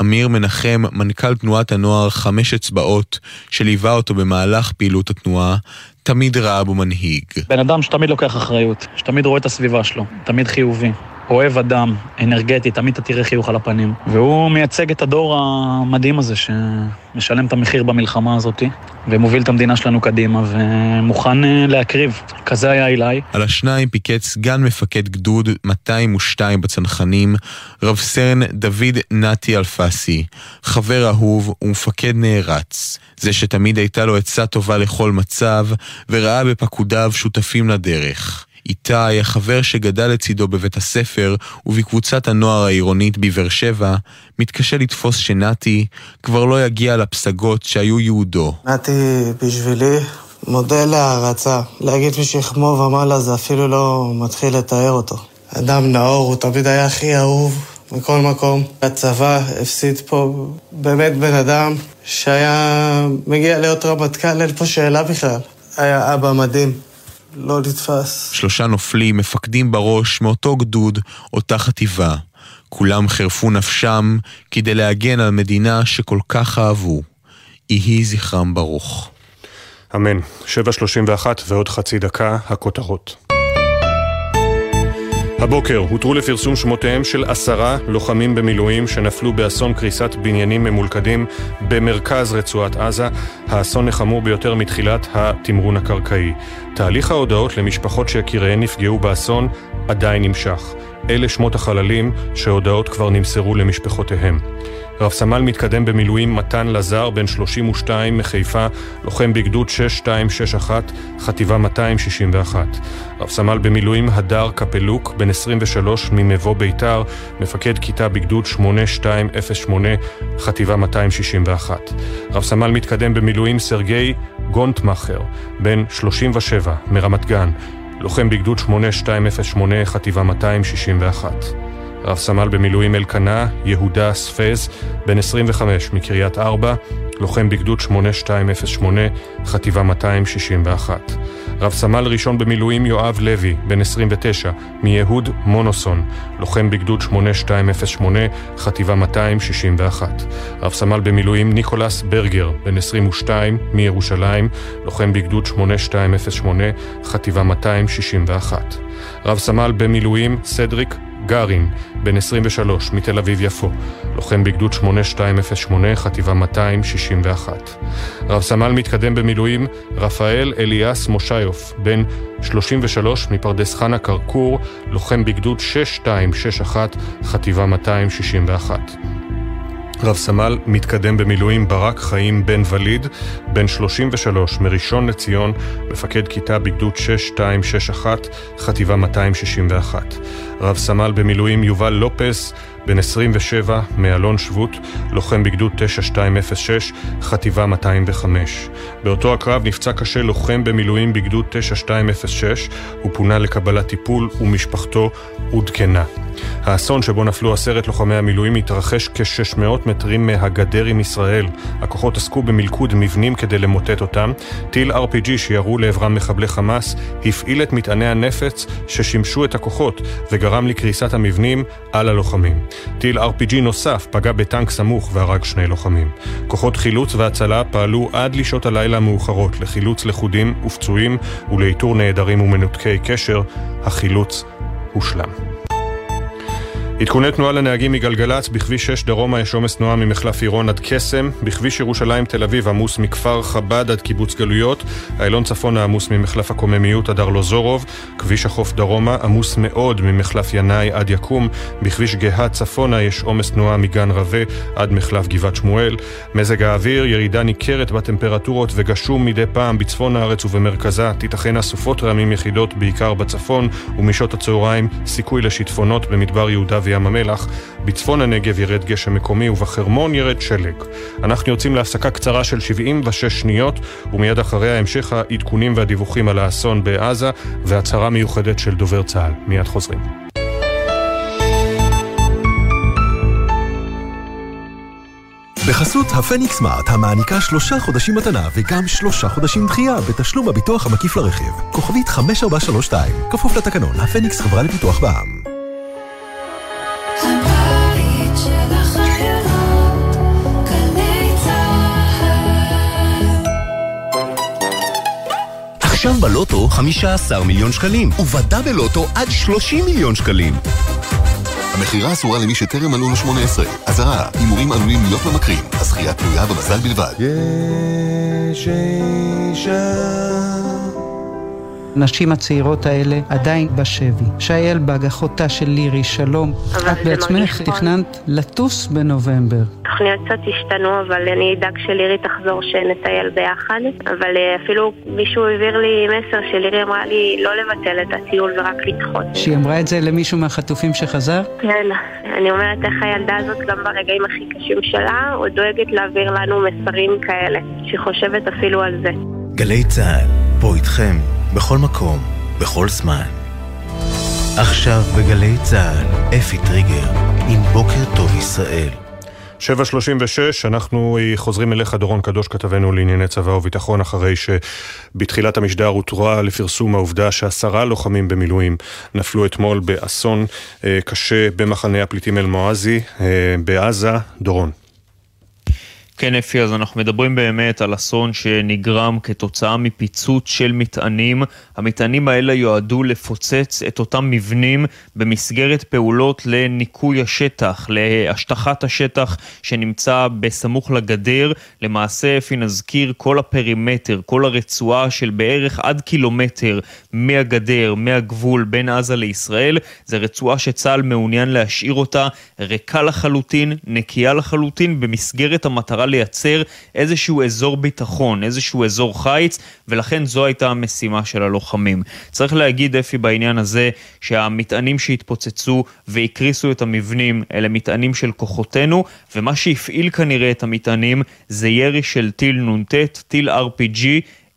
אמיר מנחם, מנכ"ל תנועת הנוער חמש אצבעות, שליווה אותו במהלך פעילות התנועה, תמיד ראה בו מנהיג. בן אדם שתמיד לוקח אחריות, שתמיד רואה את הסביבה שלו, תמיד חיובי. אוהב אדם, אנרגטי, תמיד אתה תראה חיוך על הפנים. והוא מייצג את הדור המדהים הזה שמשלם את המחיר במלחמה הזאת, ומוביל את המדינה שלנו קדימה, ומוכן אה, להקריב. כזה היה אילי. על השניים פיקד סגן מפקד גדוד 202 בצנחנים, רב סרן דוד נתי אלפסי, חבר אהוב ומפקד נערץ. זה שתמיד הייתה לו עצה טובה לכל מצב, וראה בפקודיו שותפים לדרך. איתי, החבר שגדל לצידו בבית הספר ובקבוצת הנוער העירונית בבאר שבע, מתקשה לתפוס שנתי כבר לא יגיע לפסגות שהיו ייעודו. נתי בשבילי מודל להערצה. להגיד משכמו ומעלה זה אפילו לא מתחיל לתאר אותו. אדם נאור, הוא תמיד היה הכי אהוב מכל מקום. הצבא הפסיד פה באמת בן אדם שהיה מגיע להיות רמטכ"ל, אין פה שאלה בכלל. היה אבא מדהים. לא נתפס. שלושה נופלים, מפקדים בראש, מאותו גדוד, אותה חטיבה. כולם חירפו נפשם כדי להגן על מדינה שכל כך אהבו. יהי זכרם ברוך. אמן. 7.31 ועוד חצי דקה, הכותרות. הבוקר הותרו לפרסום שמותיהם של עשרה לוחמים במילואים שנפלו באסון קריסת בניינים ממולכדים במרכז רצועת עזה, האסון החמור ביותר מתחילת התמרון הקרקעי. תהליך ההודעות למשפחות שיקיריהן נפגעו באסון עדיין נמשך. אלה שמות החללים שהודעות כבר נמסרו למשפחותיהם. רב סמל מתקדם במילואים מתן לזר, בן 32 מחיפה, לוחם בגדוד 6261, חטיבה 261. רב סמל במילואים הדר קפלוק, בן 23 ממבוא ביתר, מפקד כיתה בגדוד 8208, חטיבה 261. רב סמל מתקדם במילואים סרגי גונטמאכר, בן 37 מרמת גן, לוחם בגדוד 8208, חטיבה 261. רב סמל במילואים אלקנה, יהודה ספז, בן 25 מקריית ארבע, לוחם בגדוד 8208, חטיבה 261. רב סמל ראשון במילואים יואב לוי, בן 29, מיהוד מונוסון, לוחם בגדוד 8208, חטיבה 261. רב סמל במילואים ניקולס ברגר, בן 22, מירושלים, לוחם בגדוד 8208, חטיבה 261. רב סמל במילואים סדריק גארין, בן 23, מתל אביב-יפו, לוחם בגדוד 8208, חטיבה 261. רב סמל מתקדם במילואים, רפאל אליאס מושיוף, בן 33, מפרדס חנה כרכור, לוחם בגדוד 6261, חטיבה 261. רב סמל מתקדם במילואים ברק חיים בן וליד, בן 33 מראשון לציון, מפקד כיתה בגדוד 6261, חטיבה 261. רב סמל במילואים יובל לופס, בן 27 מאלון שבות, לוחם בגדוד 9206, חטיבה 205. באותו הקרב נפצע קשה לוחם במילואים בגדוד 9206, הוא פונה לקבלת טיפול ומשפחתו עודכנה. האסון שבו נפלו עשרת לוחמי המילואים התרחש כ-600 מטרים מהגדר עם ישראל. הכוחות עסקו במלכוד מבנים כדי למוטט אותם. טיל RPG שירו לעברם מחבלי חמאס הפעיל את מטעני הנפץ ששימשו את הכוחות וגרם לקריסת המבנים על הלוחמים. טיל RPG נוסף פגע בטנק סמוך והרג שני לוחמים. כוחות חילוץ והצלה פעלו עד לשעות הלילה המאוחרות לחילוץ לכודים ופצועים ולאיתור נעדרים ומנותקי קשר. החילוץ הושלם. עדכוני תנועה לנהגים מגלגלצ, בכביש 6 דרומה יש עומס תנועה ממחלף עירון עד קסם, בכביש ירושלים תל אביב עמוס מכפר חב"ד עד קיבוץ גלויות, איילון צפונה עמוס ממחלף הקוממיות עד ארלוזורוב, כביש החוף דרומה עמוס מאוד ממחלף ינאי עד יקום, בכביש גהה צפונה יש עומס תנועה מגן רבה עד מחלף גבעת שמואל, מזג האוויר, ירידה ניכרת בטמפרטורות וגשום מדי פעם בצפון הארץ ובמרכזה, תיתכן אסופות רעמים יחידות בעיקר בצפון, ומשעות הצהריים סיכוי לשיטפונות במדבר יהודה וים המלח, בצפון הנגב ירד גשם מקומי ובחרמון ירד שלג. אנחנו יוצאים להפסקה קצרה של 76 שניות, ומיד אחריה המשך העדכונים והדיווחים על האסון בעזה והצהרה מיוחדת של דובר צה"ל. מיד חוזרים. בחסות הפניקס סמארט, המעניקה שלושה חודשים מתנה וגם שלושה חודשים דחייה בתשלום הביטוח המקיף לרכיב. כוכבית 5432, כפוף לתקנון, הפניקס חברה לפיתוח בע"מ. עכשיו בלוטו 15 מיליון שקלים, ובדה בלוטו עד 30 מיליון שקלים. המכירה אסורה למי שטרם מלאו לו 18. אזהרה, הימורים עלולים להיות ממכרים. הזכייה תלויה במזל בלבד. יש אישה הנשים הצעירות האלה עדיין בשבי. שי אלבג, אחותה של לירי, שלום. את בעצמך תכננת לטוס בנובמבר. תוכניות קצת השתנו, אבל אני אדאג שלירי תחזור שנטייל ביחד. אבל אה, אפילו מישהו העביר לי מסר שלירי אמרה לי לא לבטל את הטיול ורק לדחות. שהיא אמרה את זה למישהו מהחטופים שחזר? כן, אני אומרת איך הילדה הזאת גם ברגעים הכי קשים שלה, עוד דואגת להעביר לנו מסרים כאלה, שהיא חושבת אפילו על זה. גלי צה"ל, פה איתכם, בכל מקום, בכל זמן. עכשיו בגלי צה"ל, אפי טריגר, עם בוקר טוב ישראל. 7.36, אנחנו חוזרים אליך, דורון קדוש, כתבנו לענייני צבא וביטחון, אחרי שבתחילת המשדר הותרה לפרסום העובדה שעשרה לוחמים במילואים נפלו אתמול באסון אה, קשה במחנה הפליטים אל-מואזי אה, בעזה. דורון. כן, אפי, אז אנחנו מדברים באמת על אסון שנגרם כתוצאה מפיצוץ של מטענים. המטענים האלה יועדו לפוצץ את אותם מבנים במסגרת פעולות לניקוי השטח, להשטחת השטח שנמצא בסמוך לגדר. למעשה, אפי, נזכיר, כל הפרימטר, כל הרצועה של בערך עד קילומטר מהגדר, מהגבול בין עזה לישראל, זה רצועה שצה"ל מעוניין להשאיר אותה ריקה לחלוטין, נקייה לחלוטין, במסגרת המטרה לייצר איזשהו אזור ביטחון, איזשהו אזור חיץ, ולכן זו הייתה המשימה של הלוחמים. צריך להגיד, אפי, בעניין הזה, שהמטענים שהתפוצצו והקריסו את המבנים, אלה מטענים של כוחותינו, ומה שהפעיל כנראה את המטענים זה ירי של טיל נ"ט, טיל RPG,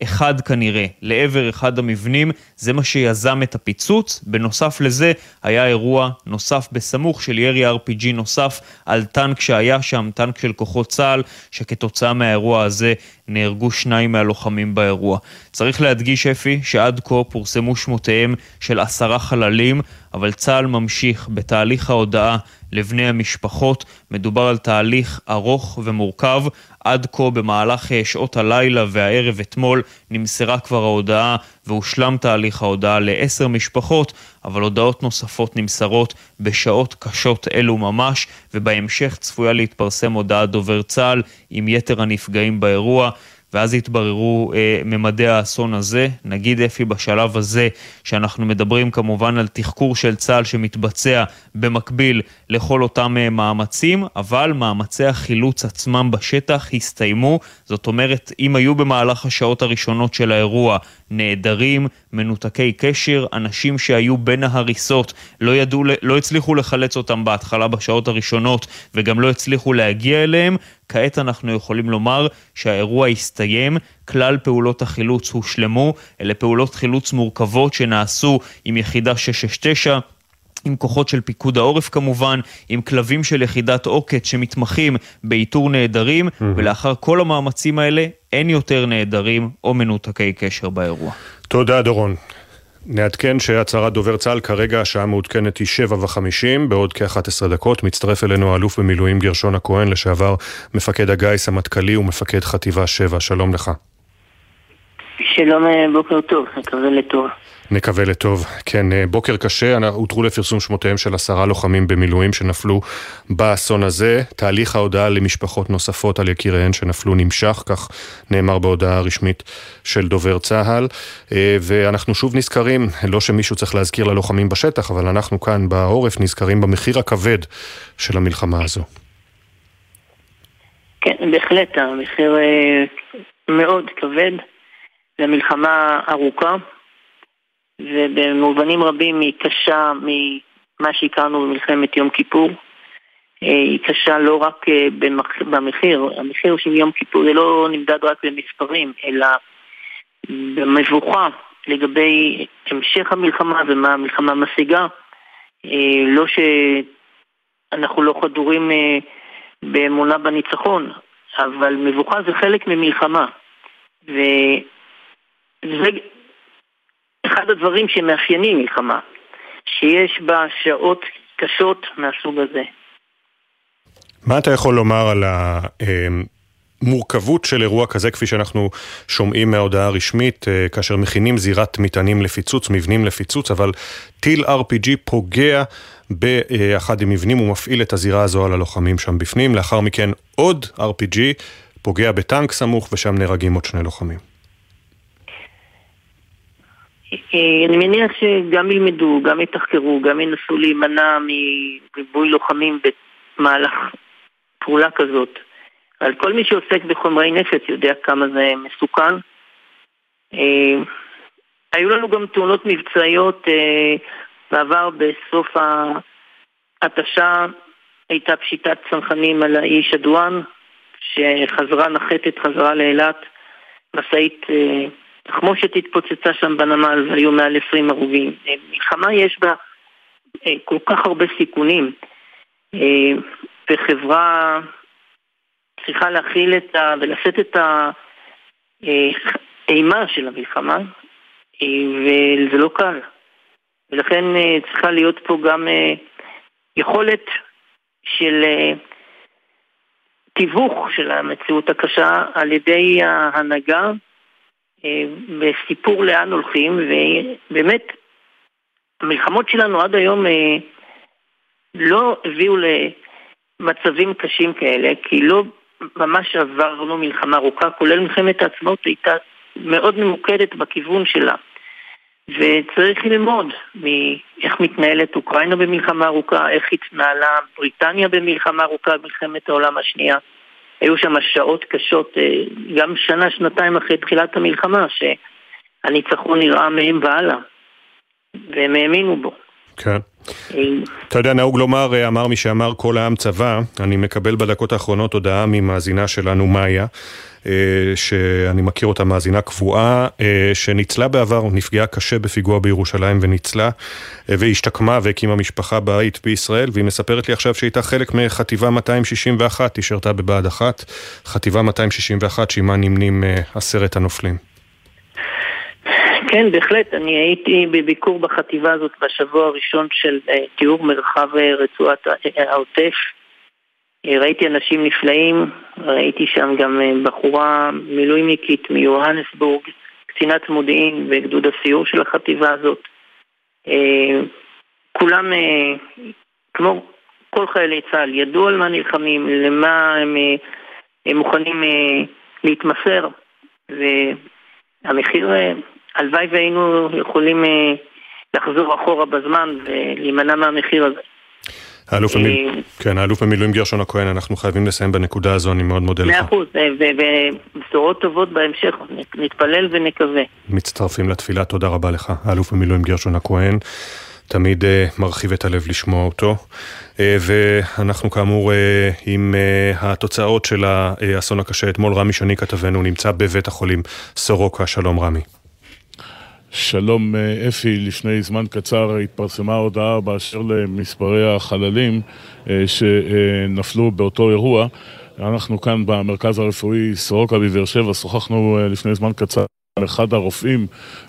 אחד כנראה, לעבר אחד המבנים, זה מה שיזם את הפיצוץ. בנוסף לזה, היה אירוע נוסף בסמוך של ירי RPG נוסף על טנק שהיה שם, טנק של כוחות צה"ל, שכתוצאה מהאירוע הזה נהרגו שניים מהלוחמים באירוע. צריך להדגיש, אפי, שעד כה פורסמו שמותיהם של עשרה חללים, אבל צה"ל ממשיך בתהליך ההודעה לבני המשפחות. מדובר על תהליך ארוך ומורכב. עד כה במהלך אה, שעות הלילה והערב אתמול נמסרה כבר ההודעה והושלם תהליך ההודעה לעשר משפחות, אבל הודעות נוספות נמסרות בשעות קשות אלו ממש, ובהמשך צפויה להתפרסם הודעת דובר צה"ל עם יתר הנפגעים באירוע. ואז יתבררו אה, ממדי האסון הזה. נגיד אפי בשלב הזה, שאנחנו מדברים כמובן על תחקור של צה"ל שמתבצע במקביל לכל אותם אה, מאמצים, אבל מאמצי החילוץ עצמם בשטח הסתיימו. זאת אומרת, אם היו במהלך השעות הראשונות של האירוע נעדרים, מנותקי קשר, אנשים שהיו בין ההריסות, לא, ידעו, לא הצליחו לחלץ אותם בהתחלה בשעות הראשונות וגם לא הצליחו להגיע אליהם, כעת אנחנו יכולים לומר שהאירוע הסתיים, כלל פעולות החילוץ הושלמו, אלה פעולות חילוץ מורכבות שנעשו עם יחידה 669. עם כוחות של פיקוד העורף כמובן, עם כלבים של יחידת עוקץ שמתמחים באיתור נעדרים, mm-hmm. ולאחר כל המאמצים האלה אין יותר נעדרים או מנותקי קשר באירוע. תודה דורון. נעדכן שהצהרת דובר צה"ל כרגע השעה מעודכנת היא שבע וחמישים, בעוד כ-11 דקות מצטרף אלינו האלוף במילואים גרשון הכהן, לשעבר מפקד הגיס המטכ"לי ומפקד חטיבה 7, שלום לך. שלום, אה, בוקר טוב, מקווה לטוב. נקווה לטוב. כן, אה, בוקר קשה, הותרו לפרסום שמותיהם של עשרה לוחמים במילואים שנפלו באסון הזה. תהליך ההודעה למשפחות נוספות על יקיריהן שנפלו נמשך, כך נאמר בהודעה הרשמית של דובר צה"ל. אה, ואנחנו שוב נזכרים, לא שמישהו צריך להזכיר ללוחמים בשטח, אבל אנחנו כאן בעורף נזכרים במחיר הכבד של המלחמה הזו. כן, בהחלט, המחיר אה, מאוד כבד. זו מלחמה ארוכה. ובמובנים רבים היא קשה ממה שהכרנו במלחמת יום כיפור. אה, היא קשה לא רק אה, במחיר, המחיר של יום כיפור זה לא נמדד רק במספרים, אלא במבוכה לגבי המשך המלחמה ומה המלחמה משיגה. אה, לא שאנחנו לא חדורים באמונה בניצחון, אבל מבוכה זה חלק ממלחמה. וזה אחד הדברים שמאפיינים מלחמה, שיש בה שעות קשות מהסוג הזה. מה אתה יכול לומר על המורכבות של אירוע כזה, כפי שאנחנו שומעים מההודעה הרשמית, אה, כאשר מכינים זירת מטענים לפיצוץ, מבנים לפיצוץ, אבל טיל RPG פוגע באחד המבנים ומפעיל את הזירה הזו על הלוחמים שם בפנים, לאחר מכן עוד RPG פוגע בטנק סמוך ושם נהרגים עוד שני לוחמים. אה, אני מניח שגם ילמדו, גם יתחקרו, גם ינסו להימנע מריבוי לוחמים במהלך פעולה כזאת. אבל כל מי שעוסק בחומרי נפץ יודע כמה זה מסוכן. אה, היו לנו גם תאונות מבצעיות אה, בעבר בסוף ההתשה הייתה פשיטת צנחנים על האי שדואן שחזרה נחתת חזרה לאילת משאית תחמושת התפוצצה שם בנמל והיו מעל 20 הרוגים. אה, מלחמה יש בה אה, כל כך הרבה סיכונים, אה, וחברה צריכה להכיל את ה... ולשאת את האימה של המלחמה, וזה לא קל. ולכן צריכה להיות פה גם יכולת של תיווך של המציאות הקשה על ידי ההנהגה בסיפור לאן הולכים, ובאמת, המלחמות שלנו עד היום אה, לא הביאו למצבים קשים כאלה, כי לא ממש עברנו מלחמה ארוכה, כולל מלחמת העצמאות הייתה מאוד ממוקדת בכיוון שלה. וצריך ללמוד מאיך מתנהלת אוקראינה במלחמה ארוכה, איך התנהלה בריטניה במלחמה ארוכה במלחמת העולם השנייה. היו שם שעות קשות, אה, גם שנה, שנתיים אחרי תחילת המלחמה, שהניצחון נראה מהם והלאה, והם האמינו בו. כן. אה, אתה יודע, נהוג לומר, אה, אמר מי שאמר כל העם צבא, אני מקבל בדקות האחרונות הודעה ממאזינה שלנו, מאיה, שאני מכיר אותה מאזינה קבועה, שניצלה בעבר, נפגעה קשה בפיגוע בירושלים וניצלה, והשתקמה והקימה משפחה בית בישראל, והיא מספרת לי עכשיו שהייתה חלק מחטיבה 261, היא שירתה בבה"ד 1, חטיבה 261 שעימה נמנים עשרת הנופלים. כן, בהחלט. אני הייתי בביקור בחטיבה הזאת בשבוע הראשון של תיאור מרחב רצועת העוטף. ראיתי אנשים נפלאים, ראיתי שם גם בחורה מילואימיקית מיוהנסבורג, קצינת מודיעין בגדוד הסיור של החטיבה הזאת. כולם, כמו כל חיילי צה"ל, ידעו על מה נלחמים, למה הם, הם מוכנים להתמסר, והמחיר, הלוואי והיינו יכולים לחזור אחורה בזמן ולהימנע מהמחיר הזה. האלוף במילואים, כן, האלוף במילואים גרשון הכהן, אנחנו חייבים לסיים בנקודה הזו, אני מאוד מודה לך. מאה אחוז, ובשורות טובות בהמשך, נתפלל ונקווה. מצטרפים לתפילה, תודה רבה לך, האלוף במילואים גרשון הכהן. תמיד uh, מרחיב את הלב לשמוע אותו. Uh, ואנחנו כאמור uh, עם uh, התוצאות של האסון הקשה אתמול, רמי שני כתבנו נמצא בבית החולים סורוקה, שלום רמי. שלום אפי, לפני זמן קצר התפרסמה הודעה באשר למספרי החללים שנפלו באותו אירוע. אנחנו כאן במרכז הרפואי סורוקה בבאר שבע, שוחחנו לפני זמן קצר אחד הרופאים,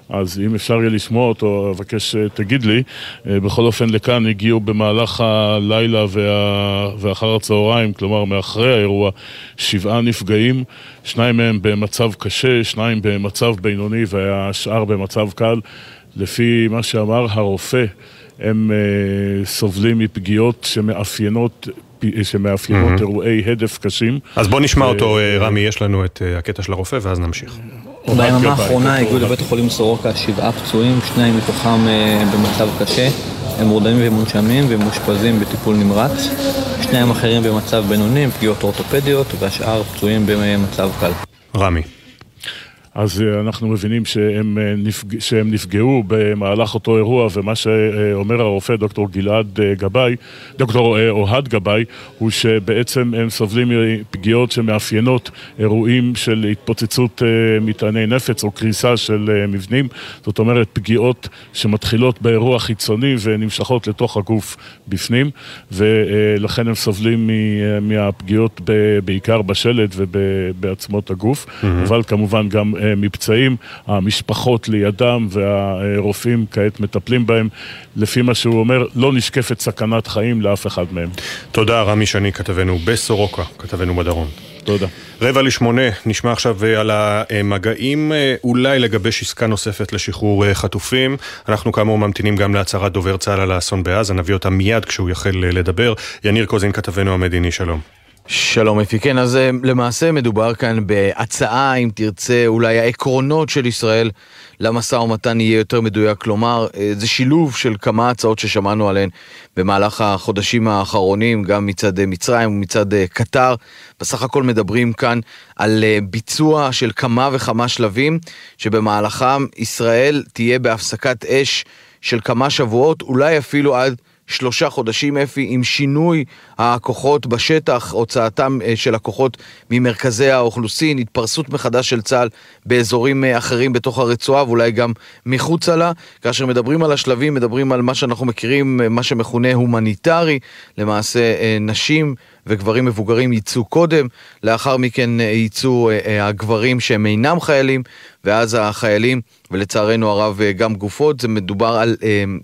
אז אם אפשר יהיה לשמוע אותו, אבקש שתגיד לי. בכל אופן, לכאן הגיעו במהלך הלילה וה... ואחר הצהריים, כלומר מאחרי האירוע, שבעה נפגעים, שניים מהם במצב קשה, שניים במצב בינוני והשאר במצב קל. לפי מה שאמר הרופא, הם uh, סובלים מפגיעות שמאפיינות שמאפיינות mm-hmm. אירועי הדף קשים. אז בוא נשמע אותו, רמי, יש לנו את הקטע של הרופא ואז נמשיך. ביממה האחרונה הגיעו לבית החולים סורוקה שבעה פצועים, שניים מתוכם במצב קשה. הם מורדמים ומונשמים ומאושפזים בטיפול נמרץ. שניים אחרים במצב בינוני, פגיעות אורתופדיות, והשאר פצועים במצב קל. רמי. אז אנחנו מבינים שהם, נפג... שהם נפגעו במהלך אותו אירוע, ומה שאומר הרופא דוקטור גלעד גבאי, דוקטור אוהד גבאי, הוא שבעצם הם סובלים מפגיעות שמאפיינות אירועים של התפוצצות מטעני נפץ או קריסה של מבנים, זאת אומרת פגיעות שמתחילות באירוע חיצוני ונמשכות לתוך הגוף בפנים, ולכן הם סובלים מהפגיעות בעיקר בשלד ובעצמות הגוף, mm-hmm. אבל כמובן גם מפצעים, המשפחות לידם והרופאים כעת מטפלים בהם. לפי מה שהוא אומר, לא נשקפת סכנת חיים לאף אחד מהם. תודה, רמי שני, כתבנו בסורוקה, כתבנו בדרום. תודה. רבע לשמונה, נשמע עכשיו על המגעים אולי לגבש עסקה נוספת לשחרור חטופים. אנחנו כאמור ממתינים גם להצהרת דובר צה"ל על האסון בעזה, נביא אותה מיד כשהוא יחל לדבר. יניר קוזין, כתבנו המדיני, שלום. שלום אפי, כן, אז למעשה מדובר כאן בהצעה, אם תרצה, אולי העקרונות של ישראל למשא ומתן יהיה יותר מדויק, כלומר, זה שילוב של כמה הצעות ששמענו עליהן במהלך החודשים האחרונים, גם מצד מצרים ומצד קטר. בסך הכל מדברים כאן על ביצוע של כמה וכמה שלבים, שבמהלכם ישראל תהיה בהפסקת אש של כמה שבועות, אולי אפילו עד... שלושה חודשים אפי עם שינוי הכוחות בשטח, הוצאתם של הכוחות ממרכזי האוכלוסין, התפרסות מחדש של צה"ל באזורים אחרים בתוך הרצועה ואולי גם מחוצה לה. כאשר מדברים על השלבים, מדברים על מה שאנחנו מכירים, מה שמכונה הומניטרי, למעשה נשים וגברים מבוגרים ייצאו קודם, לאחר מכן ייצאו הגברים שהם אינם חיילים, ואז החיילים, ולצערנו הרב גם גופות, זה מדובר על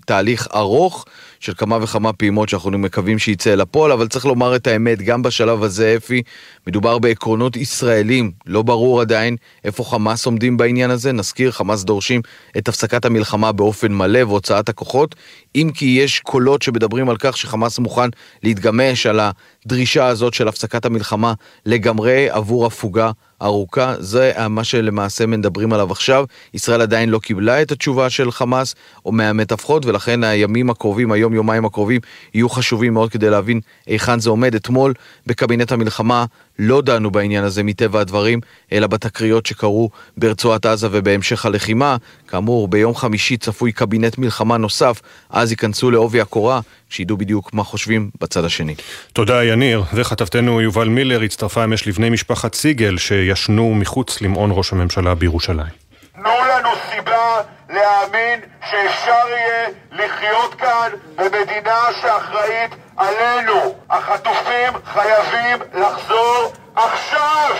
תהליך ארוך של כמה וכמה פעימות שאנחנו מקווים שייצא אל הפועל, אבל צריך לומר את האמת, גם בשלב הזה, אפי, מדובר בעקרונות ישראלים, לא ברור עדיין איפה חמאס עומדים בעניין הזה, נזכיר, חמאס דורשים את הפסקת המלחמה באופן מלא והוצאת הכוחות, אם כי יש קולות שמדברים על כך שחמאס מוכן להתגמש על הדרישה הזאת של הפסקת המלחמה לגמרי עבור הפוגה ארוכה, זה מה שלמעשה מדברים עליו עכשיו. ישראל עדיין לא קיבלה את התשובה של חמאס או מהמתווכות, ולכן הימים הקרובים, היום יומיים הקרובים, יהיו חשובים מאוד כדי להבין היכן זה עומד. אתמול בקבינט המלחמה לא דנו בעניין הזה מטבע הדברים, אלא בתקריות שקרו ברצועת עזה ובהמשך הלחימה. כאמור, ביום חמישי צפוי קבינט מלחמה נוסף, אז ייכנסו לעובי הקורה, שידעו בדיוק מה חושבים בצד השני. תודה יניר, וכתבתנו יובל מילר הצטרפה אמש לבני משפחת סיגל, ישנו מחוץ למעון ראש הממשלה בירושלים. תנו לנו סיבה להאמין שאפשר יהיה לחיות כאן במדינה שאחראית עלינו. החטופים חייבים לחזור עכשיו!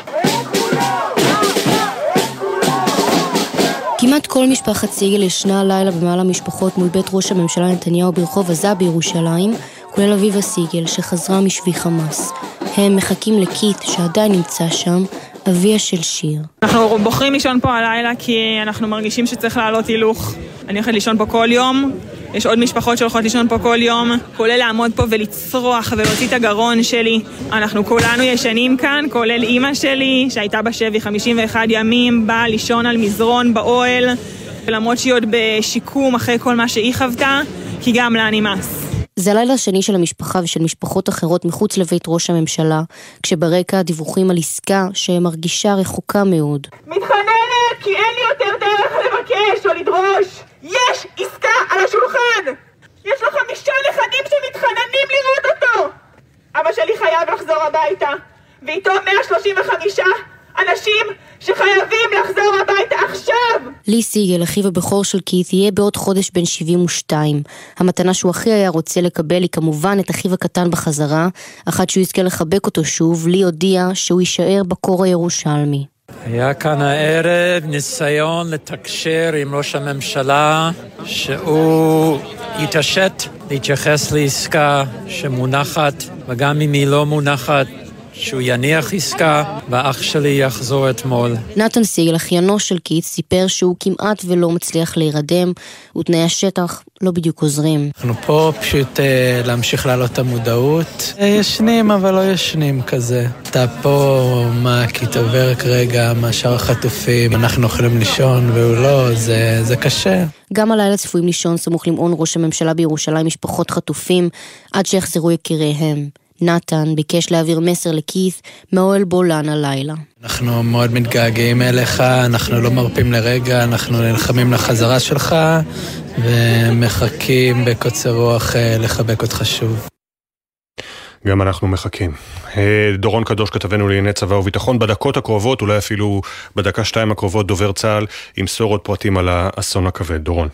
כמעט כל משפחת סיגל ישנה הלילה במעל המשפחות מול בית ראש הממשלה נתניהו ברחוב עזה בירושלים, כולל אביבה סיגל שחזרה משבי חמאס. הם מחכים לקית' שעדיין נמצא שם, אביה של שיר. אנחנו בוחרים לישון פה הלילה כי אנחנו מרגישים שצריך לעלות הילוך. אני הולכת לישון פה כל יום, יש עוד משפחות שהולכות לישון פה כל יום, כולל לעמוד פה ולצרוח ולהוציא את הגרון שלי. אנחנו כולנו ישנים כאן, כולל אימא שלי, שהייתה בשבי 51 ימים, באה לישון על מזרון באוהל, ולמרות שהיא עוד בשיקום אחרי כל מה שהיא חוותה, כי גם לה נמאס. זה הלילה השני של המשפחה ושל משפחות אחרות מחוץ לבית ראש הממשלה, כשברקע דיווחים על עסקה שמרגישה רחוקה מאוד. מתחננת כי אין לי יותר דרך לבקש או לדרוש! יש עסקה על השולחן! יש לו חמישה נכדים שמתחננים לראות אותו! אבא שלי חייב לחזור הביתה, ואיתו 135 אנשים שחייבים לחזור הביתה עכשיו! לי סיגל, אחיו הבכור של קית', יהיה בעוד חודש בן 72. המתנה שהוא הכי היה רוצה לקבל היא כמובן את אחיו הקטן בחזרה, אחת שהוא יזכה לחבק אותו שוב, לי הודיע שהוא יישאר בקור הירושלמי. היה כאן הערב ניסיון לתקשר עם ראש הממשלה שהוא יתעשת להתייחס לעסקה שמונחת, וגם אם היא לא מונחת, שהוא יניח עסקה, ואח שלי יחזור אתמול. נתן סיגל, אחיינו של קית', סיפר שהוא כמעט ולא מצליח להירדם, ותנאי השטח לא בדיוק עוזרים. אנחנו פה פשוט אה, להמשיך להעלות את המודעות. אה, ישנים אבל לא ישנים כזה. אתה פה, מה, כי תעובר כרגע מהשאר החטופים, אנחנו יכולים לישון והוא לא, זה, זה קשה. גם הלילה צפויים לישון סמוך למעון ראש הממשלה בירושלים משפחות חטופים, עד שיחזרו יקיריהם. נתן ביקש להעביר מסר לכית' מהאוהל בולן הלילה. אנחנו מאוד מתגעגעים אליך, אנחנו לא מרפים לרגע, אנחנו נלחמים לחזרה שלך ומחכים בקוצר רוח אה, לחבק אותך שוב. גם אנחנו מחכים. אה, דורון קדוש כתבנו לענייני צבא וביטחון, בדקות הקרובות, אולי אפילו בדקה שתיים הקרובות, דובר צה"ל ימסור עוד פרטים על האסון הכבד. דורון.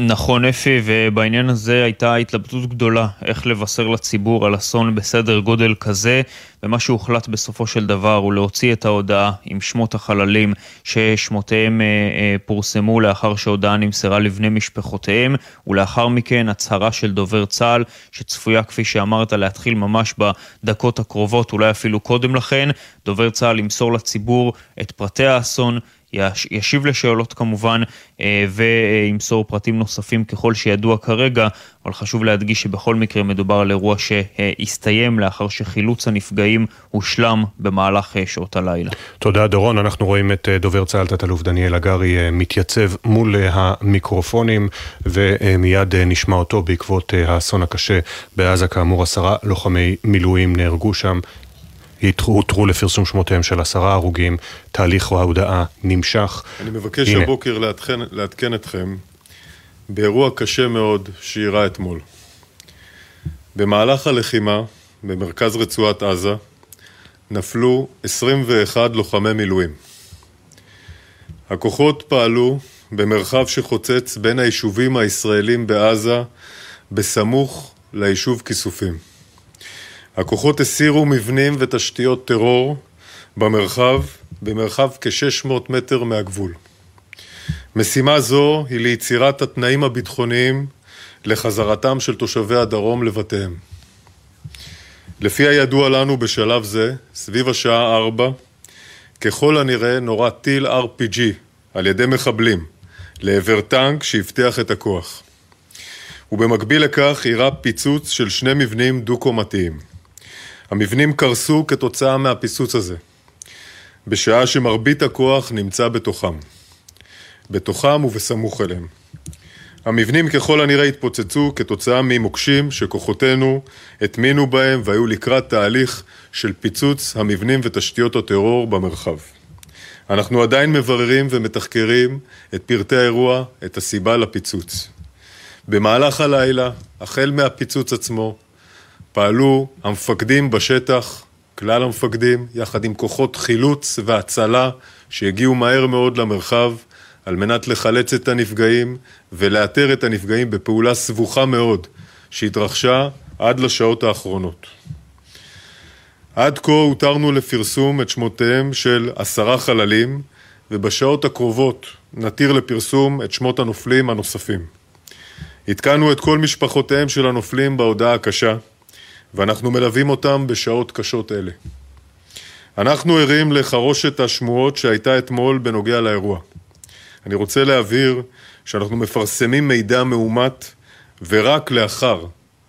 נכון אפי, ובעניין הזה הייתה התלבטות גדולה איך לבשר לציבור על אסון בסדר גודל כזה, ומה שהוחלט בסופו של דבר הוא להוציא את ההודעה עם שמות החללים ששמותיהם אה, אה, פורסמו לאחר שההודעה נמסרה לבני משפחותיהם, ולאחר מכן הצהרה של דובר צה"ל, שצפויה כפי שאמרת להתחיל ממש בדקות הקרובות, אולי אפילו קודם לכן, דובר צה"ל ימסור לציבור את פרטי האסון, ישיב לשאלות כמובן אה, וימסור פרטים נוספים ככל שידוע כרגע, אבל חשוב להדגיש שבכל מקרה מדובר על אירוע שהסתיים לאחר שחילוץ הנפגעים הושלם במהלך אה, שעות הלילה. תודה דורון, אנחנו רואים את אה, דובר צה"ל תת-אלוף דניאל הגרי מתייצב מול המיקרופונים ומיד נשמע אותו בעקבות האסון הקשה בעזה, כאמור עשרה לוחמי מילואים נהרגו שם. הותרו לפרסום שמותיהם של עשרה הרוגים, תהליך ההודעה נמשך. אני מבקש הנה. הבוקר לעדכן, לעדכן אתכם באירוע קשה מאוד שאירע אתמול. במהלך הלחימה במרכז רצועת עזה נפלו 21 לוחמי מילואים. הכוחות פעלו במרחב שחוצץ בין היישובים הישראלים בעזה בסמוך ליישוב כיסופים. הכוחות הסירו מבנים ותשתיות טרור במרחב, במרחב כ-600 מטר מהגבול. משימה זו היא ליצירת התנאים הביטחוניים לחזרתם של תושבי הדרום לבתיהם. לפי הידוע לנו בשלב זה, סביב השעה 4, ככל הנראה נורה טיל RPG על ידי מחבלים לעבר טנק שהבטיח את הכוח. ובמקביל לכך אירע פיצוץ של שני מבנים דו-קומתיים. המבנים קרסו כתוצאה מהפיסוץ הזה, בשעה שמרבית הכוח נמצא בתוכם. בתוכם ובסמוך אליהם. המבנים ככל הנראה התפוצצו כתוצאה ממוקשים שכוחותינו הטמינו בהם והיו לקראת תהליך של פיצוץ המבנים ותשתיות הטרור במרחב. אנחנו עדיין מבררים ומתחקרים את פרטי האירוע, את הסיבה לפיצוץ. במהלך הלילה, החל מהפיצוץ עצמו, פעלו המפקדים בשטח כלל המפקדים, יחד עם כוחות חילוץ והצלה שהגיעו מהר מאוד למרחב על מנת לחלץ את הנפגעים ולאתר את הנפגעים בפעולה סבוכה מאוד שהתרחשה עד לשעות האחרונות. עד כה הותרנו לפרסום את שמותיהם של עשרה חללים ובשעות הקרובות נתיר לפרסום את שמות הנופלים הנוספים. עדכנו את כל משפחותיהם של הנופלים בהודעה הקשה ואנחנו מלווים אותם בשעות קשות אלה. אנחנו ערים לחרושת השמועות שהייתה אתמול בנוגע לאירוע. אני רוצה להבהיר שאנחנו מפרסמים מידע מאומת ורק לאחר,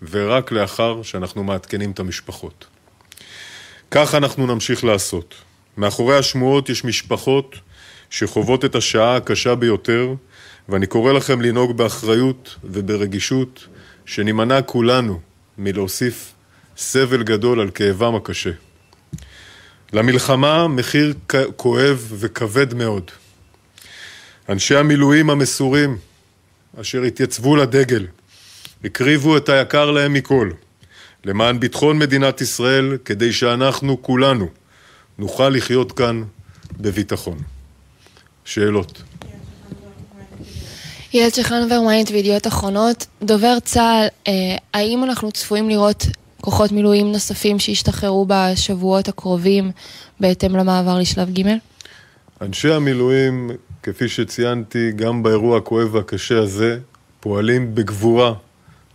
ורק לאחר שאנחנו מעדכנים את המשפחות. כך אנחנו נמשיך לעשות. מאחורי השמועות יש משפחות שחוות את השעה הקשה ביותר, ואני קורא לכם לנהוג באחריות וברגישות, שנימנע כולנו מלהוסיף סבל גדול על כאבם הקשה. למלחמה מחיר כואב וכבד מאוד. אנשי המילואים המסורים, אשר התייצבו לדגל, הקריבו את היקר להם מכל, למען ביטחון מדינת ישראל, כדי שאנחנו כולנו נוכל לחיות כאן בביטחון. שאלות. ילד שחנובר, מיינט וידיעות אחרונות. דובר צה"ל, אה, האם אנחנו צפויים לראות כוחות מילואים נוספים שישתחררו בשבועות הקרובים בהתאם למעבר לשלב ג'? אנשי המילואים, כפי שציינתי, גם באירוע הכואב והקשה הזה, פועלים בגבורה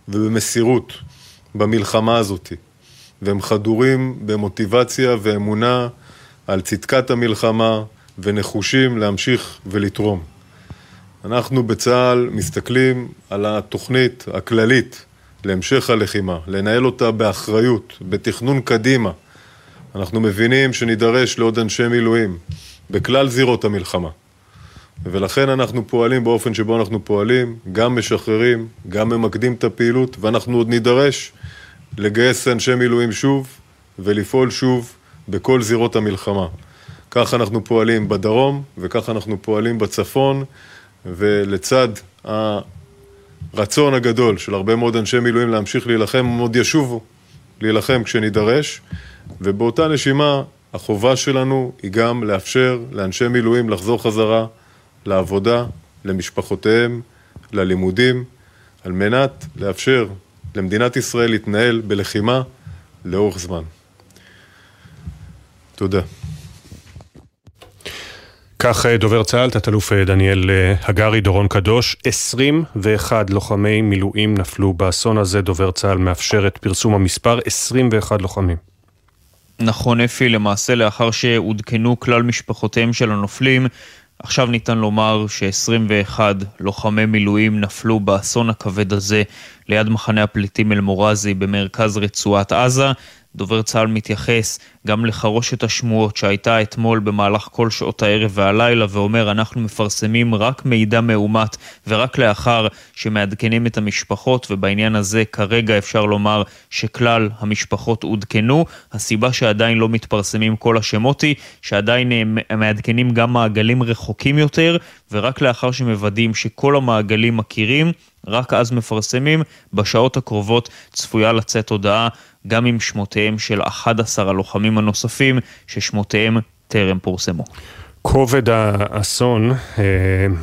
ובמסירות במלחמה הזאת, והם חדורים במוטיבציה ואמונה על צדקת המלחמה ונחושים להמשיך ולתרום. אנחנו בצה"ל מסתכלים על התוכנית הכללית להמשך הלחימה, לנהל אותה באחריות, בתכנון קדימה. אנחנו מבינים שנידרש לעוד אנשי מילואים בכלל זירות המלחמה. ולכן אנחנו פועלים באופן שבו אנחנו פועלים, גם משחררים, גם ממקדים את הפעילות, ואנחנו עוד נידרש לגייס אנשי מילואים שוב ולפעול שוב בכל זירות המלחמה. כך אנחנו פועלים בדרום וכך אנחנו פועלים בצפון, ולצד הרצון הגדול של הרבה מאוד אנשי מילואים להמשיך להילחם, הם עוד ישובו להילחם כשנידרש, ובאותה נשימה החובה שלנו היא גם לאפשר לאנשי מילואים לחזור חזרה לעבודה, למשפחותיהם, ללימודים, על מנת לאפשר למדינת ישראל להתנהל בלחימה לאורך זמן. תודה. כך אה, דובר צה"ל, תת-אלוף אה, דניאל אה, הגרי, דורון קדוש, 21 לוחמי מילואים נפלו באסון הזה, דובר צה"ל מאפשר את פרסום המספר, 21 לוחמים. נכון אפי, למעשה לאחר שעודכנו כלל משפחותיהם של הנופלים, עכשיו ניתן לומר ש-21 לוחמי מילואים נפלו באסון הכבד הזה ליד מחנה הפליטים אל-מורזי במרכז רצועת עזה. דובר צה"ל מתייחס גם לחרושת השמועות שהייתה אתמול במהלך כל שעות הערב והלילה ואומר אנחנו מפרסמים רק מידע מאומת ורק לאחר שמעדכנים את המשפחות ובעניין הזה כרגע אפשר לומר שכלל המשפחות עודכנו. הסיבה שעדיין לא מתפרסמים כל השמות היא שעדיין אה, מעדכנים גם מעגלים רחוקים יותר ורק לאחר שמוודאים שכל המעגלים מכירים רק אז מפרסמים. בשעות הקרובות צפויה לצאת הודעה גם עם שמותיהם של 11 הלוחמים הנוספים ששמותיהם טרם פורסמו. כובד האסון אה,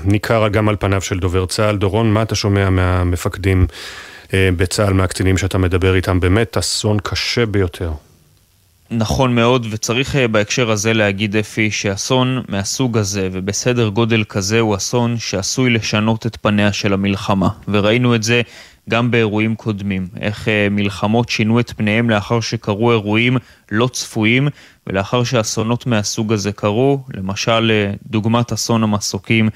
ניכר גם על פניו של דובר צה"ל. דורון, מה אתה שומע מהמפקדים אה, בצה"ל, מהקצינים שאתה מדבר איתם? באמת אסון קשה ביותר. נכון מאוד, וצריך אה, בהקשר הזה להגיד אפי שאסון מהסוג הזה ובסדר גודל כזה הוא אסון שעשוי לשנות את פניה של המלחמה. וראינו את זה גם באירועים קודמים, איך אה, מלחמות שינו את פניהם לאחר שקרו אירועים לא צפויים ולאחר שאסונות מהסוג הזה קרו, למשל אה, דוגמת אסון המסוקים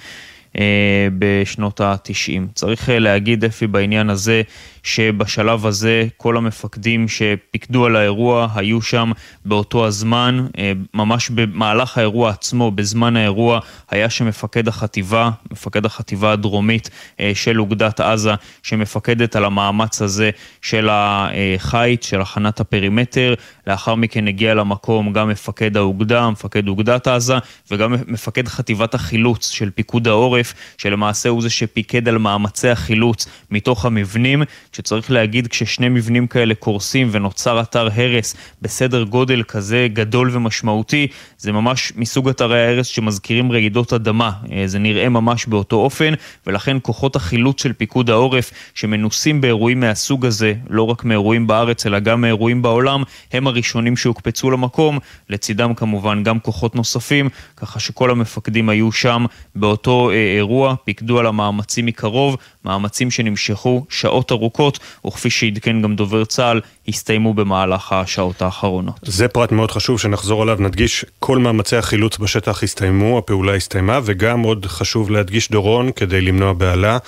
אה, בשנות ה-90. צריך להגיד, אפי, בעניין הזה, שבשלב הזה כל המפקדים שפיקדו על האירוע היו שם באותו הזמן, אה, ממש במהלך האירוע עצמו, בזמן האירוע, היה שם מפקד החטיבה, מפקד החטיבה הדרומית של אוגדת עזה, שמפקדת על המאמץ הזה של החיץ, של הכנת הפרימטר. לאחר מכן הגיע למקום גם מפקד האוגדה, מפקד אוגדת עזה, וגם מפקד חטיבת החילוץ של פיקוד העורף, שלמעשה הוא זה שפיקד על מאמצי החילוץ מתוך המבנים, שצריך להגיד כששני מבנים כאלה קורסים ונוצר אתר הרס בסדר גודל כזה גדול ומשמעותי, זה ממש מסוג אתרי ההרס שמזכירים רעידות אדמה, אה, זה נראה ממש באותו אופן, ולכן כוחות החילוץ של פיקוד העורף שמנוסים באירועים מהסוג הזה, לא רק מאירועים בארץ אלא גם מאירועים בעולם, הם הראשונים שהוקפצו למקום, לצידם כמובן גם כוחות נוספים, ככה שכל המפקדים היו שם באותו אה, אירוע, פיקדו על המאמצים מקרוב, מאמצים שנמשכו שעות ארוכות, וכפי שעדכן גם דובר צה"ל, הסתיימו במהלך השעות האחרונות. זה פרט מאוד חשוב שנחזור עליו, נדגיש, כל מאמצי החילוץ בשטח הסתיימו, הפעולה הסתיימה, וגם עוד חשוב להדגיש דורון, כדי למנוע בהלה.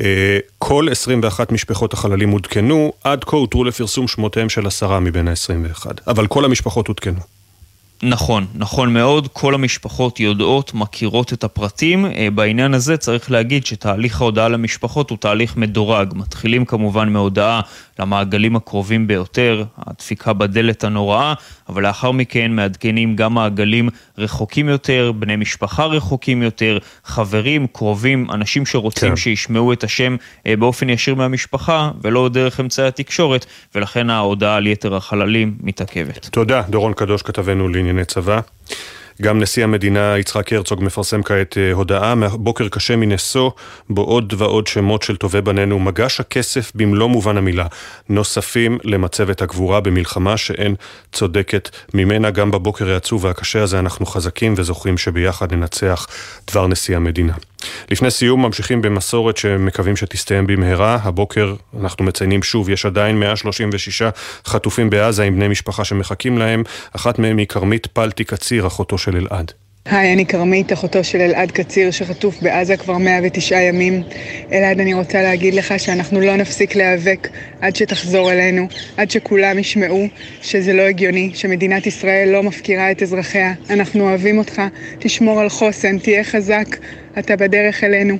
אה, כל 21 משפחות החללים עודכנו, עד כה הותרו לפרסום שמותיהם של עשרה מבין ה-21, אבל כל המשפחות עודכנו. נכון, נכון מאוד, כל המשפחות יודעות, מכירות את הפרטים. אה, בעניין הזה צריך להגיד שתהליך ההודעה למשפחות הוא תהליך מדורג. מתחילים כמובן מהודעה למעגלים הקרובים ביותר, הדפיקה בדלת הנוראה, אבל לאחר מכן מעדכנים גם מעגלים רחוקים יותר, בני משפחה רחוקים יותר, חברים, קרובים, אנשים שרוצים כן. שישמעו את השם אה, באופן ישיר מהמשפחה ולא דרך אמצעי התקשורת, ולכן ההודעה על יתר החללים מתעכבת. תודה, דורון קדוש כתבנו לענייני צבא. גם נשיא המדינה יצחק הרצוג מפרסם כעת אה, הודעה, מהבוקר קשה מנשוא, בו עוד ועוד שמות של טובי בנינו, מגש הכסף במלוא מובן המילה, נוספים למצבת הגבורה במלחמה שאין צודקת ממנה. גם בבוקר העצוב והקשה הזה אנחנו חזקים וזוכרים שביחד ננצח דבר נשיא המדינה. לפני סיום ממשיכים במסורת שמקווים שתסתיים במהרה. הבוקר אנחנו מציינים שוב, יש עדיין 136 חטופים בעזה עם בני משפחה שמחכים להם. אחת מהם היא כרמית פלטי קציר, אחותו של אלעד. היי, אני כרמית, אחותו של אלעד קציר שחטוף בעזה כבר 109 ימים. אלעד, אני רוצה להגיד לך שאנחנו לא נפסיק להיאבק עד שתחזור אלינו, עד שכולם ישמעו שזה לא הגיוני, שמדינת ישראל לא מפקירה את אזרחיה. אנחנו אוהבים אותך, תשמור על חוסן, תהיה חזק, אתה בדרך אלינו.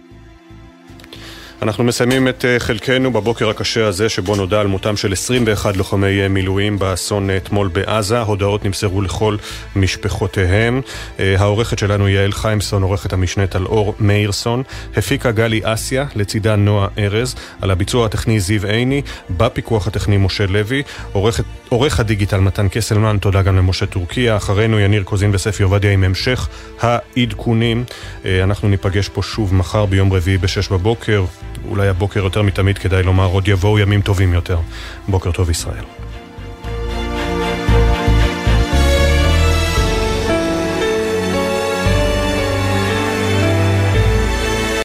אנחנו מסיימים את אה, חלקנו בבוקר הקשה הזה שבו נודע על מותם של 21 לוחמי אה, מילואים באסון אה, אתמול בעזה. הודעות נמסרו לכל משפחותיהם. העורכת שלנו יעל חיימסון, עורכת המשנה אור מאירסון. הפיקה גלי אסיה, לצידה נועה ארז. על הביצוע הטכני זיו עיני. בפיקוח הטכני משה לוי. עורכת, עורך הדיגיטל מתן קסלמן, תודה גם למשה טורקיה. אחרינו יניר קוזין וספי עובדיה עם המשך העדכונים. אנחנו ניפגש פה שוב מחר ביום רביעי ב-6 בבוקר. אולי הבוקר יותר מתמיד כדאי לומר, עוד יבואו ימים טובים יותר. בוקר טוב ישראל.